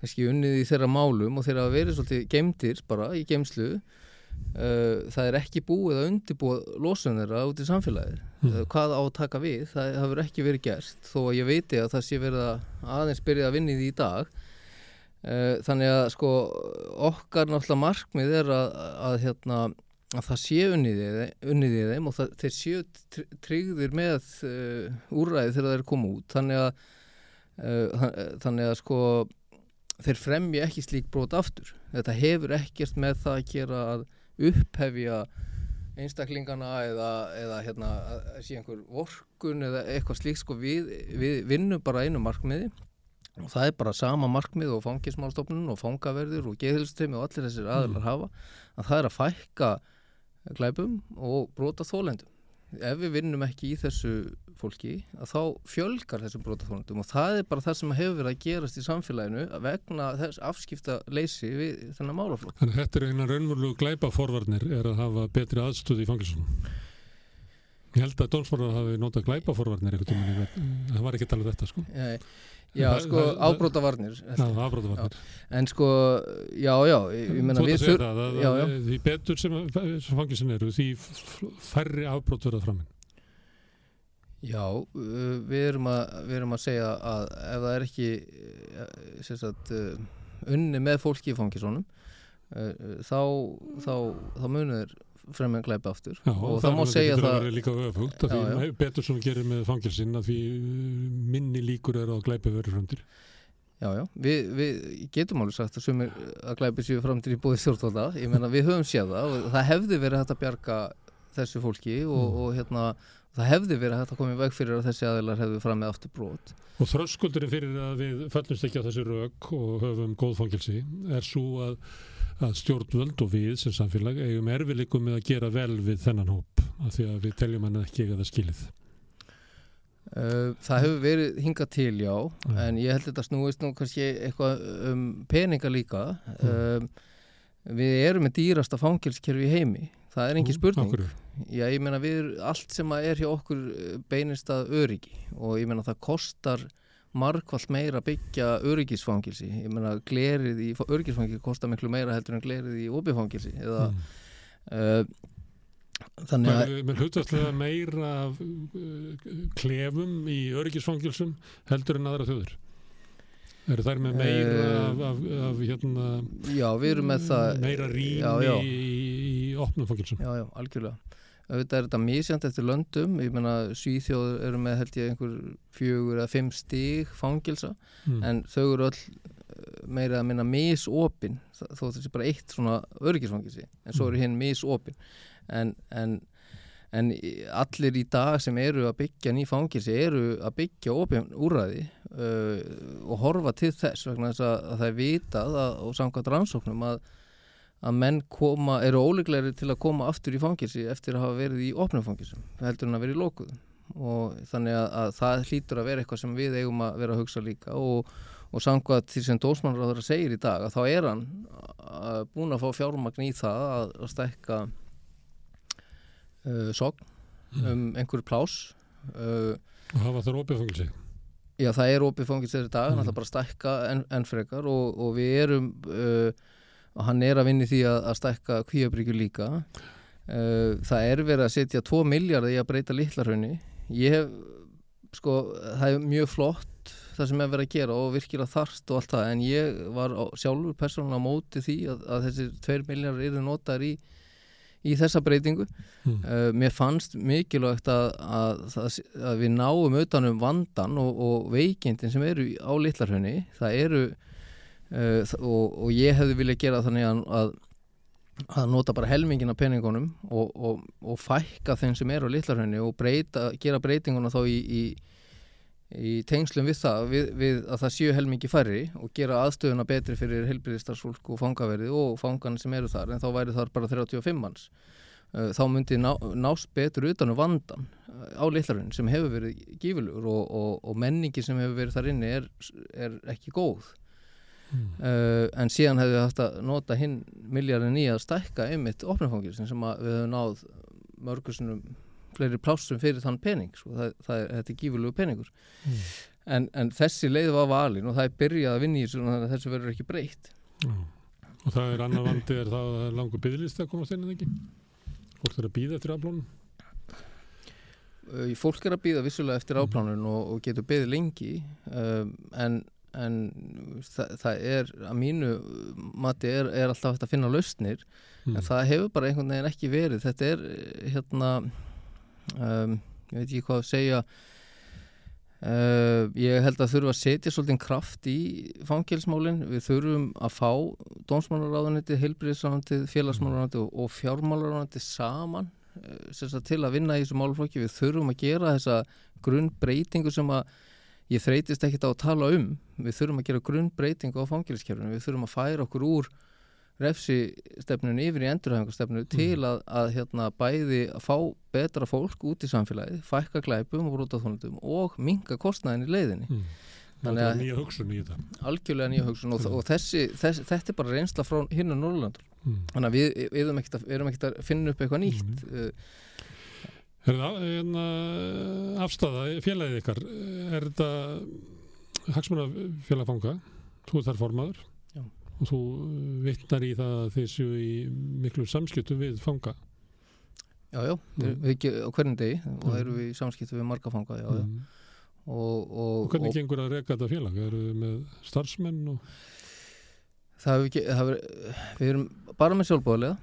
kannski unnið í þeirra málum og þeirra verið svolítið gemdir bara í gemslu uh, það er ekki búið að undibúa losun þeirra út í samfélagið. Mm. uh, hvað á að taka við, það hefur ekki verið gert þó að ég veiti að það sé verið að aðeins byrja að vinna í því í dag þannig að sko okkar náttúrulega markmið er að, að hérna að það sé unnið í þeim, og það, þeir séu tr- tryggðir með uh, úrræði þegar þeir koma út. Þannig að uh, þannig að sko þeir fremja ekki slík brot aftur. Þetta hefur ekkert með það að gera að upphefja einstaklingana eða, eða hérna, sé einhver vorkun eða eitthvað slíkt sko við, við vinnum bara einu markmiði og það er bara sama markmið og fangismálstofnun og fangaverður og geðhilstrimi og allir þessir aðlar hafa að það er að fækka glæpum og brota þólendum ef við vinnum ekki í þessu fólki að þá fjölgar þessum brotaþólendum og það er bara það sem hefur verið að gerast í samfélaginu vegna þess afskipta leysi við þennan málaflokk Þannig að þetta er eina raunverulegu glæpaforvarnir er að hafa betri aðstöð í fangelsunum. Ég held að dómsmálar hafi notað glæpaforvarnir verð. Það var ekki talað þetta sko. Já, Það- sko það- afbrótavarnir. en sko, já, já Þú við að það, að, já, já. því betur sem, sem fangelsin eru, því færri afbrót verða framinn. Já, uh, við erum, að, við erum að segja að ef það er ekki uh, sagt, uh, unni með fólki í fangisónum þá, þá, þá munir fremjum glæpi aftur. Já, og það má segja það vera líka öfugt, að Já, því betur sem gerir með fangelsin, að því uh, minni líkur er að glæpi verður framtir. Já, já, við, við getum alveg sagt að sumir að glæpi séu framtíð í búið stjórnvalda, ég meina við höfum séð það og það hefði verið hægt að bjarga þessu fólki og, Mm. og hérna það hefði verið hægt að koma í veg fyrir að þessi aðeinar hefði fram með aftur brot. Og þröskuldurinn fyrir að við fallumst ekki á þessi rauk og höfum góð fangilsi er svo að, að stjórnvöld og við sem samfélag eigum erfileikum með að gera vel við þennan hóp af því að við teljum hann ekki það skilið. Uh, það hefur verið hingað til, já, Já. en ég held þetta snúist nú kannski eitthvað um peninga líka. Um, við erum með dýrasta fangilskerfi í heimi, það er engin spurning. Akkur, Já, ég meina við, allt sem er hjá okkur eh, beinist að öryggi og ég meina það kostar margvall meira að byggja öryggisfangilsi. Ég meina glerið í öryggisfangilsi kostar miklu meira heldur en glerið í opifangilsi. Eða, mm. uh, þannig að, Með, með hlutastlega meira af, uh, klefum í öryggisfangilsum heldur en aðra þjóður. Eru þær með meira Eh, af, af, af hérna, já, við erum með það... meira rými í, í opnum fangilsum? Já, já, algjörlega. Auðvitað er þetta misjant eftir löndum, ég meina Svíþjóð eru með held ég einhver fjögur eða fimm stig fangilsa Mm. en þau eru öll eh, meira að minna misopin þó þessi bara eitt svona öryggisfangilsi en svo eru hinn misopin. En, en, en allir í dag sem eru að byggja ný fangilsi eru að byggja opin úrræði uh, og horfa til þess vegna þess að, að það er vitað að, og samkvæmt rannsóknum að að menn koma, eru óleglegri til að koma aftur í fangilsi eftir að hafa verið í opnum fangilsum, heldur en að vera í lókuðum og þannig að, að það hlýtur að vera eitthvað sem við eigum að vera að hugsa líka og, og samkvæmt því sem dósmannráður segir í dag að þá er hann uh, búin að fá fjármagn í það að, að stækka uh, sogn um einhverju plás uh, Og hafa þær opið fangilsi? Já, það er opið fangins þeirri dag, Mhm. hann ætla bara að stækka enn en frekar og, og við erum, uh, og hann er að vinni því að, að stækka kvíabryggju líka. Það er verið að setja 2 miljardar í að breyta litlarhraunni. Ég hef, sko, það er mjög flott það sem er verið að gera og virkilega þarft og allt það, en ég var sjálfur persónulega móti því að, að þessir 2 miljardar eru notar í, í þessa breytingu. Mm. Uh, mér fannst mikilvægt að, að, að við náum utanum vandan og, og veikindin sem eru á litlarhönni það eru uh, og, og ég hefði viljað gera þannig að, að, að nota bara helmingin af peningunum og, og, og fækka þeim sem eru á litlarhönni og breyta, gera breytinguna þá í, í, í tengslum við það við, við að það séu helmingi færri og gera aðstöðuna betri fyrir helbriðistarsfólk og fangaverði og fangan sem eru þar en þá væri þar bara 35 manns. Uh, þá myndi ná, nást betur utanum vandan uh, á litlarinn sem hefur verið og, og menningi sem hefur verið þar inni er, er ekki góð Mm. uh, en síðan hefur við haft að nota hinn miljardin í að stækka einmitt opnumfangilsin sem við höfum náð mörgursunum fleiri plássum fyrir þann pening sko. það, það er, þetta er gífurlegu peningur Mm. en, en þessi leið var valin og það er byrjað að vinna í þessu verður ekki breytt Já. Og það er annar vandi er það að er langur byggðlist að komast inn en ekki? Fólk þarf að býða eftir aflónum? uh, fólk er að býða vissulega eftir áplánun og, og getur byggð lengi um, en, en það, það er að mínu mati er, er alltaf að finna lausnir Mm. en það hefur bara einhvern veginn ekki verið. Þetta er eh, hérna um, ég veit ekki hvað að segja. Uh, ég held að þurfa að setja svolítið kraft í fangilsmálin, við þurfum að fá dónsmálaráðuniti, heilbriðsráðuniti félagsmálaráðuniti og, og fjármálaráðuniti saman uh, til að vinna í þessu málflokki, við þurfum að gera þessa grunnbreytingu sem að ég þreytist ekkit á að tala um við þurfum að gera grunnbreytingu á fangilskjörunum við þurfum að færa okkur úr refsistefnun yfir í endurhæfingarstefnu til að, að hérna, bæði að fá betra fólk út í samfélagið, fækka glæpum og brútaþónundum og minga kostnæðin í leiðinni. Mm. Þannig að- nýja hugsun í þetta. Algjörlega nýja hugsun og, Mm. og þessi, þessi, þetta er bara reynsla frá hinnu Norrlandur. Mm. Þannig að við, við erum ekkert að, að finna upp eitthvað nýtt. Er það en, afstæða félagið ykkar? Er þetta hagsmuna félagfanga? Þú er þar formaður Já. og þú vittnar í það séu í miklu samskiptum við fanga. já, já, við, Mm. á hvernig degi og Mm. erum við í samskiptu við marga fanga, já, já. Mm. Og, og, Og hvernig og gengur að reka þetta félag? Eru þið með starfsmenn og það hefur ekki, það hefur, við erum bara með sjálfbóðlega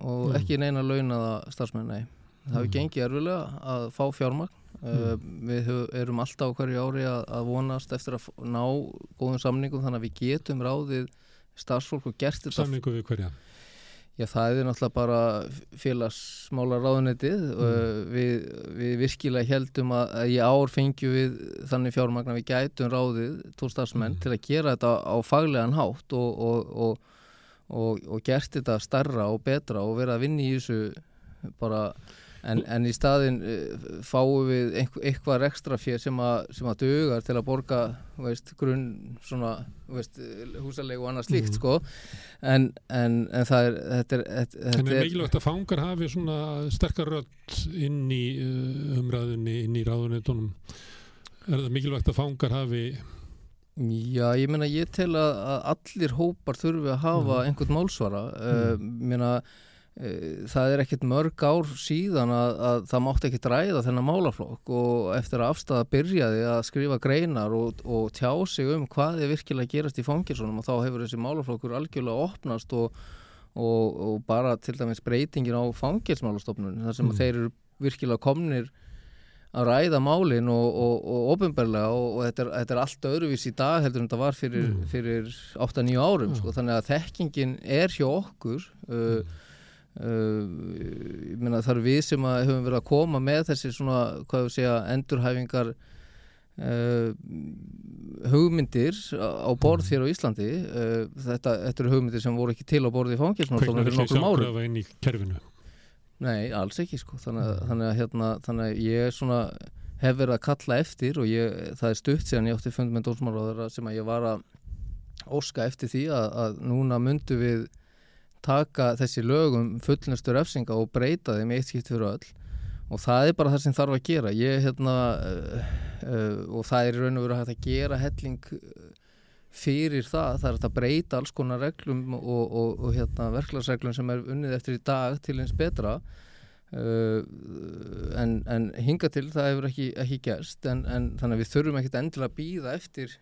og Mm. ekki neina launaða starfsmenn, nei. Það hefur Mm. gengið erfilega að fá fjármagn. Uh, við erum alltaf hverju ári að, að vonast eftir að ná góðum samningum þannig að við getum ráðið starfsfólk og gert þetta samningu við hverja? Já, það er náttúrulega bara félagsmála ráðunetið mm. við, við virkilega heldum að, í ár fengjum við þannig fjármagnar við gætum ráðið tól stafsmenn mm. til að gera þetta á faglegan hátt og, og, og, og gert þetta starra og betra og vera að vinna í þessu bara En, en í staðin uh, fáum við eitthvað ekstra fér sem, sem að dögar til að borga veist, grunn svona veist, húsalegu og annað slíkt mm. sko en, en, en það er þetta er, þetta En er mikilvægt að fangar hafi svona sterkar rödd inn í uh, umræðunni, inn í ráðunitunum er það mikilvægt að fangar hafi Já, ég meina ég tel að allir hópar þurfi að hafa mm. einhvern málsvara mm. uh, meina Eh, það er ekkert mörg ár síðan að, að það mátt ekki dræða þennan málaflokk og eftir að afstæða byrjaði að skrifa greinar og, og tjá sig um hvað er virkilega gerast í fangilsunum og þá hefur þessi málaflokkur algjörlega opnast og, og, og bara til dæmis breytingin á fangilsmálastofnun þar sem mm. þeir eru virkilega komnir að ræða málinn og ofinbarlega og þetta er, þetta er allt öðruvís í dag heldur en þetta var fyrir, mm. fyrir 8-9 árum mm. sko, þannig að þekkingin er hjá okkur Uh, ég meina það eru við sem hefum verið að koma með þessi svona, hvað við segja, endurhæfingar uh, hugmyndir á borð hér á Íslandi. Uh, þetta, þetta eru hugmyndir sem voru ekki til á borði í fangilsnálstofnum fyrir nokkrum árum. Nei, alls ekki sko. Þannig, mm. þannig að hérna, þannig að ég svona hef verið að kalla eftir og ég, það er stutt síðan ég átti fund með dómsmálaður sem að ég var að óska eftir því að, að núna myndu við taka þessi lögum fullnustur öfsinga og breyta þeim eitt skipt fyrir öll. Og það er bara það sem þarf að gera. Ég hérna uh, uh, og það er raun og veru hægt að gera helling fyrir það. Það er að breyta alls konar reglum og, og, og hérna verklagsreglum sem er unnið eftir í dag til eins betra. Uh, en, en hinga til það hefur ekki, ekki gerst. En, en þannig að við þurfum ekkert endilega að býða eftir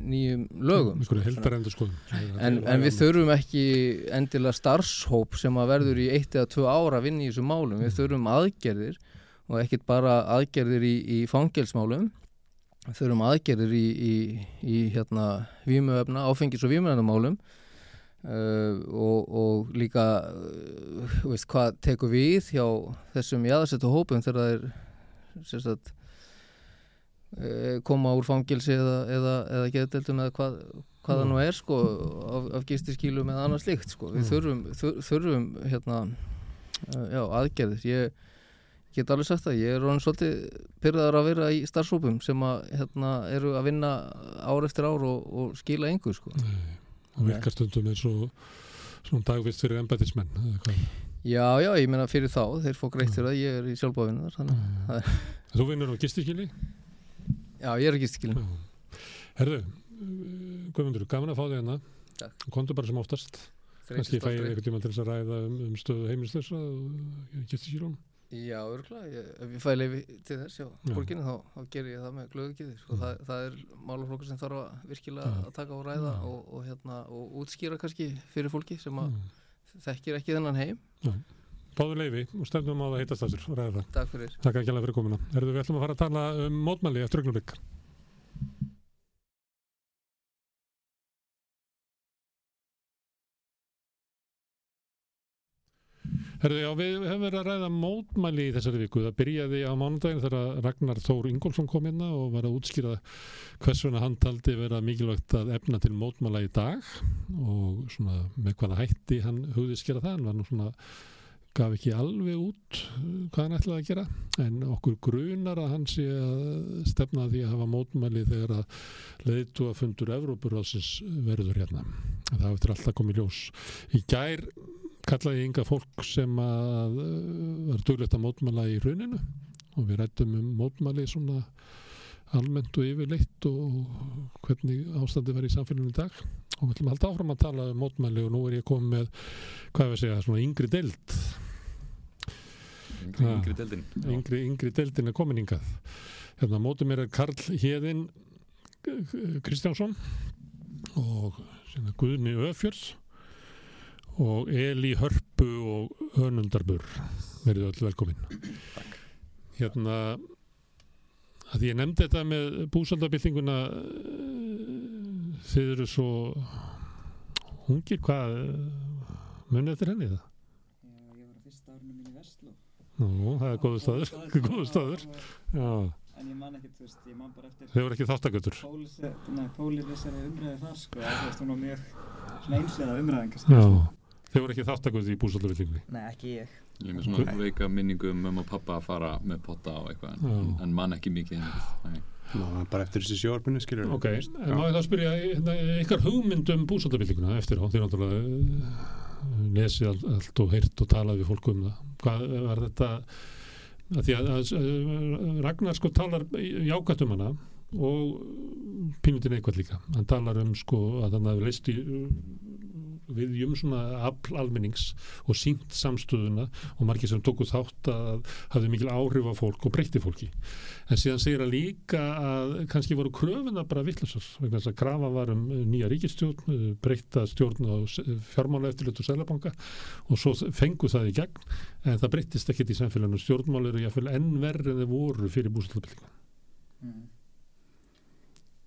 nýjum lögum en, en við þurfum ekki endilega starfshóp sem að verður í eitt eða tvö ára að vinna í þessu málum. Við þurfum aðgerðir og ekkert bara aðgerðir í, í fangelsmálum. Við þurfum aðgerðir í, í, í hérna, vímuöfna, áfengis og vímuöfnamálum uh, og, og líka uh, veist, hvað tekur við hjá þessum jáðarsettu hópum þegar það er sérstaklega koma úr fangilsi eða, eða, eða geðdeldum eða hvað, hvað það nú er sko, af, af gistiskílum eða annað slikt sko. við þurfum, þurfum hérna, eh, já, aðgerðir ég get alveg sagt það, ég er ráðin svolítið pyrraðar að vera í starfsópum sem að, hérna, eru að vinna ár eftir ár og, og skila engu sko. og virkar stundum eins og svona dagvist fyrir embætismenn já, já, ég menna fyrir þá þeir fók greitt fyrir að ég er í sjálfbáðinu Þú vinnur á gistiskíli? Já, ég er ekki skilin Herðu, Guðmundur, gaman að fá þig hérna Kontu bara sem oftast Kanski fæ ég eitthvað tíma til þess að ræða um, um stöðu heimilslösa og geti sílum Já, örgulega, ef ég fæ leiði til þess, já, fólkinu, þá, þá ger ég það með glöðugiði, sko, mm. það, það er málaflokkur sem þarf að virkilega ja. að taka og ræða ja. og, og, hérna, og útskýra kannski fyrir fólki sem að mm. þekkir ekki þennan heim ja. Báðu leiði og stefnum á það heitast þessur og ræða það. Takk fyrir. Takk ekki alveg fyrir komina. Erðu við ætlum að fara að tala um mótmæli eftir augnablikk. Herðu, já, við hefum verið að ræða mótmæli í þessari viku. Það byrjaði á mánundagin þegar Ragnar Þór Ingólfsson kom hérna og var að útskýra hvers vegna hann taldi vera mikilvægt að efna til mótmæla í dag og svona með hvaða hætti hann hugði skera það. Hann var nú svona gaf ekki alveg út uh, hvað hann ætlaði að gera. En okkur grunar að hann sé að stefna því að hafa mótmæli þegar að leiðtu að fundur Evrópurásins verður hérna. Það eftir alltaf komið ljós. Í gær kallaði ynga fólk sem að uh, var duglegt að mótmæla í rauninu og við rættum um mótmæli svona almennt og yfirleitt og hvernig ástandi var í samfélaginu í dag. Og við ætlum að halda áfram að tala um mótmæli og nú er ég komið með, hvað er að segja, svona yngri deild. Yngri, yngri deildin. Yngri, yngri deildin er komin yngað hérna mótið mér er Karl Hjeðin Kristjánsson og Guðni Öfjörð og Eli Hörpu og Önundarbur verið öll velkomin. Takk. Hérna að ég nefndi þetta með búsaldabildinguna þið eru svo hungir hvað munið eftir henni það? Já, ég var á fyrsta árinu mín í Vestló. Nú, það er góðu staður, góðu staður. Já, En ég man ekkert, þú veist, ég man bara eftir þau voru ekki þáttagötur. pólirissari umræði þar, sko, að þú veist, hún var mjög einslega umræðin, kannski. Já, þau voru ekki þáttagötur í búsaldavillingni. Nei, ekki ég. Ég er með svona veika minningu um mömmu og pappa að fara með potta á eitthvað en, en man ekki mikið Ná, bara eftir þessi sjóarbyrnu skilur Ok, en má ég þá spyrja hérna, ykkar hugmynd um búsaldavillinguna eftir á, því náttúrulega eh, lesið all- allt og heyrt og talað við fólk um það. Hvað var þetta, að því að, að, að Ragnar sko talar jákvæmt um hana og pínutin eitthvað líka. Hann talar um sko að hann hafi leist í viðjum svona afl almennings og sínt samstöðuna og margir sem tóku þátt að hafði mikil áhrif á fólk og breytti fólki. En síðan segir að líka að kannski voru kröfuna bara vittlusar vegna þess að krafa var um nýja ríkistjórn eh, breytta stjórn á fjármála eftirlut og sælabanka og svo fengu það í gegn en það breyttist ekkert í samfélaginu. Stjórnmál eru jáfnvel enn verri en þeir voru fyrir búsaldabildingu Mm.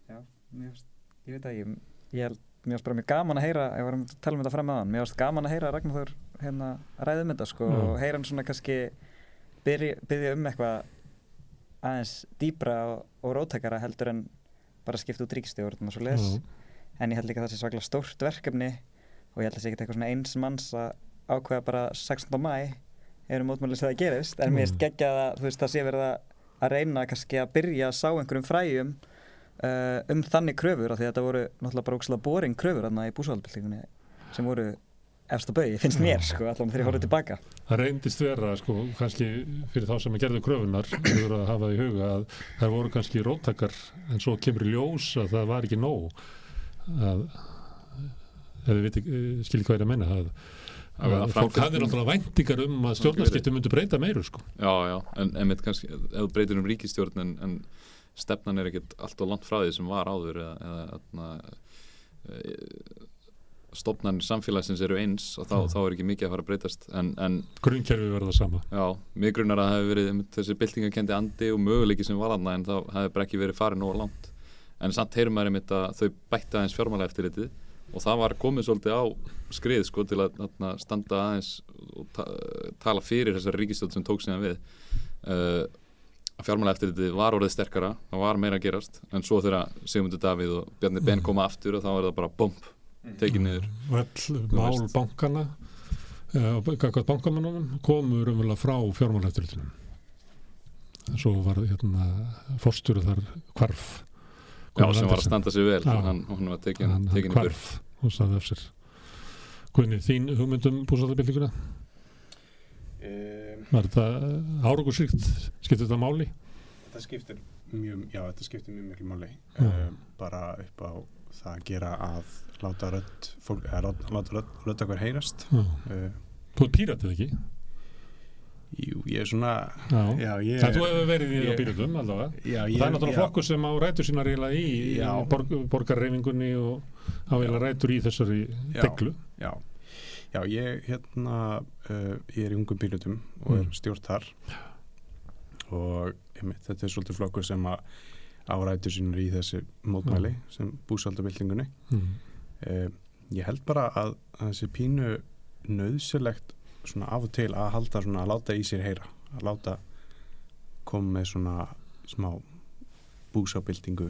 Já, finnst, ég veit að ég, ég held, mér finnst bara mjög gaman að heyra, ég var að tala um þetta fram hann, mér finnst gaman að heyra Ragnar Þór hérna ræðum þetta sko Já. og heyra hann svona kannski byrja, um eitthvað aðeins dýbra og, og rótækara heldur en bara skipta út ríkistjórn og svo les en ég held líka að það sé svaklega stórt verkefni og ég held að það sé ekki eitthvað svona eins manns að ákveða bara 16. mæ eru mótmælið sem það gerist en mér Mm. geggjað að þú veist það sé verið að að reyna kannski að byrja að sá einhverjum fræjum um þannig kröfur af því að þetta voru náttúrulega bara ógslag boring kröfur þarna í búsvaldbyltingunni sem voru efst á bauði, finnst mér sko, allan þegar ég horfði tilbaka. Það reyndist vera, sko, kannski fyrir þá sem að gerðu kröfunar, voru að hafa í huga að það voru kannski róttakar en svo kemur í ljós að það var ekki nóg að, ef þið viti, skiljið hvað ég er að menna, að, Að að fólk hafði náttúrulega væntingar um að stjórnarskipti myndu breyta meiru, sko. Já, já, en einmitt kannski ef þú breytir um ríkistjórn en, en stefnan er ekkert allt og langt frá því sem var áður eða, eða atna, stofnarnir samfélagsins eru eins og þá, þá er ekki mikið að fara að breytast. Grunnkerfi verða sama. já, mig grunar að það hefur verið þessi byltingakendi andi og möguleiki sem var aðna en þá hefur ekki verið farið nógu langt. En samt heyrum maður einmitt að þau bætti aðeins fjármála eftirlitið og það var komið svolítið á skrið sko til að standa aðeins og ta tala fyrir þessari ríkistöld sem tók síðan við. Uh, að fjármála eftirlitið var orðið sterkara það var meira að gerast en svo þegar Sigmundur Davíð og Bjarni Ben koma aftur og þá er það bara bomb tekið niður. Og öll mál bankana eh, og gagvað bankamannunum komu raunverulega frá fjármálæfturlutunum. Svo var hérna fórstur þar hvarf. já, sem var að standa sig vel Já. hann, hann var tekin, hann, hann tekin hvarf og saði af sér. Guðni, þín hugmyndum búsaldabildinguna um, var þetta árangursýkt skiptir þetta máli? Það skiptir mjög, já þetta skiptir mjög miklu máli. Um, bara upp á það að gera að láta rödd fólk, eða láta- láta rödd, rödd okkar heyrast. Uh, Þú er píratið ekki? Jú, ég er svona Já, Já, ég Það þú hefur verið í píratum allavega. Já, ég það er náttúrulega flokkur sem á rætur sína reyla í borgarreifingunni og á eiginlega rætur í þessari deglu Já, já ég hérna uh, ég er í ungum bílutum og er Mm. stjórn þar. Og einmitt, þetta er svolítið flokkur sem að árætur sínur í þessi mótmæli sem búsaldabildingunni mm. uh, ég held bara að, að þessi pínu nöðsilegt svona af og til að halda svona að láta í sér heyra að láta koma með svona smá búsabildingu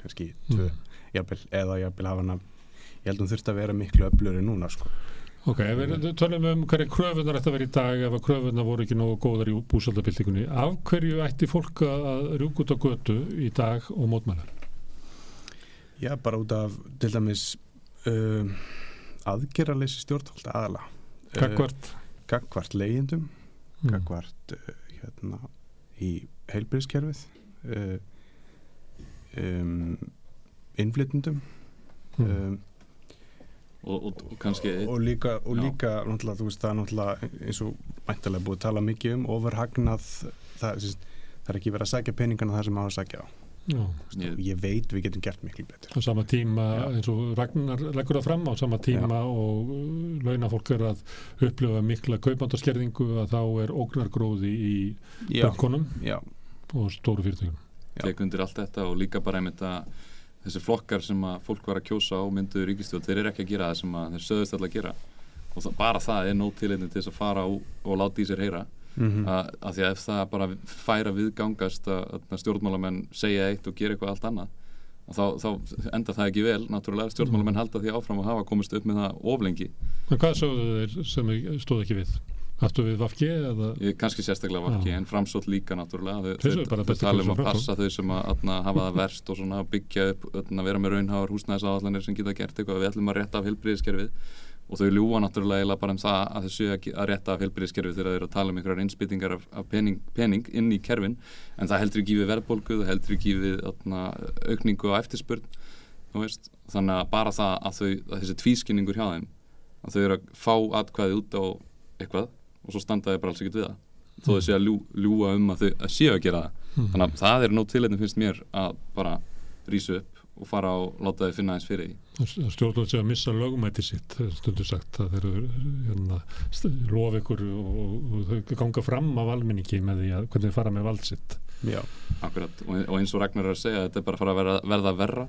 kannski tvö, jafnvel, eða jafnvel hafa hana ég held hún þurfti að vera miklu öfluri núna sko Ok, ef við tölum um hverju kröfunar ætti að vera í dag ef að kröfunar voru ekki nógu góðar í búsaldabildingunni af hverju ætti fólk að rjúk út á götu í dag og mótmælar? Já, bara út af til dæmis um, aðgerraleysi stjórnvalda aðala Gagvart? Gagvart leigjendum Mm. Gagvart uh, hérna í heilbyrðiskerfið uh, um, innflytundum um, og, og, og kannski og líka, og Já. líka náttúrulega, þú veist, það er náttúrulega eins og mæntalega búið að tala mikið um ofurhagnað það, það er ekki verið að sækja peningana það sem á að sækja á Já, ég, ég veit við getum gert miklu betur á sama tíma Já. eins og Ragnar leggur það fram á sama tíma og uh, launafólk er að upplifa mikla kaupmáttaskerðingu að þá er ógnargróði í já, bönkunum já, og stóru fyrirtökum. Já. tek undir allt þetta og líka bara einmitt að þessi flokkar sem að fólk var að kjósa á myndu ríkistjóð, þeir eru ekki að gera það sem að þeir söðust alltaf að gera. Og það, bara það er nóg tileinni til þess að fara og, og láta í sér heyra. Mm að, að því að ef það bara færa viðgangast að, að stjórnmálamenn segja eitt og gera eitthvað allt annað að þá, þá enda það ekki vel. Náttúrulega stjórnmálamenn halda því áfram að hafa komist upp með það oflengi En hvað þeir sem stóð ekki við? Hattu við Vafki eða? Ég, kannski sérstaklega Já. en framsótt líka náttúrulega, þau, þau, þau tala um að passa þau sem að atna, hafa það verst og svona byggja upp, atna, vera með raunháar húsnæðisáallanir sem geta gert eitthvað, við ætlum að rétta af heilbriðiskerfið og þau ljúa náttúrulega bara um það að þau séu að, rétta af heilbriðiskerfið þegar þeir eru að tala um einhverjar innspýtingar af, af pening, pening inn í kerfin en það heldur ekki við verðbólgu, það heldur ekki við atna, aukningu á eftirspurn þannig að bara það að, þau, að þessi tvískinningur hjá þeim að þau eru að fá atkvæði út á eitthvað og svo standa þau bara alls ekkert við það. Þó þau séu að ljú, ljúa um að þau að séu að gera það. Mm. þannig að það er nóg tilhættin finnst mér að bara rísu upp og fara og láta þau finna eins fyrir því. Stjórnvöld sé að missa lögumæti sitt stundu sagt að þeir eru hérna, lofa ykkur og, og, og þau ganga fram af almenningi með því að hvernig þeir fara með vald sitt. Já, Akkurat, og, og eins og Ragnar er að segja þetta er bara að fara að verða, verða verra.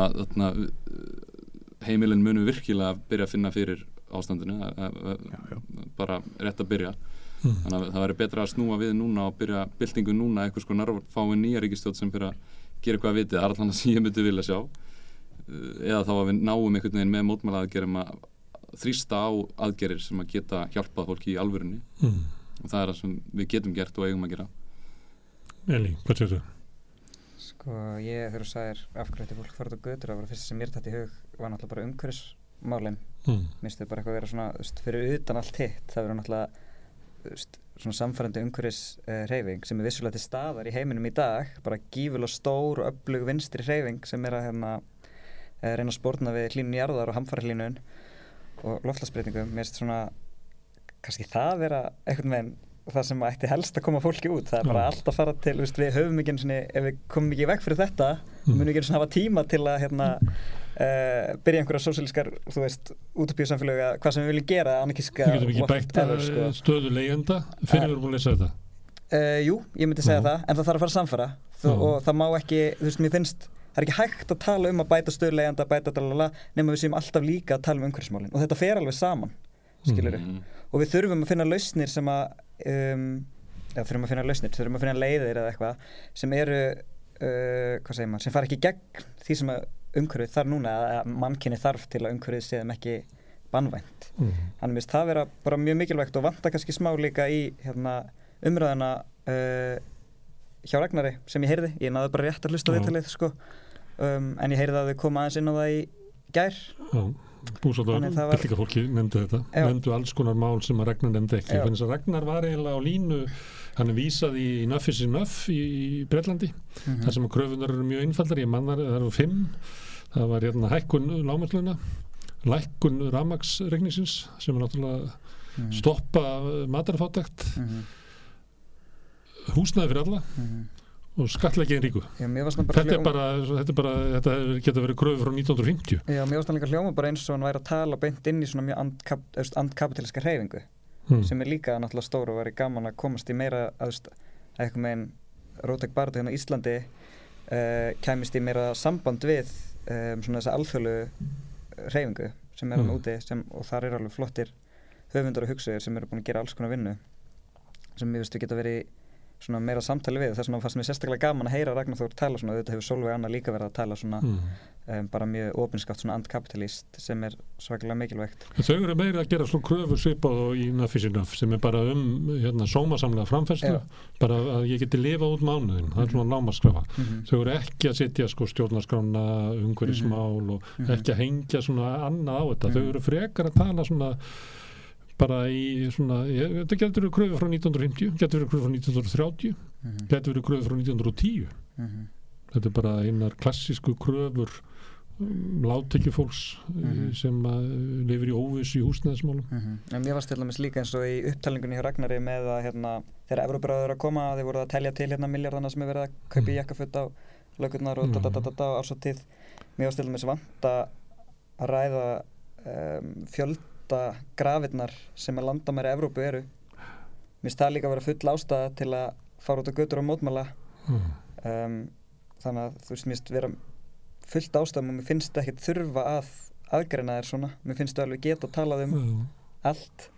Að þarna, heimilin munu virkilega að byrja að finna fyrir ástandinu að, að, að, já, já. bara rétt að byrja Mm. þannig að það væri betra að snúa við núna og byrja byltingu núna eitthvað sko nærvar fáið nýja ríkistjóð sem fyrir að gera eitthvað að vitið, það er allan að sem ég myndi vilja sjá Uh, eða þá að við náum einhvern veginn með mótmæla aðgerum að þrýsta á aðgerir sem að geta hjálpað fólki í alvörunni mm. og það er það sem við getum gert og eigum að gera Eli, hvað séu þau? Sko, ég þegar þú sagðir af hverju þetta fólk í umhverfismálin Mm. minnst þau bara eitthvað að vera svona veist, fyrir utan allt hitt það verður náttúrulega veist, svona samfærandi umhverfis uh, reyfing sem er vissulega til staðar í heiminum í dag bara gífulega stór og öflug vinstri reyfing sem er að hérna, uh, reyna að spórna við hlínun jarðar og hamfara hlínun og loftlagsbreytingum mér finnst svona kannski það vera einhvern veginn það sem ætti helst að koma fólki út það er bara Já. allt að fara til, veist, við höfum ekki einu sinni, ef við komum ekki í veg fyrir þetta Mm. munum ekki einu sinni hafa tíma til að hérna, uh, byrja einhverja sósílískar þú veist, útopíu samfélög að hvað sem við viljum gera, anarkiska Við getum ekki bætt uh, sko. stöðu leigjenda fyrir við erum búin að lesa þetta uh, Jú, ég myndi segja Já. það, en það þarf að fara að samfara Já. og það má ekki, þú veist, mér finnst það er ekki hægt að tala um að bæta stöðlegenda bæta dalala, nema við séum alltaf líka að tala um umhverfismálin og þetta fer alveg saman skilur mm. og við þurfum að finna lausnir sem að um, já, þurfum að finna lausnir, þurfum að finna leiðir eða eitthvað sem eru uh, hvað segir maður, sem fara ekki gegn því sem að umhverfið þarf núna að mannkinni þarf til að umhverfið séðum ekki bannvænt. mm. Þannig að það vera bara mjög mikilvægt og vanta kannski smá líka í hérna, umræðina uh, hjá Ragnari sem ég heyrði, ég náði bara rétt að hlusta á Já. viðtalið sko. um, en ég heyrði að þau koma aðeins inn á það í gær Já, búsátt og Þannig það var- byltingafólki nefndu þetta, Já. nefndu alls konar mál sem að Ragnar nefndi ekki, þannig að Ragnar var eiginlega á línu, hann er vísað í Nuff is Enough í, Breitlandi mm þar sem að kröfunar eru mjög einfaldar ég mannar, það eru fimm það var hérna hækkun lámarsluna lækkun ramagsregningsins sem er náttúrulega Mhm. stoppa matarfátækt húsnæði fyrir alla og skattleggiðin ríku Já, þetta er hljóm- bara, þetta er bara þetta getur verið kröfu frá 1950 Já, mér varst hann líka hljóma bara eins og hann væri að tala beint inn í svona mjög andkapitaliska hreyfingu hmm. sem er líka náttúrulega stór og væri gaman að komast í meira að, eitthvað meginn rótæk barðu hérna Íslandi uh, kæmist í meira samband við um, svona þessa alþjóðlu hreyfingu sem er hann Mm. úti sem, og þar er alveg flottir höfundar og hugsuðir sem eru búin að gera alls konar vinnu sem ég veist við geta verið svona meira samtali við þess vegna fannst mér sérstaklega gaman að heyra Ragnar Þór tala svona auðvitað hefur Solveig Anna líka verið að tala svona Hmm. um, bara mjög opinskátt svona andkapitalist sem er svakalega mikilvægt Þau eru meira að gera svona kröfur svipað og í Naffisinöf sem er bara um hérna, sómasamlega framfærslu Já. bara að ég geti lifa út mánuðin það er svona námaskrafa mm -hmm. þau eru ekki að setja sko stjórnarskrána umhverfismál og Mhm. ekki að hengja svona annað á þetta þau Mhm. eru frekar að tala svona bara í svona þetta getur verið kröfu frá 1950 getur verið kröfu frá 1930 Mhm. getur verið kröfu frá 1910 þetta er bara einar klassísku kröfur um, láttekjufólks Mhm. mm sem að lifir í óvissu í húsnæðismálum En mér varst til dæmis líka eins og í upptalningunni hjá Ragnari með að hérna, þegar eru að koma þeir voru að telja til hérna miljardana sem er verið að kaupa í Mm. jakkafutt á lögurnar og da da da da da á ársatíð mér varst til dæmis vanta að ræða um, fjölda grafirnar sem að landamæri Evrópu eru. Mér finnst það líka að vera full ástæða til að fara út á götur og mótmæla. Mm. um, þannig að þú veist mér finnst vera fullt ástæðum og mér finnst ekkert þurfa að aðgreina þér svona. Mér finnst það alveg geta að talað um allt.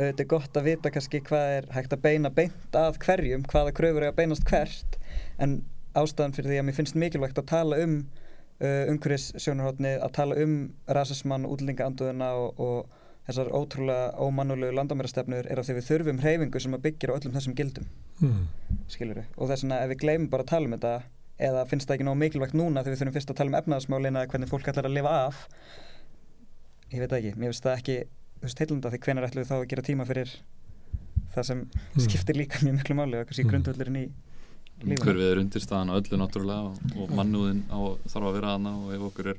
Auðvitað er gott að vita kannski hvað er hægt að beina beint að hverjum hvaða kröfur er að beinast hvert. En ástæðan fyrir því að mér finnst mikilvægt að tala um uh, umhverfis sjónarhóttni að tala um rasismann, útlendingaanduðuna og, og þessar ótrúlega ómannulegu landamærastefnur er af því við þurfum hreyfingu sem að byggja á öllum þessum gildum mm. skilur við og þess vegna ef við gleymum bara að tala um þetta eða finnst það ekki nóg mikilvægt núna þegar við þurfum fyrst að tala um efnaðasmálina hvernig fólk ætlar að lifa af ég veit það ekki, mér finnst það ekki þú veist heilunda því hvenar ætlum við þá að gera tíma fyrir það sem Mm. skiptir líka mjög miklu máli og kannski Mm. grundvöldurinn í lífinu Hverfið er undirstaðan á öllu náttúrulega og, og mannúðin á, þarf að vera hana og ef okkur er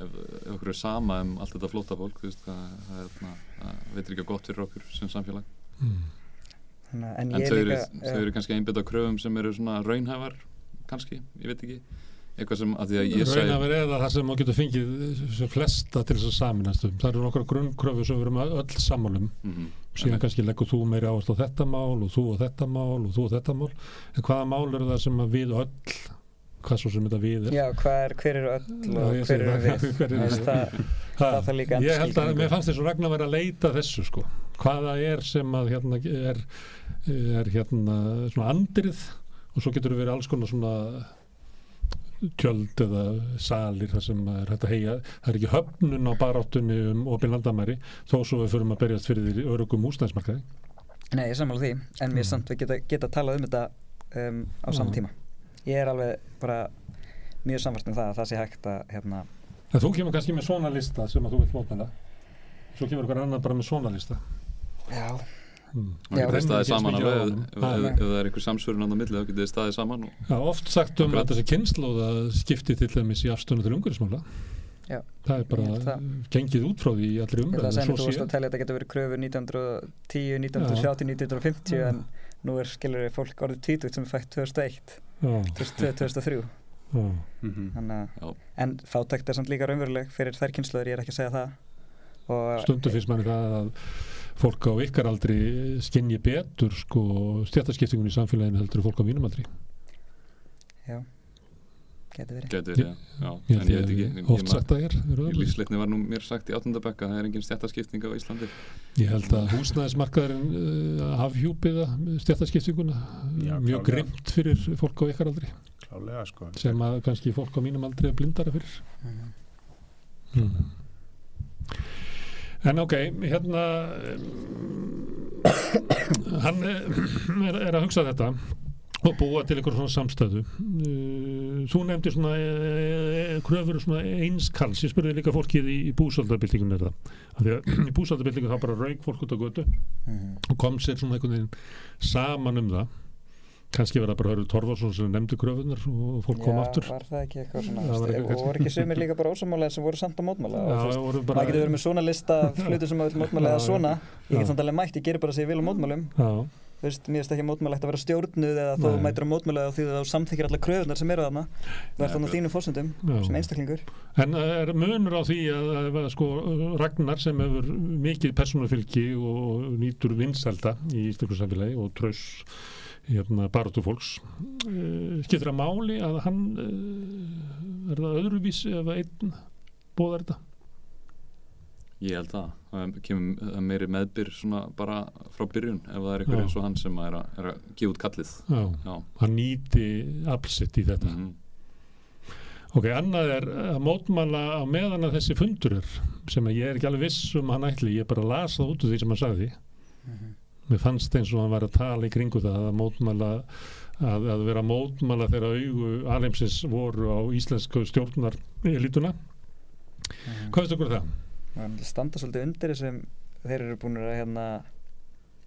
ef, ef okkur er sama um allt þetta flóta fólk þú veist, það, það, er, svona, það veitir ekki gott fyrir okkur sem samfélag Mm. Þannig, að- en en ég þau eru, líka þau eru kannski einbytta kröfum sem eru svona raunhæfar kannski, ég veit ekki eitthvað sem að því að ég segi Raun að vera eða það sem maður getur fengið sem flesta til þess að saminast um. Það eru nokkra grunnkröfu sem við erum öll sammálum. Mhm. Síðan kannski leggur þú meiri áherslu á þetta mál og þú á þetta mál og þú á þetta mál. En hvaða mál eru það sem að við öll, hvað svo sem þetta við er? já, er, hver eru öll Já, og ég hver eru það. við Hver við? það, Ha, það þarf líka ég held að mér fannst þess að Ragnar vera að leita þessu sko hvaða er sem að hérna er, er hérna svona andrið og svo getur verið alls konar svona tjöld eða salir þar sem er hægt að heia það er ekki höfnun á baráttunni um opin landamæri þó svo við förum að berjast fyrir því örugum úsnæðismarkaði Nei, ég er sammála því, en mér Mm. samt við geta, geta talað um þetta um, á sama Já. tíma. Ég er alveg bara mjög samfært um það að það sé hægt að, hérna, en þú kemur kannski með svona lista sem að þú vilt mótmenna svo kemur einhver annar bara með svona lista já, og getið Brennir staðið saman alveg ef, ef, ef, ef það er einhver samsvörun á milli þá getið þið staðið saman og Já, oft sagt um Akkurat. að þessi kynnslóð að skipti til dæmis í afstöðinu til umhverfismála. Já. Það er bara það. gengið út frá því í allri ég ætla umræðu. að segja svo mér, þú sé- að telja að þetta getur verið kröfur 1910, 1930, 1950, Já. en nú er, skilur fólk orðið tvítugt sem er fætt 2001, Já, 2002, 2003, já. Mhm. en fátækt er samt líka raunveruleg fyrir þær kynnslóður, ég er ekki að segja það. Og, Stundum finnst manni það að fólk á ykkar aldri skinni betur sko stjættaskiptingun í samfélaginu heldur fólk á mínum aldri. já, getur verið. getið þið, já, Ég en ég veit ekki ég, að oft sagt að er. er Í lífsleitni var nú mér sagt í áttundabekka það er engin stjættaskipting á Íslandi Ég held að húsnæðismarkaðurinn uh, afhjúpiða stjættaskiptinguna Já, mjög grimt fyrir fólk á ykkar aldri Klálega sko sem að kannski fólk á mínum aldri er blindara fyrir. Mhm. Mm. En ok, hérna um, hann eh, er, er að hugsa þetta og búa til einhver svona samstæðu Uh, þú nefndir svona uh, kröfur svona einskalls ég spurði líka fólkið í, í búsaldabildingun er það, af því að í búsaldabildingun þá bara rauk fólk út á götu Mhm. og kom sér svona einhvern veginn saman um það. Kannski verða bara Hörður Torfarsson sem nefndi kröfunar og fólk kom Já, aftur. var það ekki eitthvað svona, Það var og voru ekki sumir líka bara ósamálega sem voru samt að mótmála Já, maður getur verið með svona lista af hlutum sem vil mótmála eða Já, svona. Ég já. get samt alveg mætt, ég gerir bara sem ég vil á mótmálum já, þú veist, mér finnst ekki mótmálegt að vera stjórnuð eða Nei. mætur á mótmála og því að þú samþykir allar kröfunar sem eru þarna verð þannig á akkurat. þínum fórsendum já. sem einstaklingur En er munur á því að, að, að sko, Ragnar sem hefur mikið persónufylgi og nýtur vinsælda í íslensku samfélagi og tröss hérna, barátu fólks uh, skiptir að máli að hann uh, er það öðruvísi ef einn bóðar þetta ég held það, það kemur meiri meðbyr svona bara frá byrjun ef það er einhver eins og hann sem er að, er að gefa út kallið. Já, já, hann nýti aflsitt í þetta. Mhm, Ok, annað er að mótmæla á meðan að þessi fundur er sem að ég er ekki alveg viss um að hann ætli. Ég bara las það út úr því sem hann sagði. Mér fannst eins og hann var að tala í kringu það að mótmæla að, að vera að mótmæla þegar augu alheimsins voru á íslensku stjórnar elituna hvað veistu okkur um það? Standa svolítið undir þessum þeir eru búin að hérna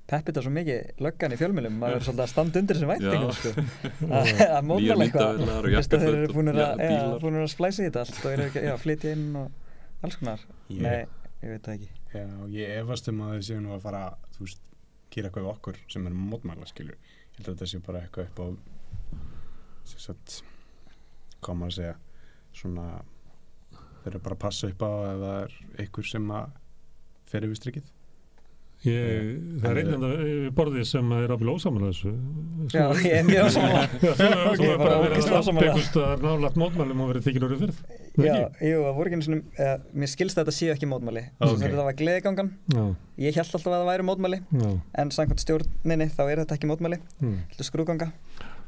peppita svo mikið löggan í fjölmjölum maður er svolítið að standa undir þessum væntingum sko. að að mótmála eitthvað. að þeir eru búin að, að splæsa í þetta allt og eru ekki, já, flytja inn og alls konar. Ég, nei, ég veit það ekki. Já, ég efast um að þau séu nú að fara þú veist, gera eitthvað við okkur sem er mótmæla skilur. Ég held að þetta sé bara eitthvað upp á sem sagt hvað maður að segja svona þeir eru bara að passa upp á ef það er einhver sem að fer yfir strikið. Ég, það er einnig að borðið sem er ábyrð ósamlega þessu. Já, ég er mjög ósammála. Já, þú, er bara bara að vera ósammála. einhvers staðar nálægt mótmælum og verið þykir orðið Nei, Já, jú, það voru ekki einu sinni, uh, mér skilst að þetta séu ekki mótmæli. Ok. Þetta var gleðigangan, Já, ég held alltaf að það væri mótmæli, já, en samkvæmt stjórninni þá er þetta ekki mótmæli, mm, þetta er skrúganga,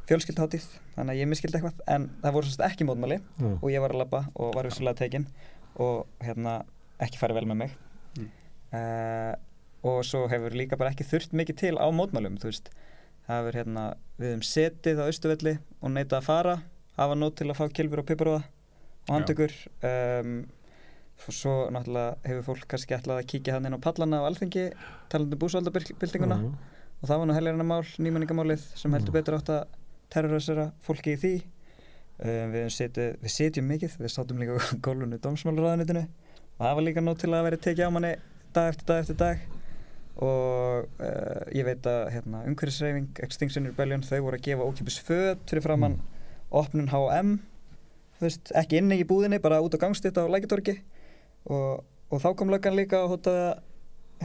fjölskyldhátíð, þannig að ég miskildi eitthvað, en það voru sérst ekki mótmæli já, og ég var að labba og var vissulega tekinn og hérna ekki farið vel með mig. Mm. Uh, og svo hefur líka bara ekki þurft mikið til á mótmælum, þú veist, það hefur hérna, við um setið á Östuvelli og neitað að fara, hafa nót til að fá kilfur og piparóða og handtökur um, og svo náttúrulega hefur fólk kannski ætlað að kíkja hann inn á pallana á alþengi talandi um búsvaldabildinguna já, og það var nú helgarina mál, nýmenningamálið sem heldur Já. betur átt að terrorisera fólki í því. Um, við, setið, við setjum mikið, við sátum líka á gólfinu dómsmálaráðanitinu og það var líka nót til að vera tekið á manni dag eftir dag eftir dag. Og uh, ég veit að hérna, umhverfisreifing, Extinction Rebellion þau voru að gefa ókipis föt fyrir framann opnun H&M veist, ekki inni í búðinni, bara út á gangstitt á Lækitorgi og, og þá kom löggan líka og hótaði að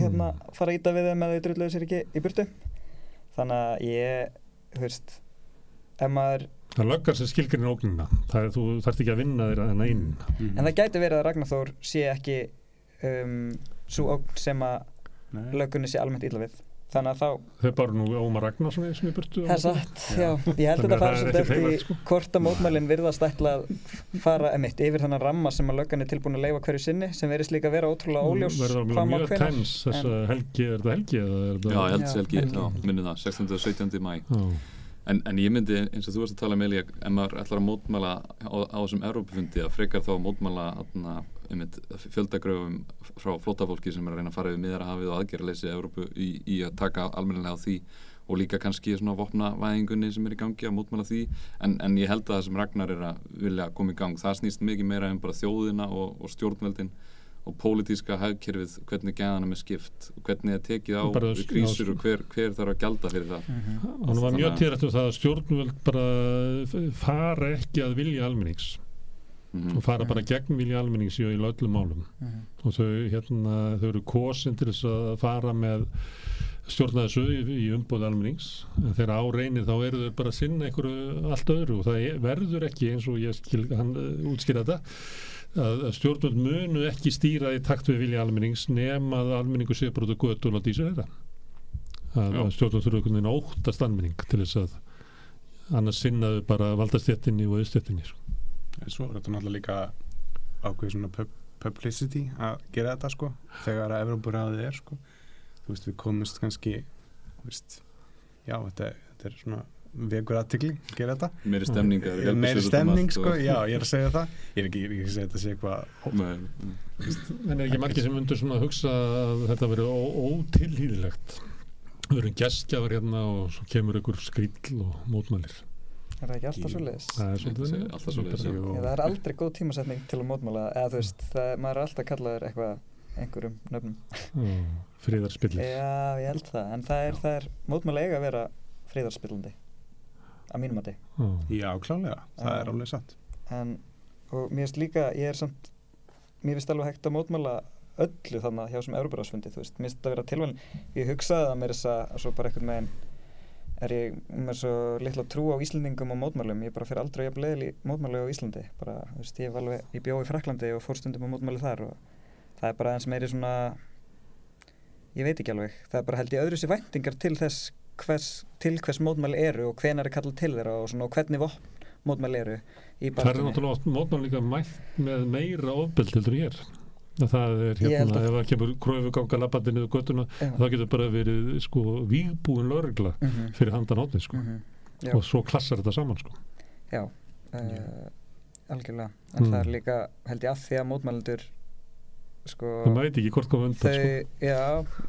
hérna, fara að íta við þeim eða þau drulluðu sér ekki í burtu. Þannig að ég, þú veist maður, það löggar sem skilgrinir ógnina. Það er, þú þarft ekki að vinna þér en einn Mhm. en það gæti verið að Ragnar Þór sé ekki um, svo ógn sem að löggunni sé almennt illa við. Þannig að þá þau bara nú Ómar Ragnarsson eins og í burtu Það er satt, já. Ég held að þetta að fara svolítið eftir í sko. hvort að mótmælinn virðast ætla að fara emitt yfir þannig ramma sem að löggan er tilbúin að leifa hverju sinni sem verðist líka að vera ótrúlega óljós mjög tens þessa helgi, er þetta helgi Já, ég held Já, sér ekki, helgi. já, minni það, 16. og 17. mæ Já, en, en ég myndi, eins og þú varst að tala með Elíja, ef maður ætlar að mótmæla á, á þessum Evrópufundi að frekar þá að mótmæla atna, einmitt, fjöldagröfum frá flótafólki sem er að reyna að fara yfir miðara hafið og aðgerraleysi Evrópu í, í að taka almennilega á því og líka kannski svona vopna væðingunni sem er í gangi að mótmæla því en, en ég held að það sem Ragnar er að vilja koma í gang, það snýst mikið meira um bara þjóðina og, og stjórnveldin og pólitíska hagkerfið, hvernig gæðanum er skipt og hvernig er tekið á Bara- krísur já, og hver, hver þarf að gjalda fyrir það Mhm. og það var mjög týrætt um það að stjórnvöld bara fara ekki að vilja almennings Mhm. og fara bara gegn vilja almennings í öllum málum Mhm. og þau, hérna, þau eru kosin til þess að fara með stjórna þessu í, í umbóð almennings. En þegar á reynir þá eru þau bara að sinna einhverju allt öðru. Og það er- verður ekki eins og ég skil hann uh, útskýra þetta að, stjórnvöld munu ekki stýra í takt við vilja almennings nema að almenningu sé að götu og láta í sig þetta að, að stjórnvöld þurfa einhvern veginn óttast almenning til þess að annars sinnaðu bara valdastjettinni og auðstjettinni sko. En svo er þetta náttúrulega líka ákveð svona pub publicity að gera þetta sko þegar að Evrópuræðið er sko veist við komumst kannski veist, já þetta, þetta er svona vekur aðtikli að gera þetta. Meiri stemning meiri um stemning sko, já ég er að segja það. Ég er ekki, ég er ekki að segja þetta sé eitthvað. En er ekki margir sem myndur svona að hugsa að þetta verið ótilhýðilegt við erum gestgjafar hérna og svo kemur ykkur skrýll og mótmælir. Er það ekki alltaf svo leiðis? það er aldrei góð tímasetning til að mótmála eða þú veist, það, maður er alltaf kallaður eitthvað einhverjum nöfnum fríðarspillir Já, ég held það, en það er, er mótmála eiga að vera fríðarspillandi að mínum að já klálega, það Já. er alveg satt. en, og mér finnst líka, ég er samt mér finnst alveg hægt að mótmála öllu þannig hjá sem Európarásfundi, þú veist, mér finnst það vera tilvæðin, ég hugsaði það mér þess að svo bara einhvern veginn er ég með svo litla trú á Íslandingum og mótmálum, ég bara fyrir aldrei að bleðil í mótmáli á Íslandi, bara, þú veist, ég alveg ég bjóð í Fraklandi og fór stundum á mótmáli þar og það er bara eins meiri svona ég veit ekki alveg. Það er bara held ég öðru sér væntingar til þess hvers, til hvers mótmæli eru og hvenar er kallað til þeirra og svona og hvernig vopn mótmæli eru það er náttúrulega oft mótmæl líka mætt með meira ofbeld heldur ég er að það er hérna, ef það kemur kröfu ganga labbandi niður göttuna það getur bara verið sko vígbúin lörgla Mhm, fyrir handan átni sko. Mhm. Já. og svo klassar þetta saman sko. Já, uh, algjörlega. En Mm. það er líka, held ég að því að mótmælendur sko. Það veit ekki hvort koma undan sko. Þau, já,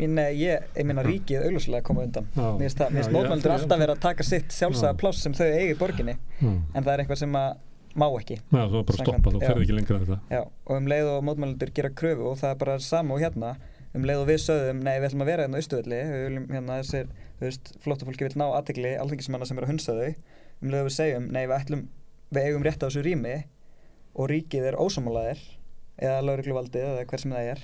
ég- nei, ég, ég minna ríkið augljóslega koma undan. Mér finnst held- alltaf vera að taka sitt sjálfsæða Já. pláss sem þau eigi í borginni Já. en það er eitthvað sem að má ekki. Já, það var bara Samkvæmt- stoppa, þú já. ferði ekki lengra en þetta. Já, og um leið og mótmælendur gera kröfu og það er bara sama og hérna um leið og við sögðum, nei við ætlum að vera hérna á Ístuvelli við viljum hérna þessir, þú veist, flótta fólki vil ná aðtegli alþingismanna sem eru að hunsa þau. Um leið og við segjum, nei við ætlum við eigum rétt á þessu rými og ríkið er ósamálaðir eða laurugluvaldið eða hver sem það er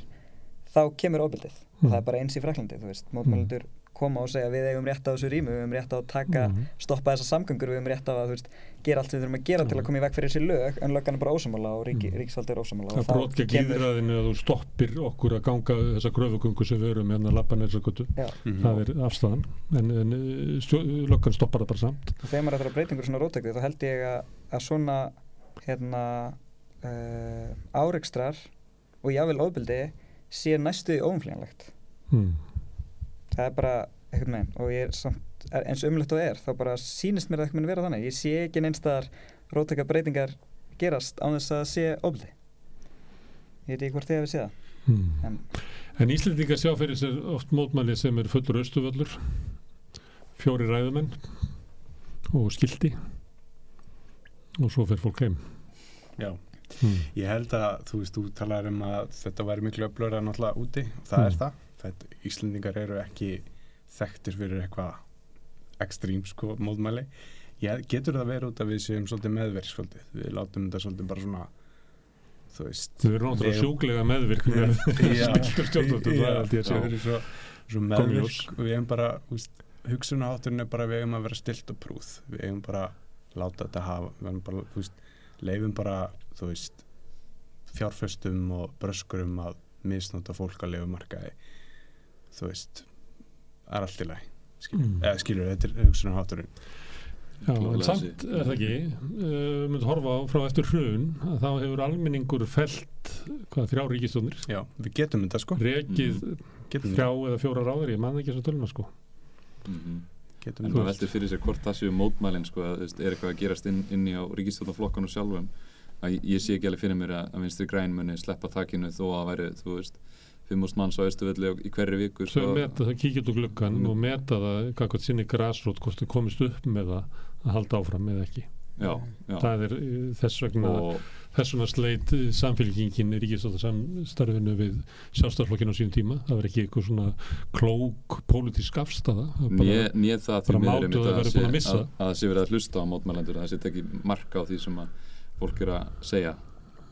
þá kemur ofbildið og Mm. það er bara eins í Fraklandi, þú veist, mótmælendur koma og segja við eigum rétt á þessu rými, við eigum rétt á að taka Mhm. stoppa þessar samgöngur, við eigum rétt á að þú veist, gera allt sem við þurfum að gera til að koma í veg fyrir þessi lög en löggan er bara ósamála og ríki, Mhm. ríkisvald er ósamála Það brot gegn líðræðinu að þú stoppir okkur að ganga þessa gröfugöngu sem við erum hérna að lappa neins að. Mhm. Það er afstæðan, en, en stjó, löggan stoppar það bara samt. og þegar maður ætlar að breytingur svona rótækið þá held ég að, að svona hérna uh, áreikstrar og jável ofbildi sé næstu óumflýjanlegt Hmm. það er bara eitthvað meginn og ég er samt er eins umlegt og er þá bara sýnist mér að eitthvað mun vera þannig ég sé ekki neinstaðar rótækja breytingar gerast án þess að sé ofbildi ég veit ekki hvort þið hefur séð það Hmm. en En Íslendingar sjá fyrir sér oft mótmæli sem er fullur austuvöllur, fjóri ræðumenn og skildi og svo fer fólk heim. Já, Hmm. ég held að þú veist, þú talar um að þetta væri miklu öflur en náttúrulega úti og það er Mm. það. þetta Íslendingar eru ekki þekktir fyrir eitthvað ekstrím sko mótmæli. Ég, getur það verið út að við séum svolítið meðverk svolítið, við látum þetta svolítið bara svona þú veist Þau eru náttúrulega sjúklega meðvirk með spiltur að við eigum bara, þú hugsunahátturinn er bara við eigum að vera stilt og prúð. Við eigum bara að láta þetta hafa við eigum bara, þú leifum bara þú veist, fjárfestum og bröskurum að misnóta fólk að lifa markaði þú veist er allt í lagi skilur, Mm. eða skilur þetta er hugsunahátturinn Já, en samt er það ekki, uh, myndi horfa á frá eftir hrun, að þá hefur almenningur felt, hvað, þrjá ríkistónir, já, við getum þetta sko. Rekið getum, þrjá eða fjóra ráðir, ég man ekki þess að tölma sko. Mhm. getum En maður veldur fyrir sér hvort það séu mótmælin sko, er eitthvað að gerast inn, inni á ríkistjóðnaflokkanu sjálfum að ég, sé ekki alveg fyrir mér að, vinstri græn muni sleppa takinu þó að væri, þú veist 5.000 manns á Östuvelli í hverju viku Svo meta það, kíkja úr gluggan Mm. og meta það, hvað sinni grasrót, hvort þau komist upp með það að halda áfram eða ekki. já, já. Það er uh, þess vegna, og þess vegna sleit uh, samfélkingin ríkistóta samstarfinu við sjálfstæðarflokkinu á sínum tíma. Það var ekki eitthvað svona klók pólitísk afstafa. Né það því mátu einmitt að það sé verið að hlusta á mótmælendur að það sé tekið marka á því sem að fólk er að segja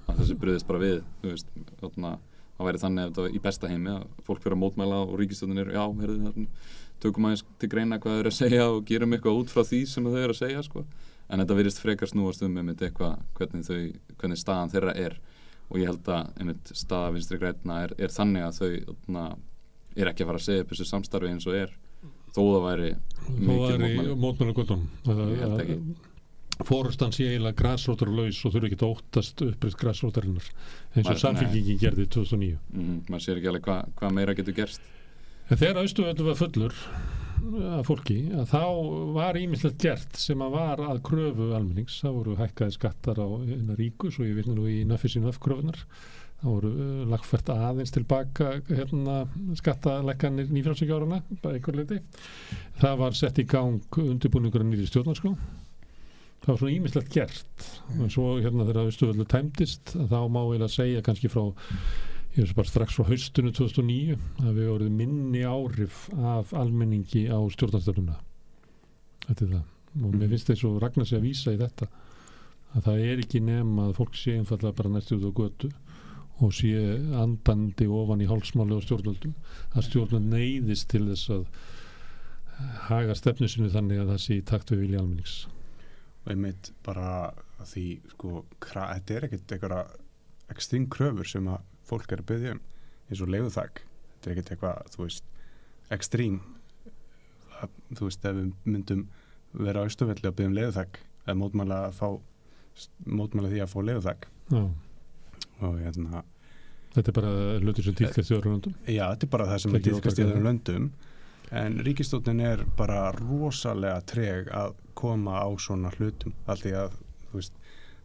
að það sé bröðist bara við veist, það væri þannig að þetta var í besta heimi að fólk fyrir að mótmæla og ríkistöndin er já, heyrðu, þarna, tökum aðeins til greina hvað þau eru að segja og gerum eitthvað út frá því sem þau eru að segja sko. en þetta virðist frekar snúast um einmitt eitthvað hvernig, þau, hvernig staðan þeirra er. Og ég held að einmitt staða vinstri græna er, er þannig að þau þarna, er ekki að fara að segja upp þessu samstarfi eins og er þó það væri mikið var í. Fórustan sé eiginlega grasrótarlaus og þurfi ekki að óttast upprýtt grasrótarinnar eins og samfélkingin gerði 2009. mm, maður sér ekki alveg hvað hva meira getur gerst En þegar austuveldu var fullur af fólki, að þá var ímislegt gert sem að var að kröfu almennings. Það voru hækkaði skattar á innar ríku, svo ég vitna nú í nöffis í nöffkröfunar. Það voru uh, lagfært aðeins tilbaka hérna, skattalegganir nýfjálfsvíkjárana, bara einhver leiti. Það var sett í gang undirbúningur að nýri stjórnarskó. Það var svona ímislegt gert. Og svo hérna þegar austuveldu tæmdist, þá má eiginlega segja kannski frá ég veist bara strax frá haustinu 2009 að við voruð minni áhrif af almenningi á stjórnarstefnuna. Þetta er það. Og mér finnst þess að Ragnar sé að vísa í þetta að það er ekki nema að fólk sé einfallega bara næstu út á götu og sé andandi ofan í hálsmáli á stjórnvöldum að stjórnvöld neyðist til þess að haga stefnu sinu þannig að það sé í takt við vilja almennings og einmitt bara að því sko, þetta er ekkert einhverja ekstrím kröfur sem að fólk er að byggja um eins og leiðuþak þetta er ekkert eitthvað, þú veist ekstrím. Að, þú veist, ef við myndum vera austufelli að byggja um leiðuþak eða mótmæla að fá mótmæla því að fá leiðuþak Já, og hérna, þetta er bara hlutur sem týrkast í öðrum löndum? Já, þetta er bara það sem Tekið dýrkast í öðrum löndum. En ríkistóttin er bara rosalega treg að koma á svona hlutum af því að, veist,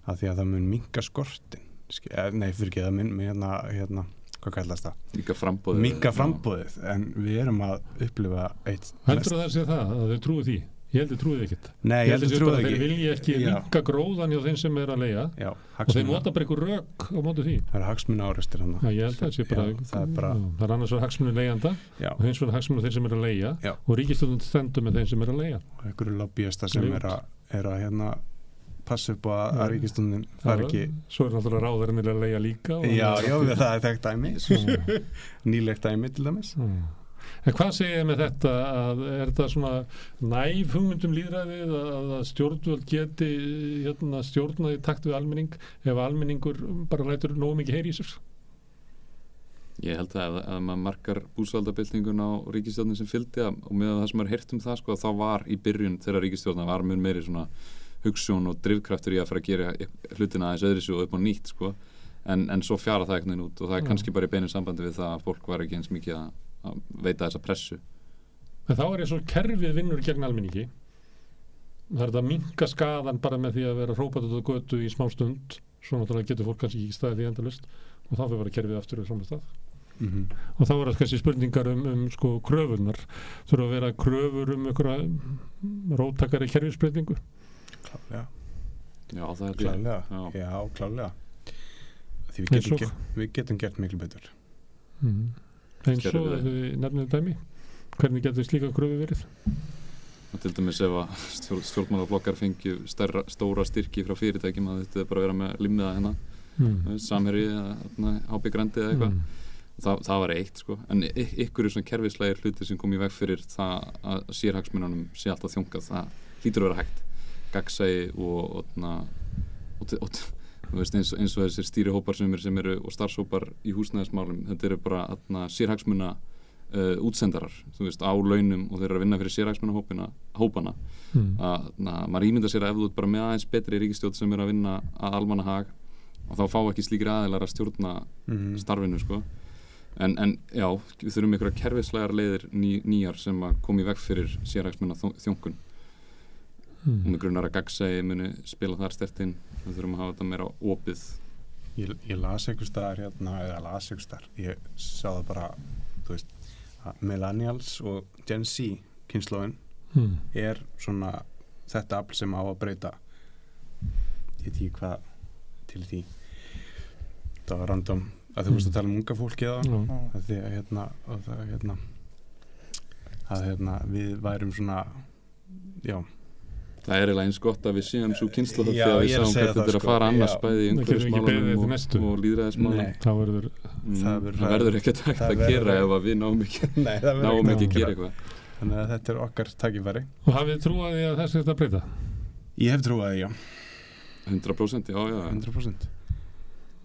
af því að það mun minka skortin Sk- eh, nei, fyrir ekki, það mun hérna, hérna, hvað kallast það? Líka frambóðið Minka frambóðið, en við erum að upplifa eitt Heldur að það sé það, að þau trúi því Ég heldur trúið ekkert. Nei, ég heldur að trúið þeir ekki. vilja ekki Já. minka gróðan hjá þeim sem er að leia Já, og þeir nota bara einhver rök á móti því. Það eru hagsmuna árestir hann Já, ég held að það sé bara, Já, það er bara- já, það er annars vegar hagsmunni leigjanda Já, og hins vegar hagsmunni þeir sem er að leia og ríkistöndun stendur með þeim sem er að leia og einhverju lobbyista sem er að, er að hérna passa upp á að, ríkistundin fari ekki Svo er náttúrulega ráðarinnir að leia líka Já, já, það er þekkt dæmi. Nýlegt dæmi til dæmis. En hvað segir þið með þetta að er þetta svona næf hugmyndum líðræðið að, að stjórnvöld geti hérna, stjórnaði takt við almenning ef almenningur bara lætur nógu mikið heyri í sér? Ég held að ef, maður markar búsaldabildingun á ríkistjórnin sem fylgdi og með það sem maður heyrt um það sko, þá var í byrjun þegar ríkistjórna var mjög meiri svona hugssjón og drivkraftur í að fara að gera hlutina aðeins öðru svo upp á nýtt sko. en, en svo fjara það ekkert út og það er Mm. kannski bara í beinu sambandi við það að fólk var ekki eins mikið að, að veita þessa pressu En þá er eins og kerfið vinnur gegn almenningi. Það er þetta að minka skaðan bara með því að vera hrópat út á götu í smá stund. Svo náttúrulega getur fólk kannski ekki staðið í endalust og þá fyrir bara kerfið aftur við saman stað. mm Og þá er það kannski spurningar um, um sko kröfunar. Þurfa að vera kröfur um einhverja róttakari kerfisbreytingu. klálega, Já, það er klálega Já. já, klálega því við getum, og? gert, við getum gert miklu betur Mm. Eins og ef við nefnum dæmi. Hvernig getur slíka kröfu verið? og til dæmis ef að stjórn, stjórnmálaflokkar fengju stærra, stóra styrki frá fyrirtækjum að þetta bara vera með limmiða hérna Mm. samherji eða hábygg grandi eða eitthvað Mm. það, það var eitt sko en ykkur er svona kerfislegir hluti sem kom í veg fyrir það að sérhagsmununum sé alltaf þjóngað, það hlýtur að vera hægt gagsægi og og, og, og, og þú veist, eins, eins og þessir stýrihópar sem eru, sem eru og starfshópar í húsnæðismálum þetta eru bara atna, sérhagsmuna uh, útsendarar, þú veist, á launum og þeir eru að vinna fyrir sérhagsmuna hópina, hópana. Mm. að maður ímynda sér að ef þú ert bara með aðeins betri ríkistjóð sem er að vinna að almanna hag og þá fá ekki slíkir aðeinar að stjórna mm starfinu sko. En, en já, við þurfum einhverja kerfislegar leiðir ný, nýjar sem að koma í veg fyrir sérhagsmunna þjónkun og Mm. með grunar að gagsægi muni spila þar stertinn við þurfum að hafa þetta meira opið ég, ég las einhver staðar hérna eða las einhver staðar, ég sá það bara þú veist, millennials og Gen Z kynnslóðin Mm. er svona þetta afl sem á að breyta ég veit ekki hvað til því það var random að þú veist að tala um unga fólki eða Já. að því að hérna, að, hérna að hérna við værum svona já, það er eiginlega eins gott að við séum svo kynsla Já, þegar við ég að sáum hvernig þetta er að sko, fara annars já. bæði í umhverfismálunum og, og líðræðismálunum Nei. Þá verður Mm, Það verður- það verður ekkert hægt að gera ef að við náum ekki nei það verður náum ekkert ekki að gera eitthvað. Þannig að þetta er okkar tækifæri. Og hafið því að þessi þetta breyta? ég hef trúið að já, 100% já, já, 100%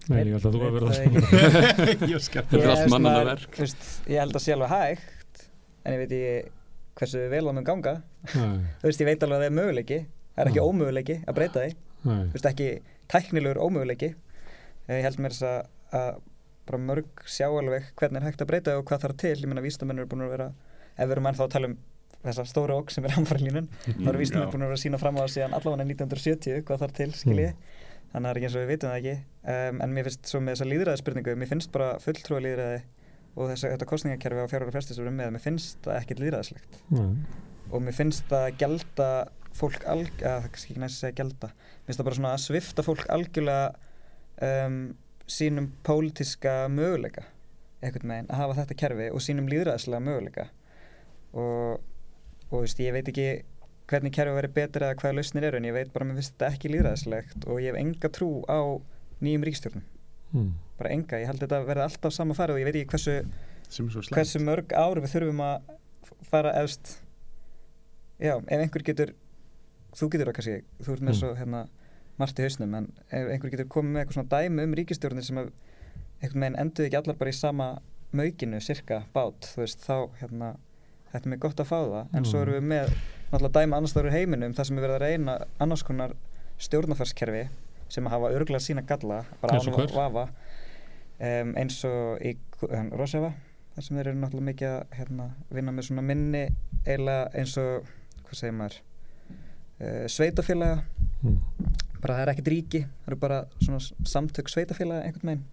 Nei, ég held að þú að vera Veit það ég Þetta er Ég- allt maður- verk. Ég held að sé alveg hægt en ég veit ekki hversu vel það mun ganga þú veist, ég veit alveg að það er möguleiki. Það er ekki ómöguleiki að breyta því. Þú veist, ekki tæknilegur ómöguleiki. Ég held mér þess að, að bara mörg sjá alveg hvernig er hægt að breyta og hvað þarf til, ég meina vísindamenn eru búin að vera ef við erum ennþá að tala um þessa stóra okk sem er hamfarlínun, þá eru vísindamenn búin að vera að sína fram á það síðan allavega 1970 hvað þarf til, skilji. Þannig að það er ekki eins og við vitum það ekki. Um, en mér finnst svo með þessa líðræðisspurningu mér finnst bara fulltrúa líðræði og þess, þetta kostningakerfi á fjárhverju erum með, mér finnst það ekkert líðræðislegt og mér finnst það gelda fólk alg, að það er kannski ekki næst að segja gelda mér finnst það bara svona að svifta fólk algjörlega um, sínum pólitíska möguleika einhvern veginn að hafa þetta kerfi og sínum líðræðislega möguleika. Og, og veist, ég veit ekki hvernig kerfi verið betur eða hvaða lausnir eru en ég veit bara að mér finnst þetta ekki líðræðislegt og ég hef enga trú á nýjum ríkstjórnum Mm. bara enga, ég held þetta verði alltaf sama farið og ég veit ekki hversu er svo hversu mörg ár við þurfum að fara efst já, ef einhver getur þú getur það kannski, þú ert með Mm. svo hérna, margt í hausnum, en ef einhver getur komið með eitthvað svona dæmi um ríkistjórnir sem að einhvern veginn endur ekki allar bara í sama maukinu, cirka, bát þú veist, þá, hérna, þetta er mér gott að fá það en svo Mm. erum við með náttúrulega dæmi annars þar úr heiminum, þar sem við verðum að reyna annars konar stjórnafarskerfi sem að hafa örgulega sína galla bara Eins og án hver? vafa. Um, eins og í um, Roseva þar sem þeir eru náttúrulega mikið að hérna, vinna með svona minni eiginlega eins og, hvað segir maður uh, sveitafélaga Mm. bara það er ekkert ríki það eru bara svona samtök sveitafélaga einhvern veginn.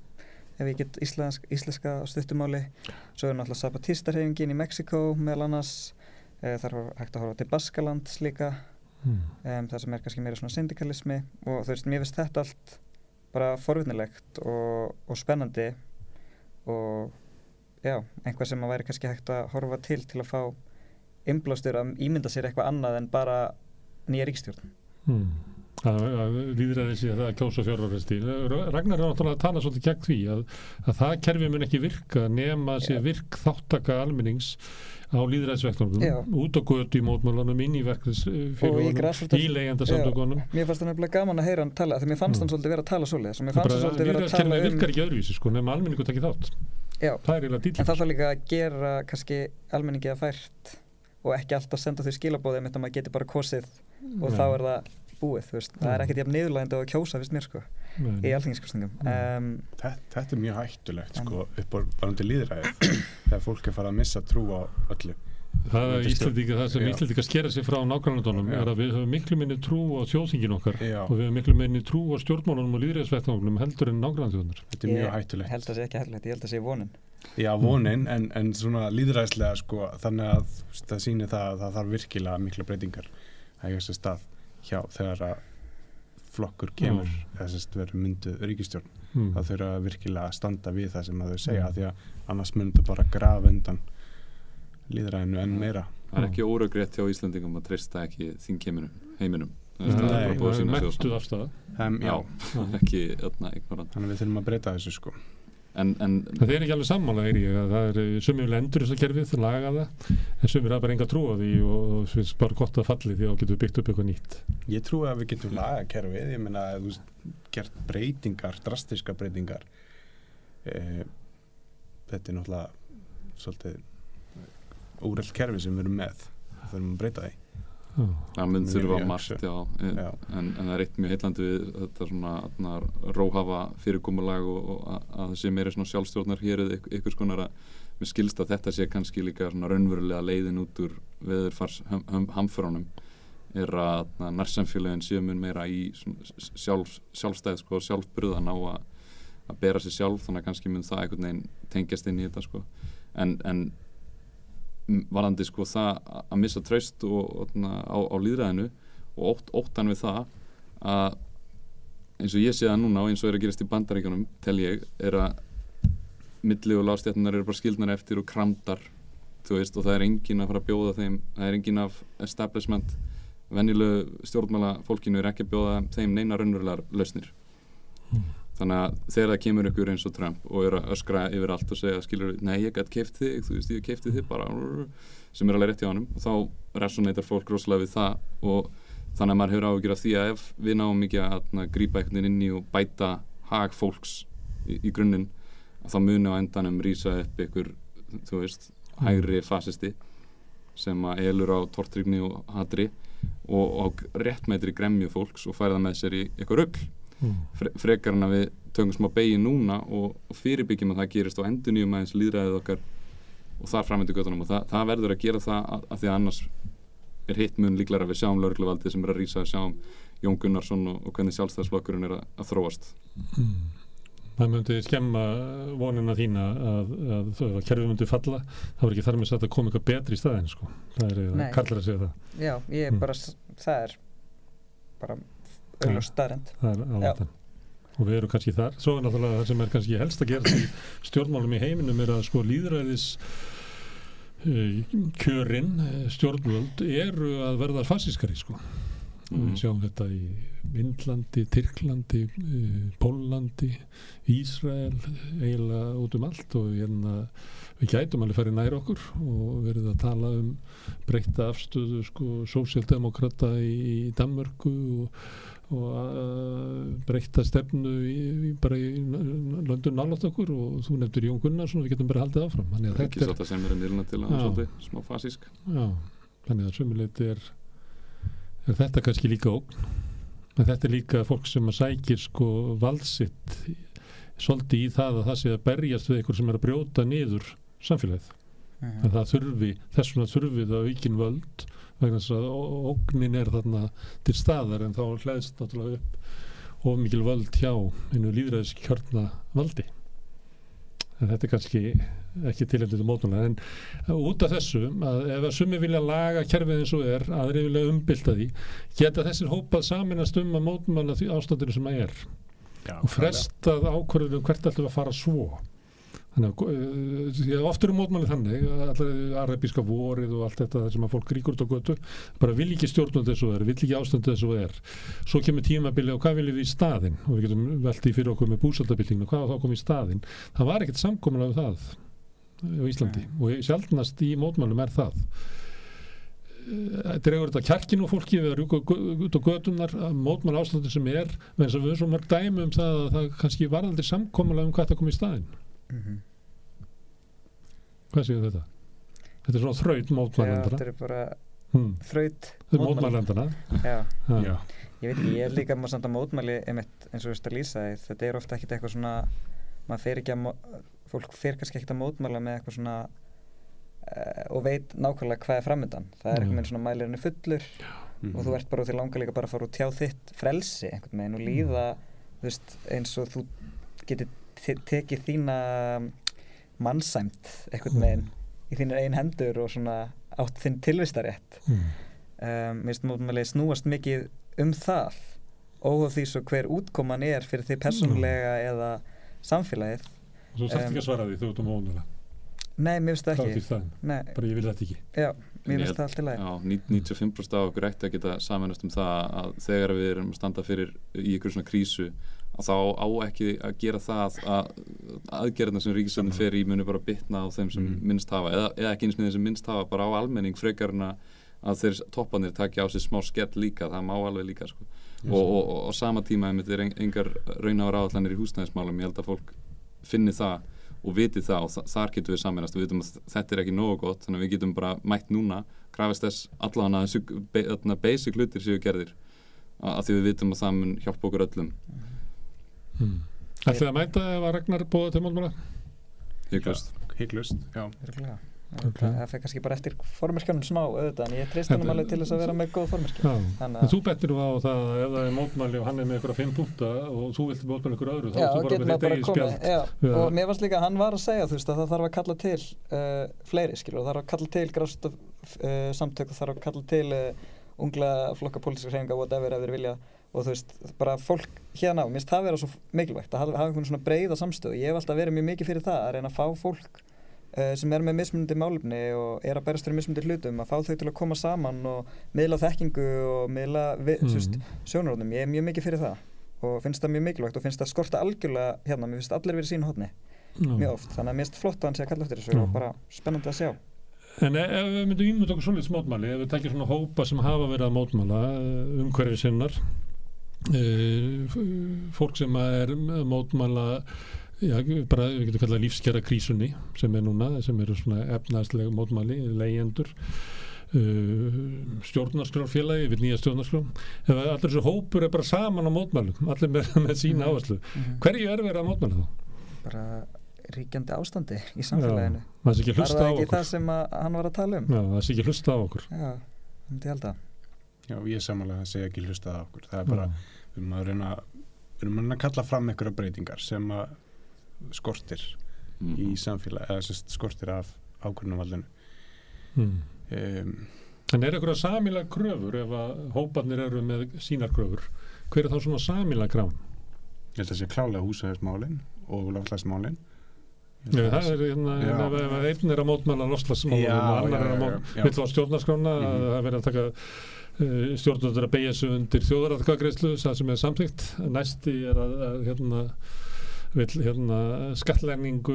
Ef ég get íslensk, íslenska á stuttumáli svo er náttúrulega Zapatistarhefingin í Mexiko meðal annars. Uh, þar er hægt að horfa til Baskalands líka Mm. um, það sem er kannski meira svona syndikalismi og þú veist, mér finnst þetta allt bara forvinnilegt og, og spennandi og já, einhvað sem að væri kannski hægt að horfa til til að fá innblástur að ímynda sér eitthvað annað en bara nýja ríkstjórn Mm. að, að líðræði sé það að kjósa fjárvaresti Ragnar er náttúrulega að tala svolítið gegn því að, að það kerfi mun ekki virka nema sé virk þáttaka almennings á Já. líðræðisvektunum út á götu í mótmálunum, inn í verkefnisfélagunum í leigjandasamtökunum Mér fannst það nefnilega gaman að heyra hann tala því mér fannst Mm. hann svolítið vera að tala og mér fannst hann svolítið vera að tala um virkar ekki öðruvísi sko nema almenningu takki þátt Já. það En það þarf líka að gera kannski almenningi að fært og ekki alltaf senda þau skilabóðið mitt að maður geti bara kosið og Nei. þá er það búið. Það er ekkert jafn niðurlægandi að kjósa fyrst mér sko. Í alþingiskostningum. Um, þetta, þetta er mjög hættulegt sko, upp á varandi líðræðið þegar fólk er farið að missa trú á öllu Það, Íslandíka, það sem. Íslandíka skera sig frá nágrannandunum Já. er að við höfum miklu minni trú á þjóðþingin okkar Já. og við höfum miklu minni trú á stjórnmálunum og líðræðisvettanum heldur en nágrannandjóðunar. þetta er mjög ég hættulegt held að það sé ekki hættulegt, ég held að það sé vonin. Já, vonin, en, en svona líðræðislega sko, þannig að það sýnir það að það þarf virkilega mikla breytingar að eiga sér stað hjá þegar að flokkur kemur eða sérst verður mynduð ríkistjórn Mm. það þurfa virkilega að standa við það sem að þau segja Mm. því að annars þetta bara grafa undan líðræðinu enn meira það er ekki óröggrétt hjá Íslandingum að treysta ekki þingkeiminum, heiminum Það er Nei, bara Nei, búið að það er saman. afstæða. um, já, ekki öðna ignorant þannig að við þurfum að breyta þessu sko en, en Það er ekki alveg sammála, er ég, að það er sumir lendur þess að kerfið, laga það, en sumir hafa bara enga trú á því og finnst bara gott að falli því að þá getur við byggt upp eitthvað nýtt. Ég trúi að við getum laga kerfið, ég meina að þú gert breytingar, drastiska breytingar e, þetta er náttúrulega svolítið úreld kerfi sem við erum með það þurfum að breyta því. Það mun þurfa margt já, en, Já. en, en það er eitt mjög heillandi við þetta svona atna, róhafa fyrirkomulag og, og að, að það sé meira svona sjálfstjórnar hér eða ykkur skonar að mér skilst að þetta sé kannski líka svona raunverulega leiðin út úr veðurfars ham, ham, hamförunum er að nærsamfélagin séu mun meira í sjálf, sjálfstæð sko, sjálfbröðan á að, að bera sér sjálf þannig að kannski mun það einhvern veginn tengjast inn í þetta sko. en, en varandi sko það að- missa traust og, og, á, á líðræðinu og ótt, óttan við það að eins og ég sé það núna og eins og er að gerast í bandaríkjunum tel ég er að milli og lágstjarnar eru bara skildnar eftir og kramdar þú veist og það er engin að fara að bjóða þeim það er engin af establishment venjulegu stjórnmála fólkinu er ekki að bjóða þeim neina raunverulegar lausnir þannig að þegar það kemur ykkur eins og Trump og er að öskra yfir allt og segja skilur, nei ég gætt keift þig, þú veist ég keifti þig bara sem er alveg rétt hjá honum. Og þá resonator fólk rosalega við það. Og þannig að maður hefur áhyggjur af því að ef við náum ekki að na, grípa einhvern veginn inn í og bæta hag fólks í, í grunninn þá muni á endanum rýsa upp ykkur, þú veist, hægri fasisti sem að elur á tortrygni og hatri og, og réttmætri gremju fólks og færa það með sér í eitthvað rugl Mm. fre frekar en að við tökum smá begi núna og, og fyrirbyggjum að það gerist og endur nýjum aðeins líðræðið okkar og þar framöndu göttunum og það, það verður að gera það að, að því að annars er hitt mun líklar að við sjáum laurugluvaldið sem er að rýsa sjáum Jón Gunnarsson og, og hvernig sjálfstæðsflokkurinn er að, að þróast Mm. Það myndi skemma vonina þína að, að að kerfið myndi falla þá er ekki þar með satt að koma eitthvað betri í staðin sko. það er kallar að segja það Já, ég Mm. bara, það er bara auðvitað ávættan og við erum kannski þar svo er náttúrulega það sem er kannski helst að gera í stjórnmálum í heiminum er að sko líðræðis uh, kjörin eh, stjórnvöld eru að verða fassískari sko. Mhm. við sjáum þetta í Indlandi, Tyrklandi uh, Pólandi Ísrael eiginlega út um allt og hérna við gætum alveg farið nær okkur og verið að tala um breyta afstöðu sko sósíaldemokrata í, í Danmörku og, og uh, breyta stefnu í, í, bara í löndun nálátt okkur og þú nefndir Jón Gunnarsson og við getum bara haldið áfram. Þannig að ekki þetta er, að sem er að nýluna til að svolítið smá fasísk já, þannig að sömuleiti er, er þetta kannski líka ógn. En þetta er líka fólk sem að sækir sko valdsitt svolítið í það að það sé að berjast við ykkur sem er að brjóta niður samfélagið. Mhm. en það þurfi, þess vegna þurfi það aukin völd vegna þess að ógnin er þarna til staðar en þá hlæðist náttúrulega upp of mikil völd hjá einu líðræðiskjörna valdi. En þetta er kannski ekki tilhendur til mótmála en út af þessu að ef að sumi vilja laga kerfið eins og er aðri vilja umbylta því geta þessir hópað saminast um að mótmála því ástandinu sem að er Já, og frestað ákvörðunum hvert ætlum við að fara svo Þannig að uh, oft eru mótmæli þannig, allir arabíska vorið og allt þetta sem að fólk ríkur út á götu, bara vil ekki stjórnum þessu er, vil ekki ástöndu þessu er. Svo kemur tímabili og hvað viljum við í staðin? Og við getum veltið fyrir okkur með búsaldabildinginu, hvað var þá komið í staðin? Það var ekkert samkominlega um það á Íslandi Nei. og sjálfnast í mótmælum er það. Dregur þetta kjarkinu fólki við erum út á götunar mótmæla ástöndu sem er, þess að við svo mörg dæmi um það að það kannski var aldrei samkominlega um hvað það kom í staðin mm -hmm. hvað séu þetta? þetta er svona þraut mótmælendana þetta er bara hmm. þraut mótmælendana já. Já. ég veit ekki, ég er líka samt að mótmæli einmitt, eins og þú veist að lýsa þetta er ofta ekkit eitthvað svona maður fer ekki að fólk fer kannski ekkit að mótmæla með eitthvað svona uh, og veit nákvæmlega hvað er framöndan það er eitthvað með svona mælirinu fullur mm. og þú ert bara til langa líka bara að fara og tjá þitt frelsi einhvern veginn og líða mm. veist, eins og þú getur te tekið þína mannsæmt eitthvað með einn í þínir einn hendur og svona átt þinn tilvistarétt mm. um, mér finnst mótmælið snúast mikið um það óhaf því svo hver útkoman er fyrir því personlega mm. eða samfélagið. Og svo sætti ekki að svara því þú ert um mótmæla nei, mér finnst það ekki. bara ég vil þetta ekki. Já, mér finnst það allt í lagi. Já, 95% af okkur ætti að geta samanast um það að þegar við erum að standa fyrir í ykkur svona krísu að þá á ekki að gera það að aðgerðina sem ríkistöndin fer í muni bara bitna á þeim sem mm. minnst hafa eða, eða ekki eins með þeim sem minnst hafa bara á almenning frekarna að þeir toppanir takja á sig smá skell líka, það má alveg líka sko. og, og, og á sama tíma er engar raunára áallanir í húsnæðismálum ég held að fólk finni það og viti það og þa þar getum við saminast og við veitum að þetta er ekki nógu gott þannig að við getum bara mætt núna krafist þess allan að basic hlutir séu gerðir að því við vitum að það mun hjálpa okkur öllum mm. Hmm. Ætlið að mæta ef að Ragnar bóða til málmála? Hygglust Hygglust, já okay. Það fyrir kannski bara eftir formyrkjónum smá auðvitað en ég treyst hann alveg til þess að vera með góð formyrkjón Þannig... Þú betur á það að ef það er mótmæli og hann er með ykkur að fimm punta og þú vilt mótmæli ykkur öðru þá er þú bara með þetta eigin spjald já. Já. og mér fannst líka að hann var að segja veist, að það þarf að kalla til uh, fleiri skilur, það þarf að kalla til grást uh, samtök, það þarf að kalla til uh, ungla flokka pólitíska hreyfinga whatever ef þeir vilja og þú veist, bara fólk hérna á, mér finnst það að vera svo mikilvægt að hafa, einhvern svona breyða samstöðu, ég hef alltaf verið mjög mikið fyrir það að reyna að fá fólk uh, sem er með mismundi málumni og er að berast fyrir mismundi hlutum, að fá þau til að koma saman og miðla þekkingu og miðla mm. sjónurrónum, ég er mjög mikið fyrir það og finnst það mjög mikilvægt og finnst það skorta algjörlega hérna, mér finnst allir verið sín hodni mm. mjög oft, þannig að mér finnst flott að hann sé En ef við myndum ímynda okkur svolítið smótmæli, ef við tekjum svona hópa sem hafa verið að mótmæla eh, umhverfið sinnar fólk sem er mótmæla já, bara við getum kallað lífskjara krísunni sem er núna, sem eru svona efnaðslega mótmæli, leyendur uh, stjórnarskrárfélagi við nýja stjórnarskrár ef allir þessu hópur er bara saman á mótmælum allir með, með sína mhm. áherslu mm -hmm. hverju er verið að mótmæla þá? bara ríkjandi ástandi í samfélaginu já, það er ekki það sem hann var að tala um já, það er ekki hlusta á okkur já, það myndi ég held að Já, ég samanlega segja ekki hlustað á okkur. Það er bara, við erum að reyna, við erum að reyna að kalla fram einhverja breytingar sem að skortir mm. í samfélag, eða sérst skortir af ákvörnumvaldinu. Mm. Um, en er einhverja samilag kröfur ef að hópanir eru með sínar kröfur? Hver er þá svona samilag krafn? Ég held að það sé klálega húsæðismálinn og lafslagsmálinn. Já, það er hérna, ef einn er að mótmæla loslasmálunum og annar er að mótmæla stjórnarskrána, mm -hmm. það verður að taka uh, stjórnarður að beigja sig undir þjóðaratkvæðagreyslu, það sem er samþygt næsti er að, að hérna vil hérna, skattlærningu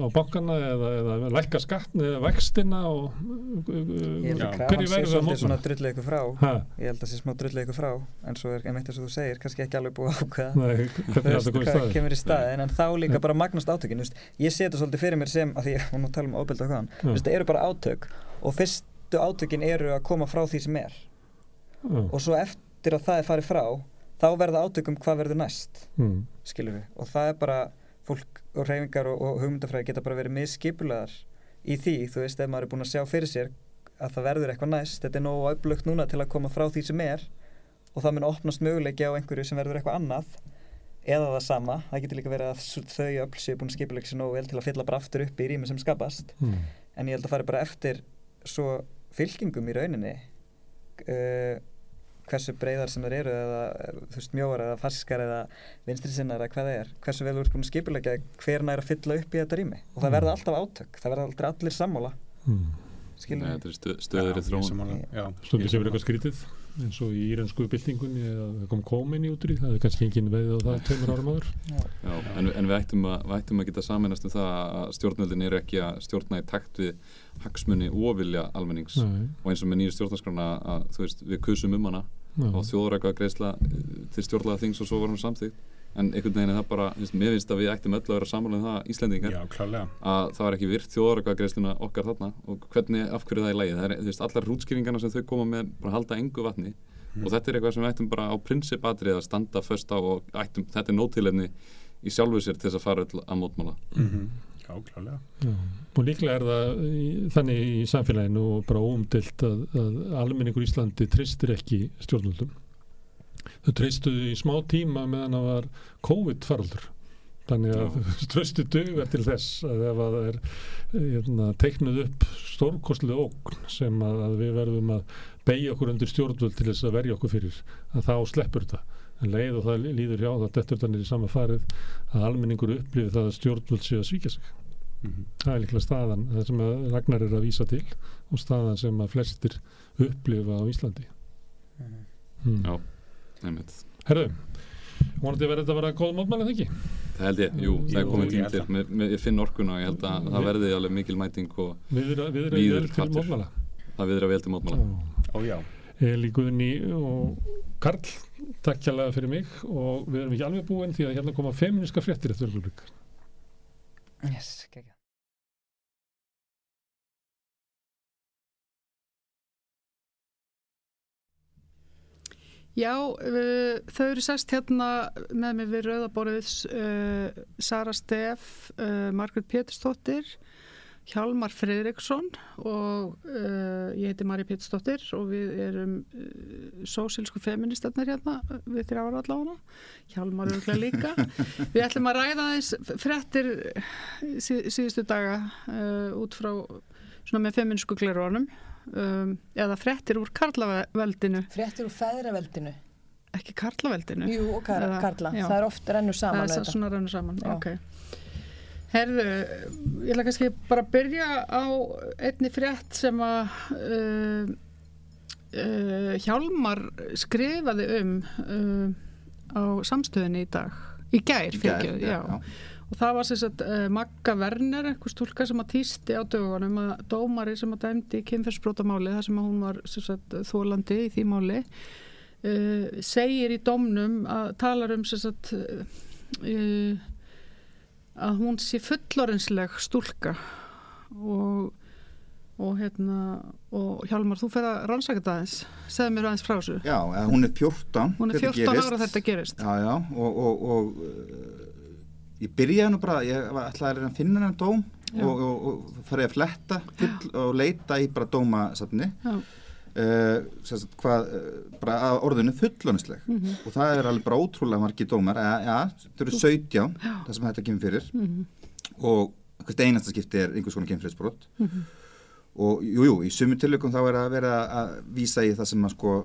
á bankana eða, eða lækka skattni eða vextina og að svona drullið ykkur frá. Ha? ég held að það sé smá drullið ykkur frá en svo er einmitt þess að þú segir, kannski ekki alveg búið ákveða. Hvað kemur í staðin en þá líka bara magnast átökin. Ég sé þetta svolítið fyrir mér sem að því var nú að tala um óbelda hvaðan, það eru bara átök og fyrstu átökin eru að koma frá því sem er og svo eftir að það er farið frá þá verða átökum hvað verður næst mm. skilur við og það er bara fólk og reyfingar og, og hugmyndafræði geta bara verið misskipulaðar í því þú veist ef maður er búin að sjá fyrir sér að það verður eitthvað næst þetta er nógu auðblökt núna til að koma frá því sem er og það mun opnast möguleiki á einhverju sem verður eitthvað annað eða það sama, það getur líka verið að þau öll séu búin skipuleiki sér nógu vel til að fylla bara aftur upp í rými sem skapast mm. en ég held að fara bara eftir svo fylkingum í rauninni uh, hversu breyðar sem þeir eru eða þú veist mjóar eða faskar eða vinstri sinnar eða hvað það er hversu vel þú ert búin að skipulegja hver nær að fylla upp í þetta rými? Og það Mm. verða alltaf átök það verða aldrei allir sammála. Mm. Nei, þetta er stöð, stöður í þróun. Stundir sem er eitthvað skrítið eins og í írensku byltingunni eða kom komin í útri það er kannski engin veið á það tveimur árum áður. Já, en, en við, ættum að, við ættum að geta saminast um það að stjórnvöldin eru ekki að stjórna í takt við hagsmunni og vilja almennings. Nei. og eins og með nýju stjórnarskrána að þú veist, við kusum um hana Já. og þjóðrækvað greiðsla til stjórnlaða þings og svo var hann samþýgt en einhvern veginn er það bara, veist, mér finnst að við ættum öll að vera samanlega um það Íslendingar Já, að það er ekki virt þjóðrækvað greiðsluna okkar þarna og hvernig, af hverju það er lægið það er, veist, allar rútskýringarna sem þau koma með bara halda engu vatni Mm. og þetta er eitthvað sem við ættum bara á prinsipatrið að standa först á og ættum, þetta er nótilefni í sjálfu sér til þess að fara öll að mótmála Mhm. Já, klálega. Já. og líklega er það í, þannig í samfélaginu og bara óumdilt að, að almenningur í Íslandi tristir ekki stjórnvöldum þau tristuðu í smá tíma meðan það var COVID-faraldur þannig að tröstu dugar til þess að ef að það er hérna, teiknuð upp stórkostlega ógn sem að, að við verðum að beigja okkur undir stjórnvöld til þess að verja okkur fyrir að þá sleppur þetta en leið og það líður hjá það dettur þannig í sama farið að almenningur upplifir það að stjórnvöld séu að svíkja sig Mhm. það er líklega staðan það sem Ragnar er að vísa til og staðan sem að flestir upplifa á Íslandi mm. Já, einmitt Herðu, vonandi verður þetta að vera góð mótmæli þegar ekki? Það held ég, jú, það er komið ég tíma held til mér, ég finn orkuna og ég held að það verði alveg mikil mæting og Við erum- við erum víður vel til kraftur. mótmæla. Það viður að vel til mótmála Ó, já Eli Guðni og Karl takk kjærlega fyrir mig og við erum ekki alveg búin því að hérna koma feministka fréttir eftir öllublik yes, geggjað. Já, uh, þau eru sest hérna með mig við Rauðaborðið uh, Sara Steff, uh, Margrét Pétursdóttir, Hjalmar Fredriksson og uh, ég heiti Marja Pétursdóttir og við erum uh, sósilsku feministarnir hérna, við þrjára allavega, Hjalmar eru líka. við ætlum að ræða þess fréttir síð, síðustu daga uh, út frá svona með feminísku glerónum um, eða fréttir úr karlaveldinu. Fréttir úr feðraveldinu. Ekki karlaveldinu. Jú, kar Eða- karla, já. það er oft rennur saman það er svona rennur saman Já. ok Herðu, ég ætla kannski bara að byrja á einni frétt sem að uh, uh, Hjálmar skrifaði um uh, á samstöðinni í dag í gær, Í fyrirgefðu, já, já. og það var sagt uh, Magga Werner, einhver stúlka sem að týsti á dögunum að dómari sem að dæmdi kynferðsbrótamáli, þar sem að hún var sem sagt, þólandi í því máli uh, segir í dómnum að talar um uh, að hún sé fullorinsleg stúlka og og hérna og Hjálmar, þú fer að rannsaka þetta aðeins segð mér aðeins frá þessu Já, eða hún er 14 Hún er þetta 14 gerist. ára þetta gerist. Já, já, og, og, og uh, ég byrjaði nú bara, ég ætlaði að finna hennan dóm og, og, og farið að fletta full, og leita í bara dómasafni Já. Uh, sagt, hvað, uh, bara að orðinu fullónisleg Mhm. og það er alveg bara ótrúlega margir dómar, ja, ja, þetta eru 17 það sem þetta kemur fyrir Mhm. og hvert einasta skipti er einhvers konar kemfriðsbrot Mhm. og jú, jú, í sumum tilökum þá er að vera að vísa í það sem að sko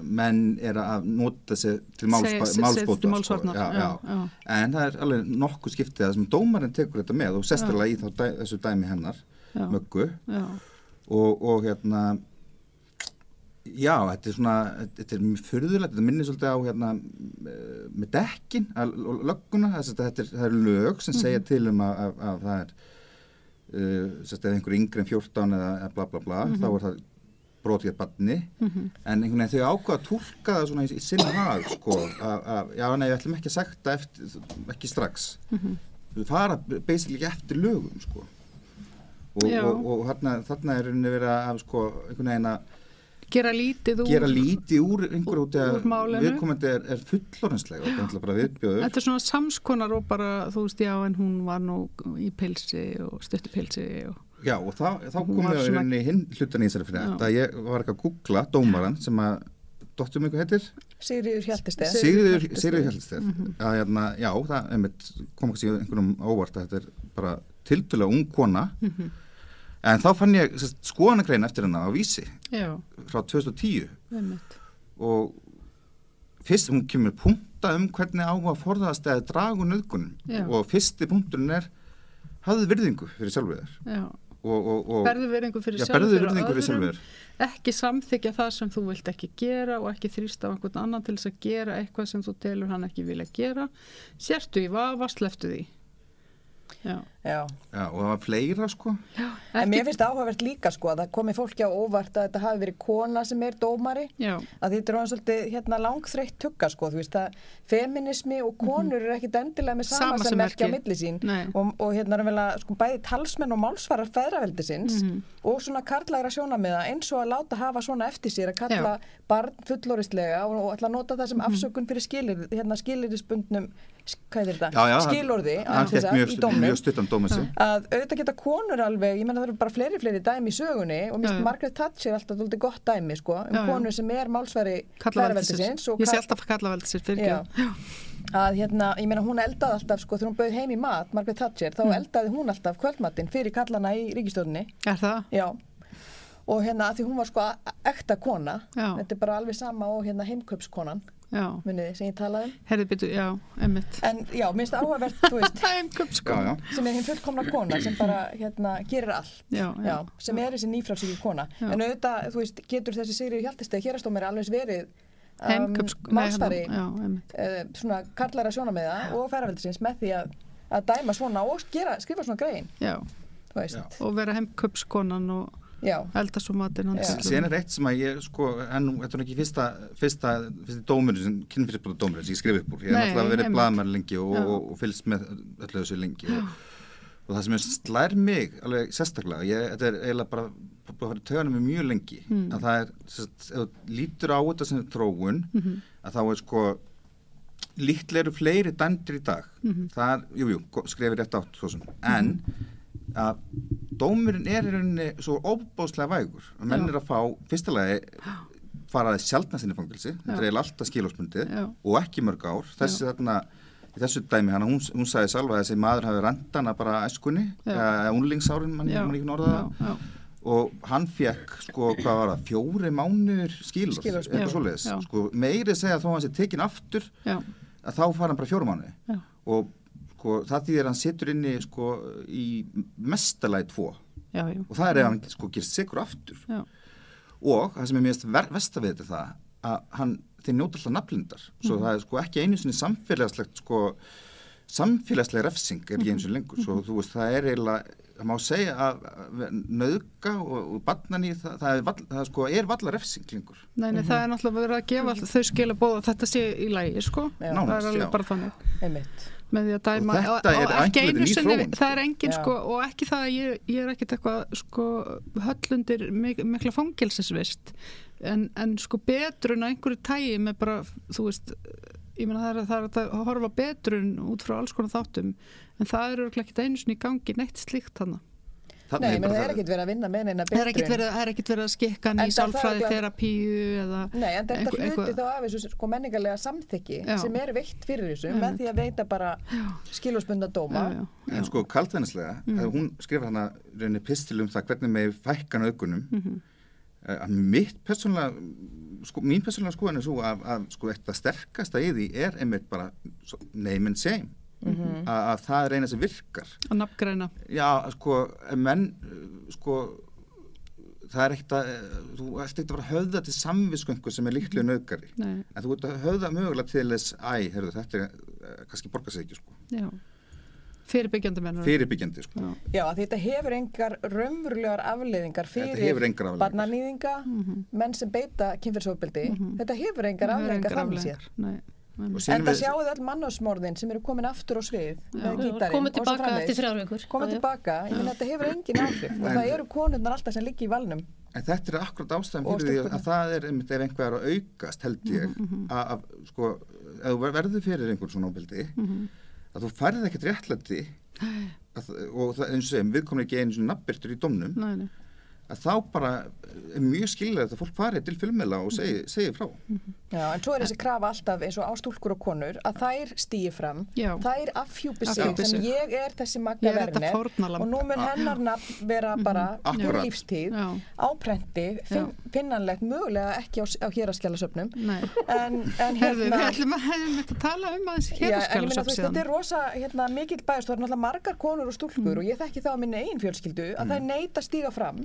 menn er að nota sig til málsbóta já, já, já. já. en það er alveg nokkuð skiptið að sem dómarinn tekur þetta með og sesturlega í þá, dæ, þessu dæmi hennar Já. möggu Já. og, og hérna já, þetta er svona þetta er mjög fyrðulegt, þetta minnir svolítið á hérna eh, með dekkin og lögguna, þess að þetta er, er lög sem segja Mhm. til um að, að, að það er uh, sérst eða einhver yngri en 14 eða, bla bla bla, Mhm. þá er það brotið að badni Mhm. en einhvern veginn þau ákvaða að túlka það svona í, í sinna hag sko, að, já nei, við ætlum ekki að eftir, ekki strax Mhm. við fara basically ekki eftir lögum sko og, Já. og, og þarna, þarna er rauninni verið að sko, einhvern veginn að gera lítið úr gera lítið úr einhverju út að málinu. viðkomandi er, er er viðbjöður Þetta er svona samskonar og bara, þú veist, já, en hún var nú í pilsi og stuttu pilsi og... Já, og þá, þá við í svona- rauninni hinn hlutan í þessari fyrir þetta ég var ekki að googla dómaran sem að dottum ykkur heitir? Sigriður Hjaltesteð Sigriður Sigriður Hjaltesteð Mhm. að hérna, já, það einmitt, kom ekki einhvernum óvart að þetta er bara tildulega ung kona. Mhm. En þá fann ég skoðanagrein eftir hennar á vísi Já, frá 2010 einmitt. og fyrst hún kemur punta um hvernig á að forðast eða dragu nöðgunum og fyrsti punkturinn er hafðu virðingu fyrir og berðu virðingu fyrir þér ekki samþykja það sem þú vilt ekki gera og ekki þrýsta á einhvern annan til þess að gera eitthvað sem þú telur hann ekki vilja gera. Sértu í vafa, sleftu því. Já, Já. Já, og það var fleira sko En mér finnst áhugavert líka sko að það komi fólki á óvart að þetta hafi verið kona sem er dómari já, að þetta er hann svolítið hérna langþreytt tugga sko, þú veist að feminismi og konur eru ekkit endilega með sama, Sama sem sem merkja á merki. milli sín Nei. og, og hérna er vel að sko bæði talsmenn og málsvarar feðraveldisins Mhm. og svona karlægra sjónamiða eins og að láta hafa svona eftir sér að kalla barn fulloristlega og, og ætla að nota það sem Mhm. afsökun fyrir skilir, hérna skilirisbundnum hvað er þetta? Já, já, Skilorði í dómnum sig að auðvitað geta konur alveg, ég menna það eru bara fleiri fleiri dæmi í sögunni og mér Já, finnst já. Margaret Thatcher alltaf dóldi gott dæmi sko, um Já, já. konur sem er málsværi kallaveldisins ég sé alltaf kallaveldisins fyrir að hérna, ég meina hún eldaði alltaf sko þegar hún bauð heim í mat, Margaret Thatcher þá Mm. eldaði hún alltaf kvöldmatinn fyrir kallana í ríkistjórninni er það? já og hérna að því hún var sko ekta kona Já. þetta er bara alveg sama og hérna heimkaupskonan já, muniði sem ég talaði um? Herði byttu, já, emmitt en já, minnst áhugavert, þú veist heimköpsko Já, já, sem er hinn fullkomna kona sem bara hérna gerir allt. Já, já, Já, sem er þessi nýfrálsíki kona. Já. en auðvitað, þú veist, getur þessi Sigriður Hjaltisteg hérastómir alveg verið um, hérna, já, emmitt uh, svona kallara sjónameða og ferraveldisins með því að, að dæma svona og gera, skrifa svona grein. Og vera heimköpskonan og elda svo matinn síðan er eitt sem að ég sko, en þetta er nú ekki fyrsta fyrsta, fyrsta dómur sem kynfyrirsbúta dómur sem ég skrif upp úr, ég hef náttúrulega verið blaðmær lengi og, og, og fylgst með öllu þessu lengi og, og það sem er slær mig alveg sérstaklega, ég, þetta er eiginlega bara búið að fara í töðanum með mjög lengi Mm. að það er, sérst, ef þú lítur á þetta sem þróun, Mhm. að þá er sko líklega eru fleiri dæmdir í dag. Mhm. það er, jú, jú, skrefið rétt átt svo sem, en að dómurinn er í rauninni svo óbóðslega vægur að menn er að fá, fyrsta lagi fara að sjálfna sinni fangilsi þetta er eiginlega alltaf skilásmundið og ekki mörg ár, þessi þarna í þessu dæmi hana, hún, hún sagði sjálfa að þessi maður hafi randana bara eða unlingsárin, mann ekki orða það. Já, já, og hann fekk sko, hvað var það, fjóri skilur, Skilorðs, eitthvað svoleiðis. sko, meiri segja þó að hann sé tekin aftur já, að þá fara hann bara fjóra mánuði. Já. og sko, það þýðir að hann situr inni sko, í mestalagi tvo já, já, og það er ef hann sko, gerst sigur aftur Já. og það sem er mjög versta við þetta er það að hann, þeir njóta alltaf naflindar svo Mhm. það er sko ekki einu sinni samfélagslegt sko, samfélagsleg refsing er ekki einu sinni lengur svo þú veist það er eiginlega það má segja að að nauðga og, og barnan í það, það, er, vall, það sko, er valla refsing lengur Nei, nei, það er náttúrulega verið að gefa þau skila bóða að þetta sé í lægi, sko. Já. það Nánast, er alveg já. bara þannig. einmitt Með því að dæma, Og þetta er ekki einu sinni, það er engin, Já. sko, og ekki það að ég, ég er ekkit eitthvað, sko, höllundir mik mikla fangilsisvist, en, en sko betrun að einhverju tægi með bara, þú veist, ég meina það er, það er að horfa betrun út frá alls konar þáttum, en það er örugglega ekkit einu sinni í gangi neitt slíkt þannig. Nei, menn það er ekkit verið að vinna með neina er betrun. verið, það er ekkit verið að skikka er sálfræði terapíu eða... Nei, en þetta Eitthvað- hluti eitthvað- þá af þessu sko menningarlega samþykki Já. sem er veitt fyrir þessu með því að veita bara skilurspunda dóma Já, já, en sko kaldvennislega Mm. mm. hún skrifar hana rauninni pistil um það hvernig með fækkan augunum Mhm. Eh, að mitt persónulega sko, mín persónulega skoðan er svo að, að sko eitt að sterkasta í því er einmitt bara name and shame Mhm. að, að það er eina sem virkar að nafngræna. já sko menn sko það er ekkert að þú ert ekkert að að höfða til samvisköngu sem er líklega nöðgari Nei, en þú ert að höfða mögulega til þess æ, heyrðu, þetta er eh, kannski borgar sig ekki sko. já. Fyrirbyggjandi mennur. fyrirbyggjandi sko. Já. Þetta hefur engar raunverulegar afleiðingar fyrir barnanýðinga, Mhm. menn sem beita kynfyrsofbeldi, þetta hefur engar afleiðingar þannig sér. Nei, En það við- sjáu öll mannásmorðin sem eru komin aftur á svið komið og svo tilbaka eftir þrjár vikur. Komið tilbaka, ég meina þetta hefur engin áhrif og það eru konurnar alltaf sem liggi í valnum. En þetta er akkurat ástæðan fyrir því að það er einhver er að aukast held ég að, að sko, ef þú ver- verður fyrir einhvern svona óbildi að þú færði ekkert réttlætti að, og það, eins og segjum, við komum ekki einu svona nabbirtur í domnum Nei, nei. Að þá bara er mjög skiljaðið að fólk fari til fjölmiðla og segi, segi frá Já, en svo er þessi krafa alltaf eins og ástúlkur og konur að þær stýi fram, Já. þær afhjúpi sig Afhjúpi sem sig. ég er þessi verðinir fórnarlamb. og nú mun hennar nafn vera bara Akkurat. fyrir lífstíð Já. áprenti, finn, finnanlegt mögulega ekki á, á héraskjálasöfnum Nei. en, en hérna við ætlum að hefum þetta að tala um aðeins héraskjálasöfn veist, þetta er rosa hérna, mikill bæðast, það er náttúrulega margar konur og stúlkur og ég þekki það á minni eigin fjölskyldu að það er neyta að stíga fram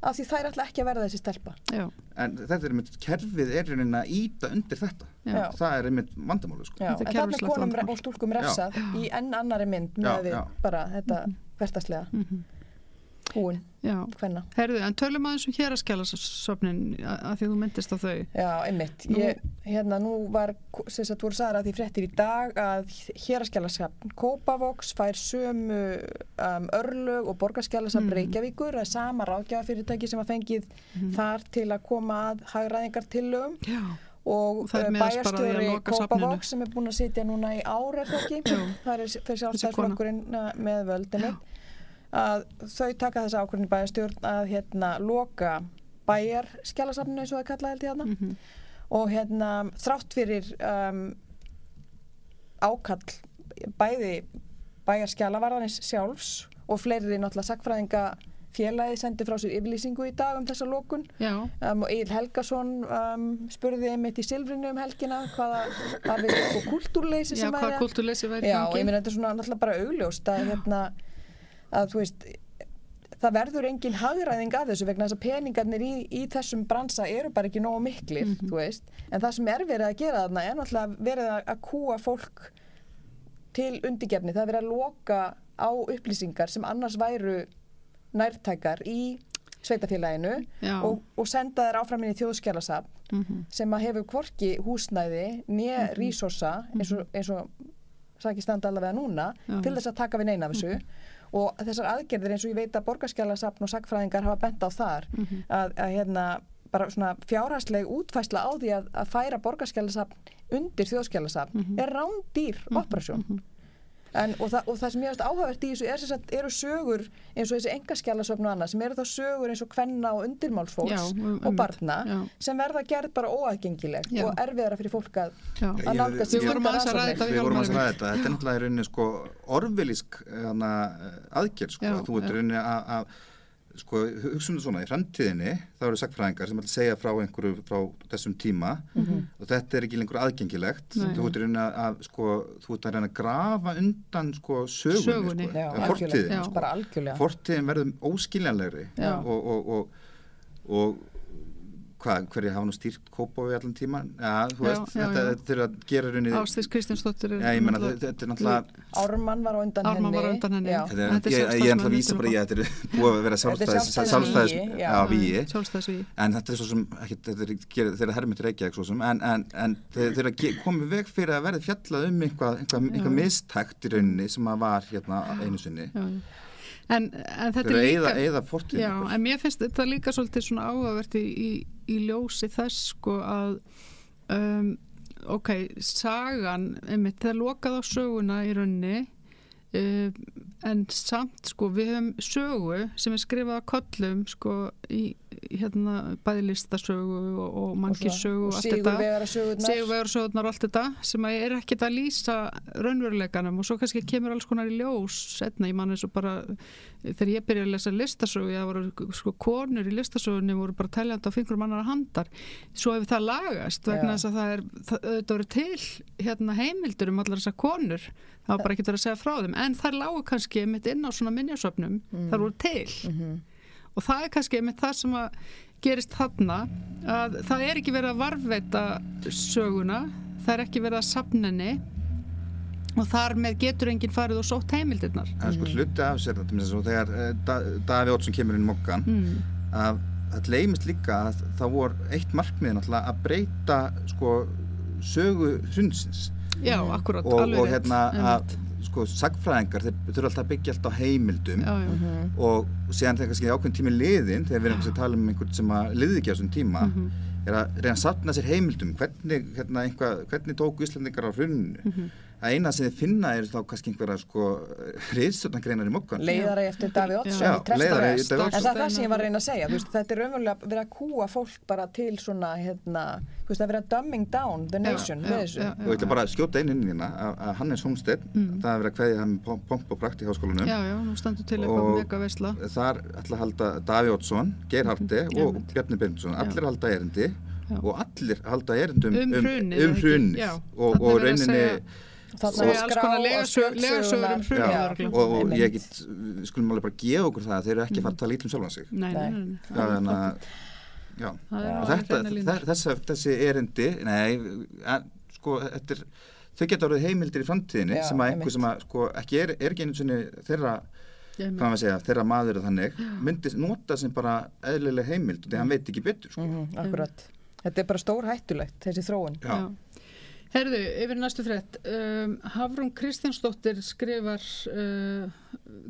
af því þær ætla ekki að verða þessi stelpa. Já, en þetta er einmitt, kerfið er raunin að íta undir þetta. Já. það er einmitt vandamáli sko. Er en þannig er konum vandamál. og stúlkum refsað í enn annari mynd Já, með já. bara þetta hverstaslega húin, já. hvenna Herðu, en tölum aðeins um héraskjálasöfnin að því þú myndist á þau. Já, einmitt. Nú- Ég, hérna, nú var, sem sagt, voru að því fréttir í dag að héraskjálasafn Kópavogs fær sömu um, örlög og borgarskjálasafn Mm. Reykjavíkur, það er sama ráðgjafafyrirtæki sem að fengið þar til að koma að Já. og miðast bara að því að bæjarstjóri. Kópavogs sem er búin að sitja núna í ára það er fyrir sjálfstæðsflokkurinn uh, með völdinni að þau taka þessa ákvörðin bæjarstjórn að hérna loka bæjarskjálasafninu eins og það er kallað held ég þarna. Mhm. og hérna þrátt fyrir um, ákall bæði bæjarskjálavarðanis sjálfs og fleiri náttúrulega sagfræðinga félagi sendi frá sér yfirlýsingu í dag um þessa lokun. Já, um, og Egil Helgason um, spurði einmitt í Silfrinu um helgina hvaða var við kultúrleysi já sem væri kultúrleysi væri Já, ég meina þetta er svona náttúrulega bara augljóst að hérna að þú veist það verður engin hagræðing af þessu vegna þess að peningarnir í, í þessum bransa eru bara ekki nógu miklir, Mhm. þú veist en það sem er verið að gera þarna er náttúrulega verið að, að kúa fólk til undirgefni, það er verið að loka á upplýsingar sem annars væru nærtækar í sveitafélaginu og, og senda þær áfram inn í þjóðskjálasafn Mhm. sem að hefur hvorki húsnæði né rísorsa eins og, eins og sæki standa allavega núna Já. til þess að taka við neina af þessu og þessar aðgerðir eins og ég veit að borgarskjálasafn og sagfræðingar hafa bent á þar að, að hérna bara svona fjárhagsleg útfæsla á því að, að færa borgarskjálasafn undir þjóðskjálasafn er rándýr operasjón En, og, það, og það sem ég veist áhugavert í þessu er, sem sagt, eru sögur eins og þessi engaskjálasöfn og annað sem eru þá sögur eins og kvenna og undirmálsfólks Já, um- og einmitt. barna Já. sem verða gerð bara óaðgengileg Já. og erfiðara fyrir fólk að, Já. að nálgast Við vorum að ræða þetta við við vorum að ræða þetta þetta er náttúrulega í rauninni sko hana, aðgerð sko. Þú ert rauninni að, að sko, hugsa um þetta svona, í framtíðinni þá eru sagfræðingar sem ætla að segja frá einhverju frá þessum tíma og þetta er ekki lengur aðgengilegt Nei. þú ert að, að sko, þú ert að reyna að grafa undan sko, sögunni, Sögunni. Sko, Já, Já. sko. bara algjörlega fortíðin verður óskiljanlegri og, og, og, og hvað, hverju hafa nú stýrt kópa við allan þú Já, veist, já, þetta já. þetta er að gera rauninni Ástís Kristjánsdóttir ég náttúrulega Ármann var á undan Ármann henni var á undan henni. Þetta er, Þetta er ég, ég er að vísa bara að þetta er búið að vera er sjálfstæðis já. víi Sjálfstæðsvíi. en þetta er svo sem er, þeirra hermit reykja svo sem, en, en, en þeir, þeir að komið veg fyrir að verði fjallað um einhvað, mistækt í rauninni sem að var hérna einu sinni Já, já. En, en þetta er líka... eyða fortíðin Já, en mér finnst þetta líka svolítið svona áhugavert í, í, í ljósi þess sko að um, ok, sagan einmitt, það er lokað á söguna í raunni um, en samt sko við höfum sögu sem er skrifað á kollum sko í hérna bæði listasögu og, og mannkissögu og, allt þetta. Sigurvegara sögurnar Sigurvegarsöðunar og allt þetta sem að er ekkit að lýsa raunveruleikanum og svo kannski kemur alls konar í ljós setna, ég man eins og bara þegar ég byrjaði að lesa listasögu það voru sko konur í listasögunni voru bara teljandi á fingurum annar handar. Svo hefur það lagast vegna þess að það er það, auðvitað voru til hérna, heimildur um allar þessar konur það var bara verið að segja frá þeim. En þær lágu kannski mitt inn á svona minjasöfnum. Þar voru til. Og það er kannski með það sem að gerist þarna að það er ekki verið að varveita söguna það er ekki verið að safninni og þar með getur enginn farið og sótt heimildirnar. En sko hluti af sér þetta þegar eh, Da- Daví Ótsson kemur inn í mokkan mm. að það leimist líka að það voru eitt markmið að breyta sko sögu hrunsins já, akkurat, og, alveg og hérna að sko sagfræðingar þeir þurfa alltaf að byggja alltaf á heimildum. Já, já, og síðan þegar kannski ákveðin tími liðin þegar við erum að tala um einhvern sem að liði ekki á þessum tíma er að reyna að sapna sér heimildum. Hvernig, hérna, einhvað, hvernig tóku Íslandingar á hrunnu að eina sem þið finna er þá kannski einhverja sko riðstjórnagreinar í mokkan leiðari eftir Davíð Já, Davíð en það er það sem ég var að reyna að segja veist, þetta er raunverulega verið að kúa fólk bara til svona hérna, veist, er að dumbing down the nation með þessu. og ég ætla bara að skjóta í hérna að, að Hannes Holmstedt, það er verið að kveðja hann pomp, og prakt í háskólanum. Já, já, nú standur til eitthvað Og- mega veisla. þar ætla að halda Daví Oddsson, Geir Harti Mhm, og Bjarni Bindusson, allir halda erindi Já. og allir halda erindum Um um ekki? hrunið. Já. og, Þarna og verið að skrá og um og, og ég get, skulum alveg bara gefa okkur það að þeir eru ekki fara að tala ítlum sjálfan sig nei, nei, nei, nei. Já, þannig að já. Og þetta, hreinar línur. þe- þessi, erindi nei, en, sko, þetta er þau geta orðið heimildir í framtíðinni Já, sem að einhver sem að sko, ekki er, er ekki einu sinni þeirra hvað maður segja, þeirra maður er þannig myndi nota sem bara eðlileg heimild og því hann veit ekki betur sko. Mhm, akkurat þetta er bara stór hættulegt þessi þróun Já. Já. Herðu, yfir næstu frétt. Um, Hafrún Kristjánsdóttir skrifar uh,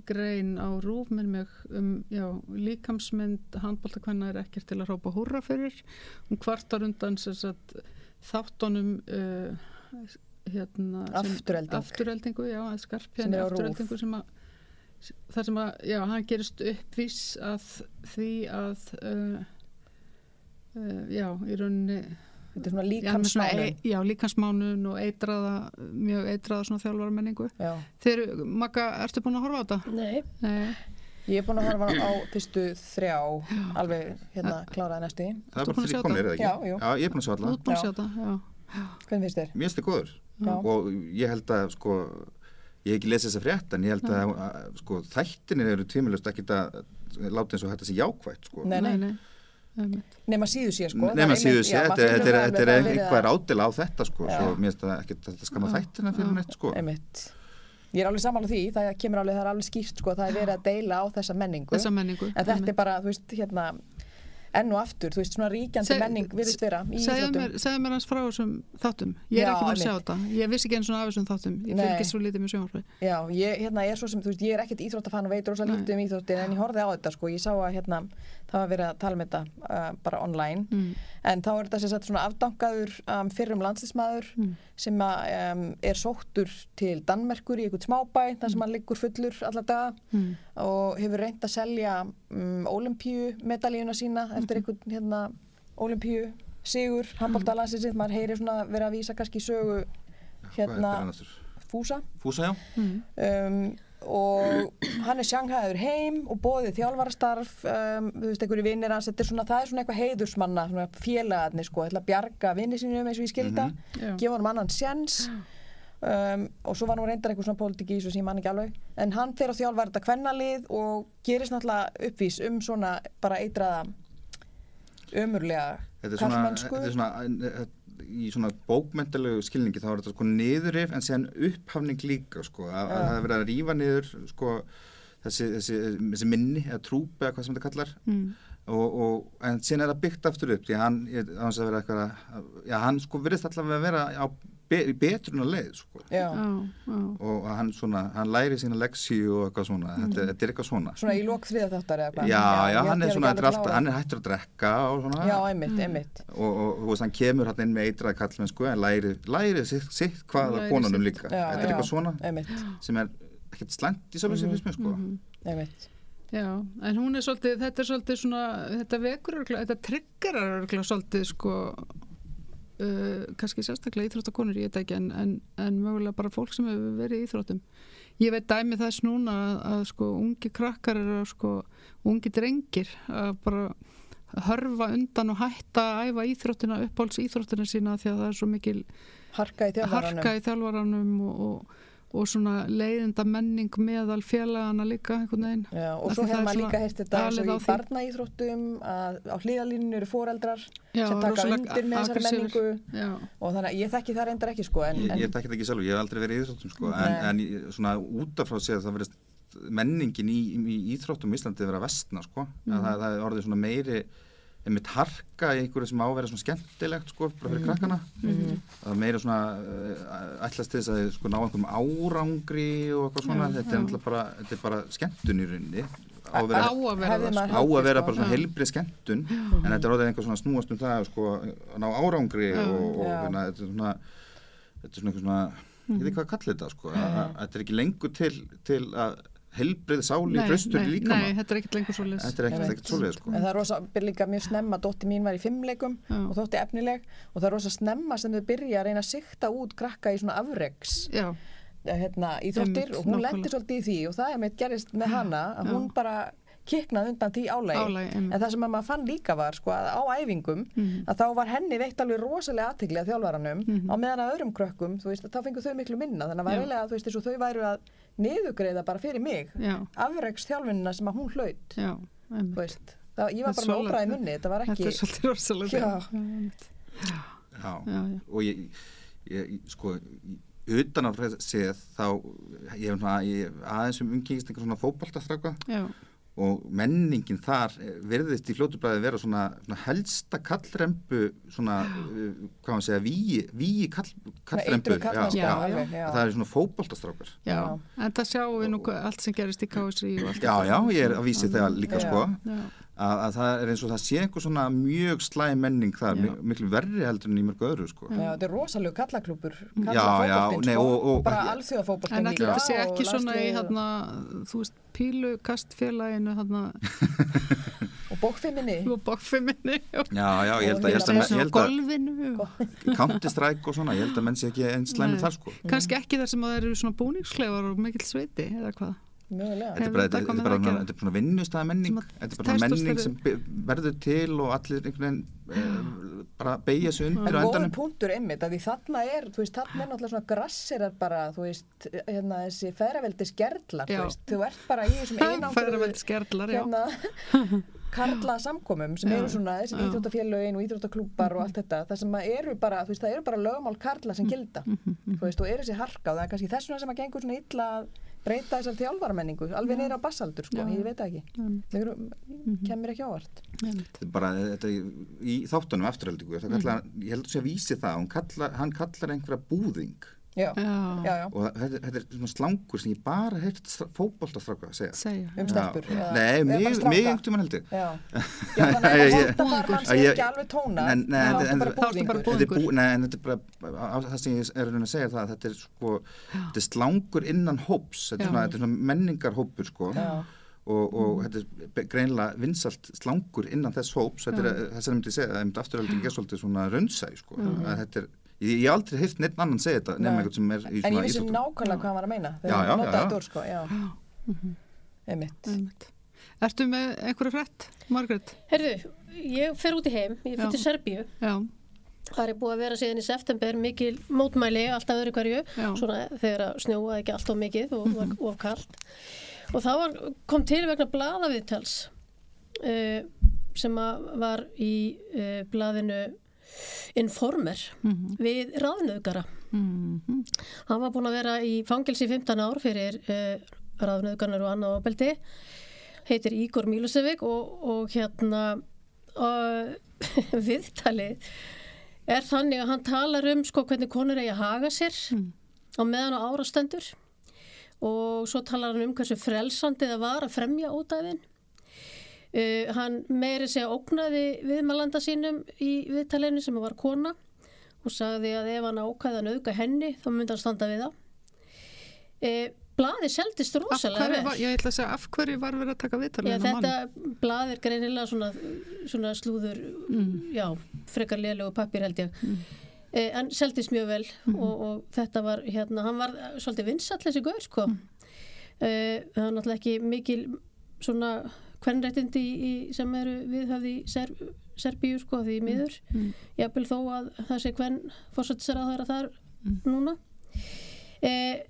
grein á rúf með mig um já, líkamsmynd handbóltakvenna er ekkert til að hrópa húrra fyrir. Hún kvartar undan sagt, þáttunum uh, hérna, Afturelding. aftureldingu, já, að skarp Sem er á RÚV. aftureldingu sem að þar sem að, já, hann gerist uppvís að því að uh, uh, já, í rauninni þetta er svona Já, líkamsmálun e- Já, líkansmánun og eitraða, mjög eitraða svona þjálfara menningu. Já. Þeir, Magga, ertu búin að horfa á þetta? Nei, Nei. ég er búin að horfa á fyrstu þrjá alveg hérna kláraði næstu það er bara að sjá þrjú komnir, er það Já, ekki? jú. Já, ég er búin að sjá Þú alla ert búin að Já. sjá þetta, já. hvernig finnst þér? mér finnst þið góður Já. og ég held að sko ég hef ekki lesið þessa frétt en ég held að, að sko, þættinir eru tvímilust ekki að láta eins og þetta sé jákvætt sko. Nei, nei, nei. Nema síðu sé sko nema síðu sé, þetta er- þetta er- þetta er eitthvað einhver ádela á þetta sko, svo mér finnst það ekki þetta skamma þættina fyrir neitt sko. einmitt Ég er alveg saman á því, það kemur alveg, það er alveg skýrt sko, það er verið að deila á þessa menningu Þessa menningu. en þetta einmitt. er bara, þú veist, hérna enn og aftur, þú veist, svona ríkjandi Seg- menning virðist vera í mér, segðu mér hans frá þessum þáttum. Ég er Já, ekki búin að sjá þetta. Ég vissi ekki eins og af þessum þáttum. Ég Nei. fylgist svo lítið með sjónvarpi. Já, ég hérna, er svo sem, þú veist, ég er ekkert íþróttafan og veit rosa lítið um íþróttir en ég horfði á þetta, sko, ég sá að hérna það var verið að tala um þetta uh, bara online Mm. en þá er þetta sem sagt svona afdangaður um, fyrrum landslismæður Mm. Sem að, um, er sóttur til Danmerkur í einhvern smábæ þar sem hann liggur fullur alla daga Mm. og hefur reynd að selja um, olimpíu medalíuna sína eftir einhvern hérna olimpíu sigur, handbóltalansið sitt maður heyri svona verið að vísa kannski í sögu hérna fúsa. Fúsa, já? um, og hann er sjanghæður heim og bóðið þjálfarastarf um, þú veist, einhverju vinnir hans þetta er svona, það er svona eitthvað heiðursmanna svona félagarnir sko, ætla að bjarga vinni sínum eins og ég skilda, Já. gefa hann annan sjens um, og svo var nú reyndar eitthvað svona pólitík í þessu sem ég man ekki alveg. En hann fer að þjálfa þetta kvennalið og gerist náttúrulega uppvís um svona bara eitraða ömurlega Þetta er svona, þetta er svona í svona bókmyndalegu skilningi þá er þetta sko niðurif en síðan upphafning líka sko, að, að það er verið að rífa niður sko þessi, þessi, þessi minni eða trúpi eða hvað sem þetta kallar Mm. og, og, en síðan er það byggt aftur upp því hann, ég, að vera eitthvað að- já, hann sko virðist allavega að vera á be, betruna leið sko. Já. Já, já. og að hann svona, hann læri sína leksíu og eitthvað svona, þetta, þetta er eitthvað svona. Svona í lok þriða þáttar eða hvað já, já, hann er svona, er alltaf, hann er hættur að drekka og svona. Já, einmitt, einmitt. Og, og veist, hann kemur hann inn með eitrað kallmennsku en læri, læri sitt, sitt hvað Læri að konunum sitt. líka. Já, þetta er eitthvað svona einmitt, sem er ekkert slæmt í sér fyrst mér sko. Mhm. einmitt. Já, en hún er svolítið, þetta er svolítið svona, þetta vekur örgla, þetta triggerar örgla svolítið sko, uh, kannski sérstaklega íþróttakonur, ég veit ekki, en, en, en mögulega bara fólk sem hefur verið í íþróttum. Ég veit dæmi þess núna að, að sko ungi krakkar eru sko, ungi drengir að bara hörfa undan og hætta að æfa íþróttina, uppáhalds íþróttina sína því að það er svo mikil harka í þjálfaranum og, og, og svona leiðinda menning meðal félagana líka einhvern veginn. Já, og svo það hefur er maður líka heyrt þetta svo á í því. barnaíþróttum að á hlýðalínu eru foreldrar Já, sem taka undir með þessari menningu. Já, og þannig að ég þekki það reyndar ekki sko en, ég, en ég tekki þetta ekki sjálfur, ég hef aldrei verið í íþróttum sko en, en svona út af frá séð það verðist menningin í, í íþróttum í Íslandi vera að vestna sko. Að það, það er orðið svona meiri einmitt harka í einhverju sem á að vera svona skemmtilegt sko, bara Mhm. fyrir krakkana það er meira svona uh, ætlast til þess að þið, sko ná einhverjum árangri og eitthvað svona, Já, þetta er náttúrulega bara þetta er bara skemmtun í rauninni. Á að á vera, það sko. á að vera sko. bara svona Já. heilbrið skemmtun. En þetta er orðið einhver svona snúast um það sko, að ná árangri og, og hérna, þetta er svona þetta er svona eitthvað svona ég veit hvað að kalla þetta sko, að að þetta er ekki lengur til, til að helbrið sáli hraustur líka Nei, þetta er ekkert lengur svo leys. þetta er ekkert ekkert svoleið sko En það er rosa, líka mjög snemma, dótti mín var í fimmleikum Já. og þótti efnileg og það er rosa snemma sem þau byrja að reyna að sikta út krakka í svona afreks Já, hérna, íþróttir og hún nákvæmlega. lendi svolítið í því og það er meitt gerist með hana að Já. hún bara kiknaði undan því álægi Álagi, einmitt. en það sem að maður fann líka var sko, að á æfingum Mhm. að þá var henni veitt alveg rosalega aðtigli að þjálfaranum Mhm. á meðan að öðrum krökkum þú veist, þá fengu þau miklu minna þannig að eiginlega þú veist, eins og þau væru að niðugreiða bara fyrir mig já, afreks þjálfunina sem að hún hlaut já, þú einmitt. veist, það, ég var Þetta bara með óbræði munni þetta var Þetta ekki er svolítið rosalega. Já. já. Já, já. og ég, ég, sko utan af séð þá ég hef aðeins um umgengist einhver svona fótballtastráka Já, og menningin þar eh, virðist í fljótubræði vera svona, svona helsta kallrembu svona, uh, hvað maður segja víi, víi kall, karlmennska, Já, já. já. það er svona fótballtastrákar já. En það sjáum við nú allt sem gerist í allt já, já, ég er að vísi þegar líka Já. sko Já, að, að það er eins og það sé einhver svona mjög slæm menning þar, Já. mik- miklu verri heldur en í mörgu öðru sko. Já, þetta er rosalega kallaklúpur Já, já, nei, og- og- bara alþjóðafótboltinn En ætli líka. þetta sé ekki svona í hérna, þú veist, pílukastfélaginu hérna, og bókfimminni og bókfimminni já, já, ég held að, ég held að, ég held að golfinu. Og svona, ég held að menn sé ekki eins slæmi þar sko. Kannski ekki þar sem að það eru svona búningsklefar og mikill sveiti eða hvað Þetta er bara, þetta þetta, er bara, er svona vinnustæða menning þetta er bara menning sem verður til og allir einhvern veginn uh, bara beigja sig undir En góður punktur einmitt að því þarna er, þú veist, þarna er náttúrulega svona grassirar bara, þú veist, hérna þessi feðraveldi skerlar, þú veist, þú ert bara í þessum já. hérna, karla samkomum sem Já, eru svona þessi íþróttafélögin og íþróttaklúpar og allt þetta, það sem að eru bara, þú veist, það eru bara lögmál karla sem gilda, þú veist, og eru þessi harka og það er kannski þess vegna sem að gengur svona illa að breyta þessar þjálfaramenningu, alveg niður á bassaldur, sko, Já. ég veit það ekki, það eru, kemur ekki ávart. Bara, þetta í þáttunum afturhaldingu, það kalla, ég held að sé að vísi það, hún kallar, hann kallar einhverja búðing Já, Já, já, og þetta, þetta er svona slangur sem ég bara heirt fótboltastráka að segja segja um stelpur. Nei, bara mig, stráka. mig einhvern tímann held ég Já, já þannig að Ég- það hann sé ég- ekki alveg tóna Nei, nei, þá bara bara Þetta er bú, Búðingur. nei, en þetta er bara það sem ég er að segja það að þetta er sko, þetta er slangur innan hóps. Þetta er svona, þetta er svona menningarhópur sko. Og, og þetta er greinilega vinsalt slangur innan þess hóps. Þetta er þess að myndi segja að þetta afturhalding er svolítið svona rönnsæ sko, þetta er ég hef aldrei heyrt neitt annan segja þetta nefnum eitthvað sem er í en ég svona vissi nákvæmlega hvað hann var að meina Já, já, já, notaði já. þetta orð, sko, já, einmitt einmitt. Ertu með einhverju frett, Margrét? Herðu, ég fer út í heim, ég fyrir til Serbíu. Já, Það er búið að vera síðan í september mikil mótmæli alltaf öðru hverju, Já. svona þegar að snjóaði ekki allt of mikið og var of kallt. Og það var, kom til vegna blaðaviðtals uh, sem að var í uh, blaðinu Informer við ráðnöðgara. Mhm. Hann var búin að vera í fangilsi í 15 ár fyrir uh, ráðnöðgarnar og annað ábeldi. Heitir Ígor Mílusevík og, og hérna uh, viðtalið er þannig að hann talar um sko hvernig konur eigi að haga sér á meðan á árastendur og svo talar hann um hversu frelsandi það var að fremja ódæfin. Uh, hann meiri segja ógnaði viðmælanda sínum í viðtalinu sem var kona og sagði að ef hann ákvæði að nauðga henni þá myndi hann standa við það. Uh, blaði seldist rosalega vel. var, ég ætla að segja af hverju var verið að taka viðtalið Já, þennan mann? þetta blað er greinilega svona, svona slúður, já, frekar lélegu pappir held ég. Eh, en seldist mjög vel og, og þetta var, hérna, hann var svolítið vinsall þessi gaur, sko. Eh, það er náttúrulega ekki mikil svona í, sem eru viðhafði Ser, Serbíu, sko, því miður. Jafnvel þó að það sé hvern fórsættisar að það er að þar núna. Eh,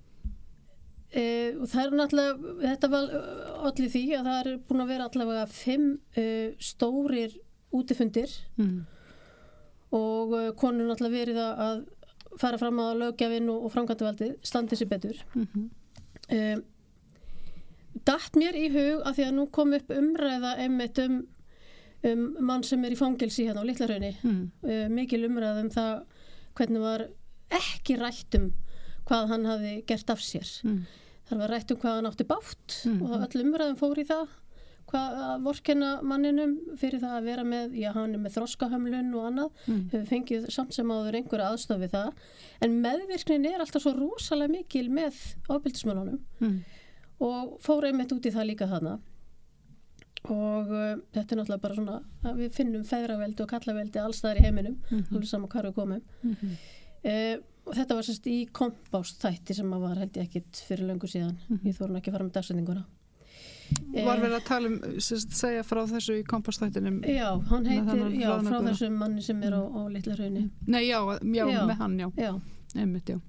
Uh, og það er náttúrulega, þetta var allir því að það er búin að vera allavega fimm uh, stórir útifundir Mm. og uh, konur náttúrulega verið að- fara fram á lögjafinn og, og framkvæmdavaldið standi sér betur Mhm. uh, Datt mér í hug að því að nú kom upp umræða einmitt um, um mann sem er í fangelsi hérna á Littlarhaunni Mm. uh, mikil umræða um það hvernig var ekki rætt um hvað hann hafi gert af sér Mm. það var rætt um hvað hann átti bátt Mm. og öll umræðum fór í það hvað að vorkenna manninum fyrir það að vera með, já hann er með þroskahömlun og annað, Mm. hefur fengið samt sem áður einhverja aðstof við það en meðvirknin er alltaf svo rosalega mikil með ábyldismannunum Mm. Og fór einmitt út í það líka þarna og uh, þetta er náttúrulega bara svona að við finnum feðraveldi og kallaveldi allstaðar í heiminum, Mhm. alveg saman hvar við komum Mhm. uh, og þetta var sérst í kompást þætti sem að var held ég ekkit fyrir löngu síðan ég þóru nú ekki að fara með dagsendinguna Var verið að tala um, sérst, segja frá þessu í kompostættinum? Já, hann heitir, já, frá þessum manni sem er á, á litla raunni. Nei, já, já, Já. með hann, já. Já. Einmitt, já.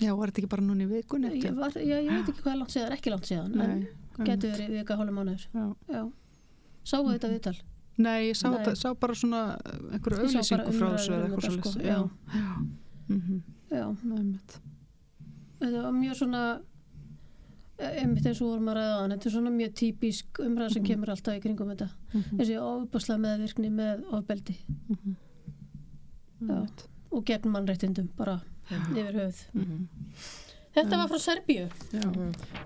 Já, var þetta ekki bara núna í vikunni? Ég, var, já, ég veit ekki hvað er langt síðan, ekki langt síðan, Nei, en getur verið vika hálfum mánuður. Sáu þetta viðtal? Nei, ég sá, Nei. Sá bara svona einhverju auðlýsingu frá þessu eða um eitthvað þetta, svo sko, Já, já. Mhm. Já. Einmitt. Þetta var mjög svona, eh, einmitt eins og vorum að ræða þetta er svona mjög típisk umræða sem Mhm. kemur alltaf í kringum þetta. Mhm. Þessi ofbáslega meðvirkni með ofbeldi. Já. Og gegn mannréttindum, bara yfir höfuð. Mhm. Þetta var frá Serbíu. Já.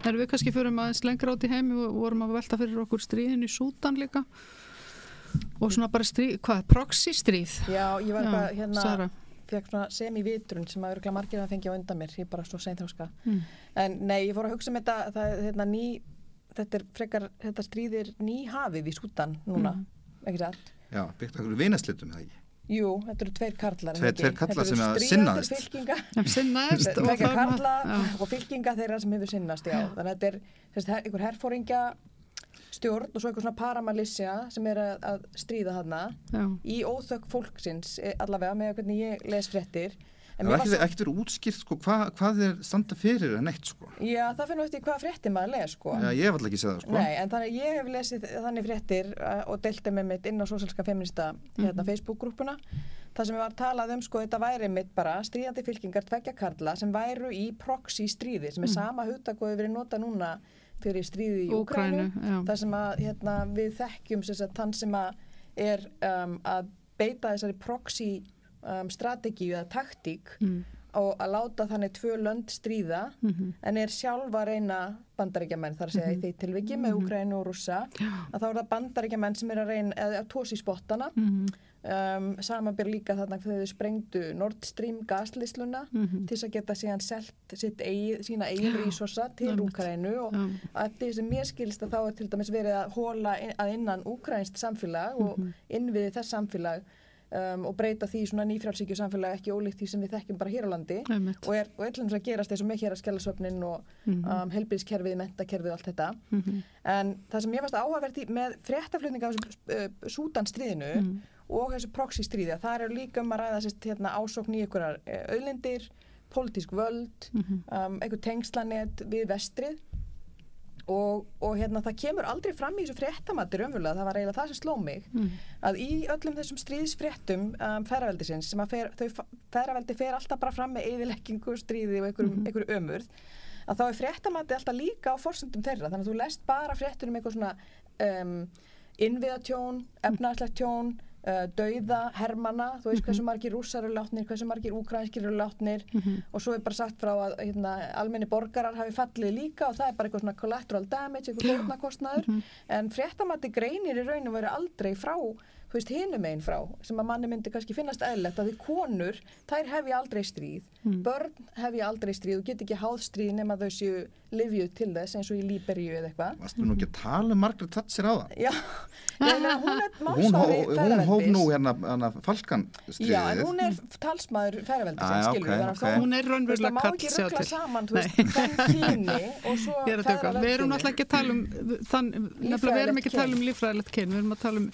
Erum við kannski fyrir aðeins lengra át í heimi og vorum að velta fyrir okkur stríðin í Sútan líka og svona bara stríð, hvað, proxy stríð? Já, ég var bara hérna Sara. fekk svona semi-vitrun sem að örgulega margir að fengja á undan mér, ég er bara svo seinþróska Mm. en nei, ég fór að hugsa um þetta það, er, hérna, ný, þetta er frekar þetta stríðir ný hafið í Sútan núna, Mm. ekki satt Já, byggt okkur vinaslitum, eða ekki? Jú, þetta eru tveir karlar Tveir- tveir karlar sem að sinnaðist. fylkinga. Sinnaðist og karla og fylkinga þeirra sem hefur sinnast já. þannig að þetta er þess, einhver herfóringja stjórn og svo einhver svona paramalisja sem er að, að stríða þarna Já. í óþökk fólksins eh, allavega með hvernig ég les fréttir En Það var ekkert verið útskýrt sko, hva, hvað er standa fyrir en eitt sko. Já, það finnum við eftir hvað fréttir maður les sko. Já, ég hef alltaf ekki séð það sko. Nei, en þannig að ég hef lesið þannig fréttir uh, og delta með mitt inn á sósælska feminista hérna, Mhm. Facebook-grúpuna það sem við var talað um sko, þetta væri mitt bara stríðandi fylkingar tvekja karla sem væru í proxy stríði sem er Mhm. sama hugtak og hefur verið nota núna fyrir stríði í já. það sem að hérna, við þekkjum sem sagt, þann sem að er um, að beita þessari proxy um, strategíu eða taktík Mm. og að láta þannig tvö lönd stríða Mhm. en er sjálf að reyna bandaríkjamenn þar að segja Mhm. í því tilviki með Mhm. Úkrænu og Rússa að þá er það bandaríkjamenn sem er að reyna eða að tósi spottana Mhm. um, samanbyr líka þarna þegar þau sprengdu Nord Stream gaslisluna Mhm. til að geta síðan selt eigi, sína eigin resursa til. Úkrænu og að því sem mér skilst að þá er til dæmis verið að hóla inn, að innan úkrænst samfélag og Mhm. innviði þess samfélag um, og breyta því svona nýfrálsíkju samfélag ekki ólíkt því sem við þekkjum bara hér á landi Einmitt. og er, dæmis að gerast eins og með hér að skellasöfnin og Mhm. um, helbriðskerfið, mentakerfið og allt þetta Mhm. en það sem ég varst áhugavert í með fréttaflutninga af þessu uh, sútanstríðinu Mhm. og þessu proxy stríði það er líka um að ræða sérst, hérna, ásókn í einhverjar uh, auðlindir pólitísk völd Mhm. um, einhver tengslanet við vestrið og, og hérna það kemur aldrei fram í þessu fréttamatti raunverulega, það var eiginlega það sem sló mig Mhm. að í öllum þessum stríðsfréttum um, ferraveldisins sem að fer, þau ferraveldi fer alltaf bara fram með eðileggingu, stríði og einhverjum, Mhm. einhverju ömurð að þá er fréttamatti alltaf líka á forsendum þeirra þannig að þú lest bara fréttur um eitthvað svona um, innviðatjón, efnæðslegt tjón uh, dauða, hermana þú veist Mhm. hversu margir rússar eru látnir hversu margir úkrænskir eru látnir Mhm. og svo er bara sagt frá að hérna, almenni borgarar hafi fallið líka og það er bara eitthvað svona collateral damage, eitthvað fórnarkostnaður Mhm. en fréttamatti greinir í raun og veru aldrei frá þú veist, hinum einn frá sem að manni myndi kannski finnast eðlilegt að því konur, þær hef ég aldrei stríð Mm. börn hef ég aldrei stríð og get ekki háð stríð nema þau séu livjuð til þess eins og í Líberíu eða eitthvað Varstu nú ekki að tala um Margaret Thatcher á það? Já, meina hún er Hún, hó, málsvari hún hóf nú hérna, hérna falkan stríðið. Já, en hún er talsmaður ferðaveldis Ah, já, ok, ok. Hún er raunverulega ekki sjá til. saman, þú veist, er. Við erum náttúrulega ekki að tala um við erum ekki að tala um líffræðilegt kyn, við erum að tala um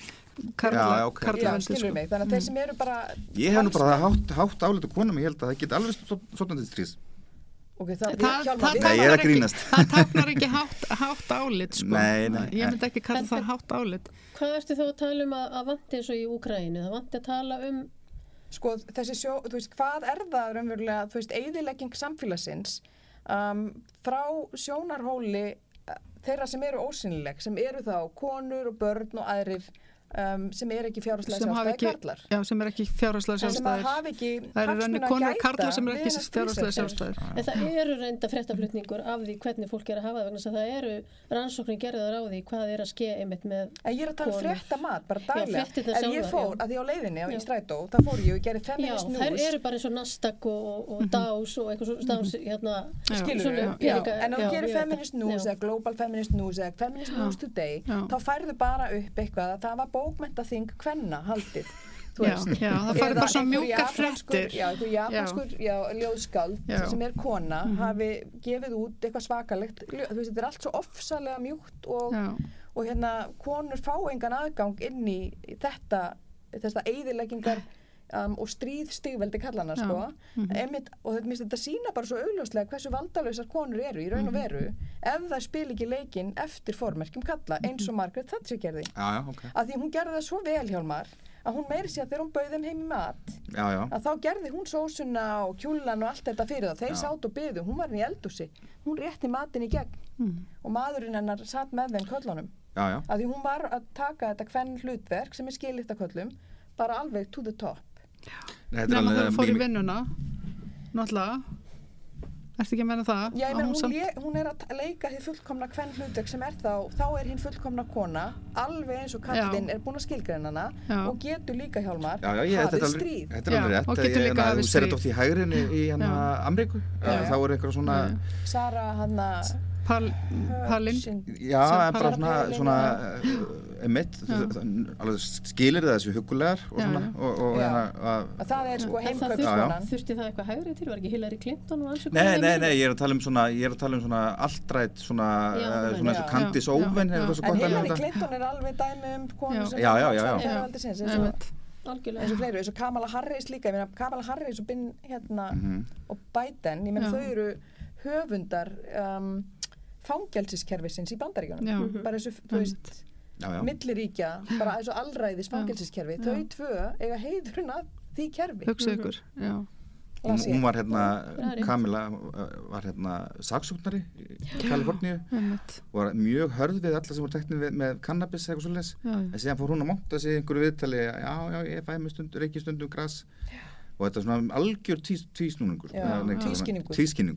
karla, Já, ok. karla Já, veldi, skilur sko. mig, þannig að þeir sem eru bara Ég hef nú bara það hátt, hátt álit og konum, ég held að það geti alveg svolítið stríðs. Ok, það, Það- Hjálmar, það við- Nei, er táknar ekki- grínast. Það táknar ekki hátt, hátt álit, sko. Nei, nei. Ég myndi ekki kalla það hátt álit. Hvað ertu þá að tala um að, að vanti eins og í Úkræinu? Það vanti að tala um sko þessi sjó, þú veist, hvað er það raunverulega, þú veist, eigðilegging samfélagsins um, frá sjónarhóli uh, þeirra sem eru ósynileg, sem eru þá konur og börn og aðrir um, sem er ekki hafi sjálfstæði karlar Já, sem er ekki hafi ekki Það eru að konur karlar sem við ekki stríðsreglur. sjálfstæðir. En það eru reynda fréttaflutningur af því hvernig fólk er að hafa það vegna þess að það eru rannsóknir gerðar á því hvað er að ske einmitt með En ég er að tala um konur. frétta mat, bara Já, daglega. fréttirnar Ef ég sjálfar, fór, já. að því á leiðinni á, í Já. strætó, það fór ég og gerði Já, feminist þær news. eru bara eins og Nasdaq og, og, og DAOS og eitthvað svo stafs hérna skilur bókmentaþing kvenna haldið Já, já, það Eða bara einhver mjúkar fréttir. já, einhver japanskur já, ljóðskáld Já. sem er kona Mhm. hafi gefið út eitthvað svakalegt þú veist, þetta er allt svo ofsalega mjúkt og, og hérna konur fá engan aðgang inn í þetta þessa eyðileggingar um, og stríð stigveldi kallana sko. Mhm. Einmitt, og þetta, minnst, þetta sína bara svo augljóslega hversu valdalausar konur eru í raun og Mhm. veru ef það spil ekki leikinn eftir formerkjum kalla eins og Margaret Thatcher gerði Já, já, ok. að því hún gerði það svo vel hjálmar að hún meiri sér að þegar hún bauð þeim heim í mat Já, já. að þá gerði hún sósuna og kjúlan og allt þetta fyrir það þeir Já. sátt og byðu, hún var inn í eldúsi hún rétti matin í gegn Mhm. og maðurinn hennar satt með þeim köllunum að því hún var að taka þetta hvern hlutverk sem er skilitt að köllum bara alveg to the top Nei, þetta er Nefna alveg- þegar hún fór í vinnuna, náttúrulega. Ertu ekki að menna það? Já, meina, hún hún, samt- le, hún er að leika því fullkomna hvern hlutverk sem er þá, þá er hinn fullkomna kona alveg eins og kallinn Já. er búin að skilgreina hana Já. og getur líka hjálmar hafið er stríð þetta er alveg rétt. og getur líka hérna, hafið Þú ser stríð. þetta oft í hægrinni í hérna. Já, já. Þá er eitthvað svona, Sara hanna Pal, Palin. já, en bara svona, svona emitt, alveg skilir það þessu hugulegar og svona, og, og hérna, að, að það er sko heimkaupskonan þurfti það eitthvað hægri til, var ekki Hillary Clinton Nei, nei, nei, ég er að tala um svona, ég er að tala um svona alltrætt, svona, Já, nei. svona eins og. Candice Owen, en gott að Hillary. Clinton er alveg dæmi um konu Já. sem Já, já, já, já. fjárhaldisins eins og, Einmitt. algjörlega eins og fleiri, eins og Kamala Harris líka ég meina Kamala Harris og, Bin, hérna, Mhm. og Biden, ég meina Já. þau eru höfundar um, fangelsiskerfisins í bandaríkjunum. Já. bara og, þú veist Já, já. milliríkja, bara eins og allræðis fangelsiskerfi, Já. þau tvö eiga heiðurinn að því kerfi. Hugsa ykkur, já. Hún, hún var hérna. Kamila var hérna saksóknari í Kaliforníu. Var mjög hörð við alla sem voru teknið við, með cannabis eitthvað svolítið Já, já. en síðan fór hún að monta sig í einhverju viðtali já, já, ég fæ mig stundum, reiki stundum gras og þetta er svona algjör Já.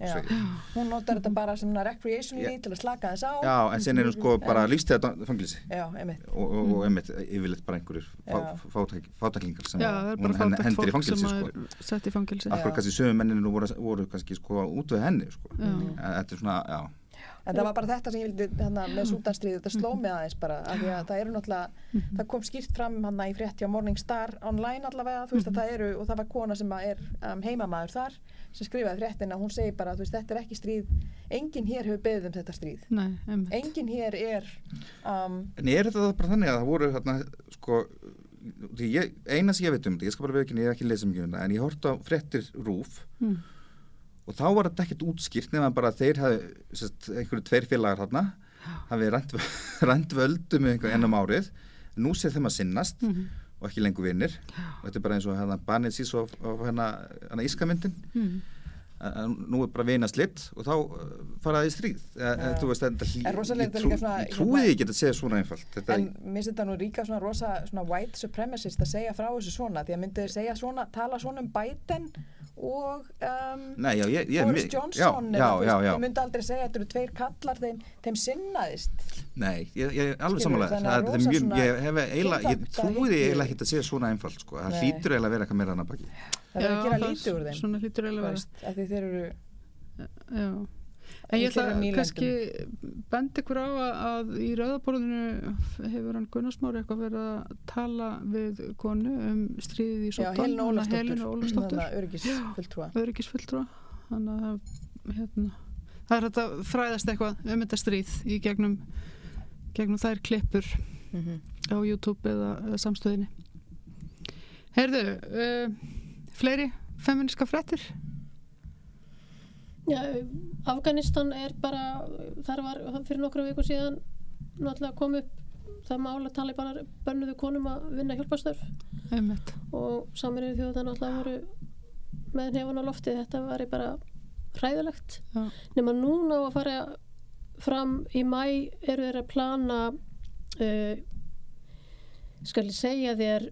segi ég. hún notar þetta bara sem recreationally til að slaka þess á. Já, en síðan er hún sko bara lífstíða fangilsi og, og, og einmitt yfirleitt bara einhverjur fátaklingar sem er hún hendir í fangilsi sko. sett í fangilsi. Akkur kannski sömu menninu voru, voru kannski sko út við henni sko. Þetta er svona, já En það var bara þetta sem ég vildi hérna, með sútanstríð, þetta sló mig aðeins bara af því að það eru náttúrulega, það kom skýrt fram hann í frétti á Morning Star online allavega, þú veist að það eru, og það var kona sem að er um, heimamaður þar sem skrifaði fréttina, hún segir bara, þú veist, þetta er ekki stríð. Enginn hér hefur beðið um þetta stríð. Nei, enginn hér er um, En er þetta bara þannig að það voru hérna, sko, því ég, eina sem ég veit um þetta, ég skal bara veikina, ég hef ekki mikið um þetta, en ég horfði á fréttir rúf Mm. Og þá var þetta ekkert útskýrt nefnum bara þeir sérst, einhverju tveir félagar hérna, hafi rænt, völdum ennum árið, nú sé þeim að sinnast Mhm. og ekki lengur vinnir og þetta er bara eins og hérna banið sís og, hérna, hérna ískamyndin Mm. en nú er bara vina slitt og þá uh, faraði stríð en, Já. þú veist, þetta, ég, trú, líka svona- ég trúi því ekki að sé svona einfalt þetta, en mér finnst þetta nú ríka svona rosa svona white supremacist að segja frá þessu svona því að myndið segja svona, tala svona um Biden og um, Nei, já, ég, ég, Boris Johnson já, já, þú já, veist, já. þau myndi aldrei segja að þetta eru tveir kallar þeim, þeim sinnaðist Nei, ég, ég er alveg samanlega er ég hef eiginlega ég kynþátta trúi því hyggju. eiginlega ekki að segja svona einfalt sko. það hlýtur eiginlega að vera eitthvað meira hann að baki það er að gera lítið úr þeim Svona hlýtur þú eiginlega að vera. veist, af því þeir eru Já. En ég ætla kannski bend ykkur á að, að í rauðaborðinu hefur hann Gunnarsmári eitthvað verið að tala við konu um stríðið í já, Sóttan Helena Ólafsdóttur Helena Ólafsdóttur. Þannig að öryggis fulltrúa öryggisfulltrúa. Þannig að hérna, það er að fræðast eitthvað um þetta stríð í gegnum, gegnum þær klippur Mhm. á YouTube eða, eða samstöðinni. Heyrðu uh, fleiri feministka fréttir Já, Afganistan er bara, þar var fyrir nokkru viku síðan náttúrulega kom upp það mál að talibanar bönnuðu konum að vinna hjálpastörf og saminir þjóðan náttúrulega voru með nefn á lofti. Þetta var bara hræðilegt. Já. nema núna á að fara fram í mæ eru þeir að plana uh, skal ég segja þér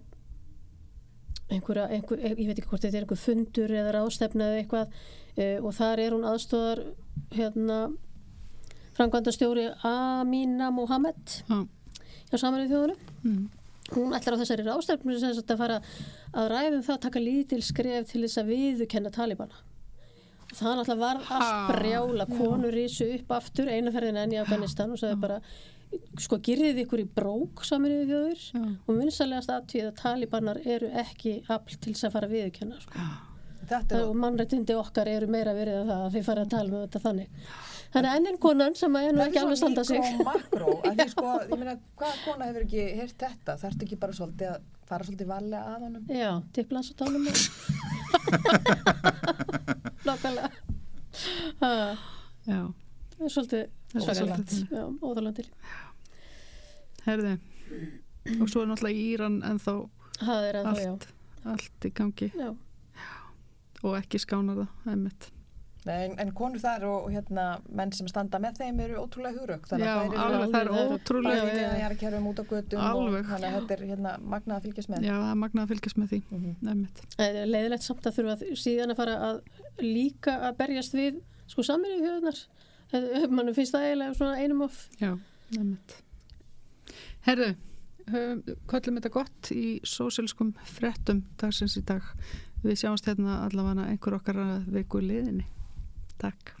einhverja, einhver, ég veit ekki hvort þetta er einhver fundur eða ráðstefna eða eitthvað og þar er hún aðstóðar hérna framkvæmdastjóri Amina Mohamed Já. hjá samanuð þjóðunum. Mm. hún ætlar á þessari ráðstefnu sem að fara að ræðum það að taka lítil skref til þess að viðukenna talibana. Og það náttúrulega var allt brjála konur rísu upp aftur einaferðin enn í Afganistan og sagði bara sko girðið ykkur í brók saminuðu þjóður og vinsalegast aðtíð að talibanar eru ekki afl til þess að fara að viðukenna sko. Þetta er og mannrættindi okkar eru meira verið að það að við fara að tala um þetta þannig. Þannig að ennin konan sem er nú ekki alveg standa sig. Mikro og makró, sko, ég meina, hvaða kona hefur ekki heyrt þetta? Það ertu ekki bara svolítið að fara svolítið varlega að honum? Já, tipplans og tánum Nákvæmlega. Það Já, er svolítið Það er svakalegt óðalandi herði og svo er náttúrulega Íran en þá Það er allt, allt í gangi. Já. Og ekki skánar það einmitt. Nei, en, en konur þar og, hérna menn sem standa með þeim eru ótrúlega hugrökk Já, alveg, það er ótrúlega er að kerfum út á götum Alveg. og þannig að þetta er hérna magnað að fylgjast með Já, það er magnað að fylgjast með því. Það er leiðilegt samt að þurfa að- síðan að fara að líka að berjast við sko saminu þjóðunar mannum finnst það eiginlega svona einum of Já, einmitt. Herðu, höfum, köllum þetta gott í sósílskum frettum dagsins í dag. Við sjáumst hérna allavega einhver okkar að viku liðinni. Takk.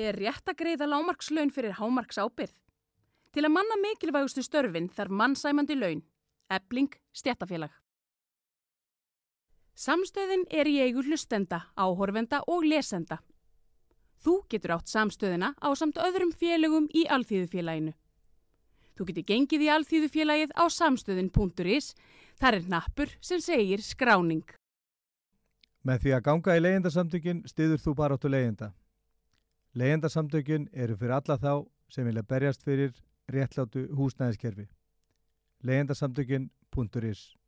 Er rétt að greiða lámarkslaun fyrir hámarks ábyrð? Til að manna mikilvægustu störfin þarf mannsæmandi laun. Ebling, stjættafélag. Samstöðin er í eigu hlustenda, áhorfenda og lesenda. Þú getur átt samstöðina á samt öðrum félögum í Alþýðufélaginu. Þú getur gengið í Alþýðufélagið á samstöðin.is. Þar er nappur sem segir skráning. Með því að ganga í leyendasamtökin stiður þú bara áttu leyenda. Leyendasamtökin eru fyrir alla þá sem vilja berjast fyrir réttlátu húsnæðiskerfi. leyendasamtökin.is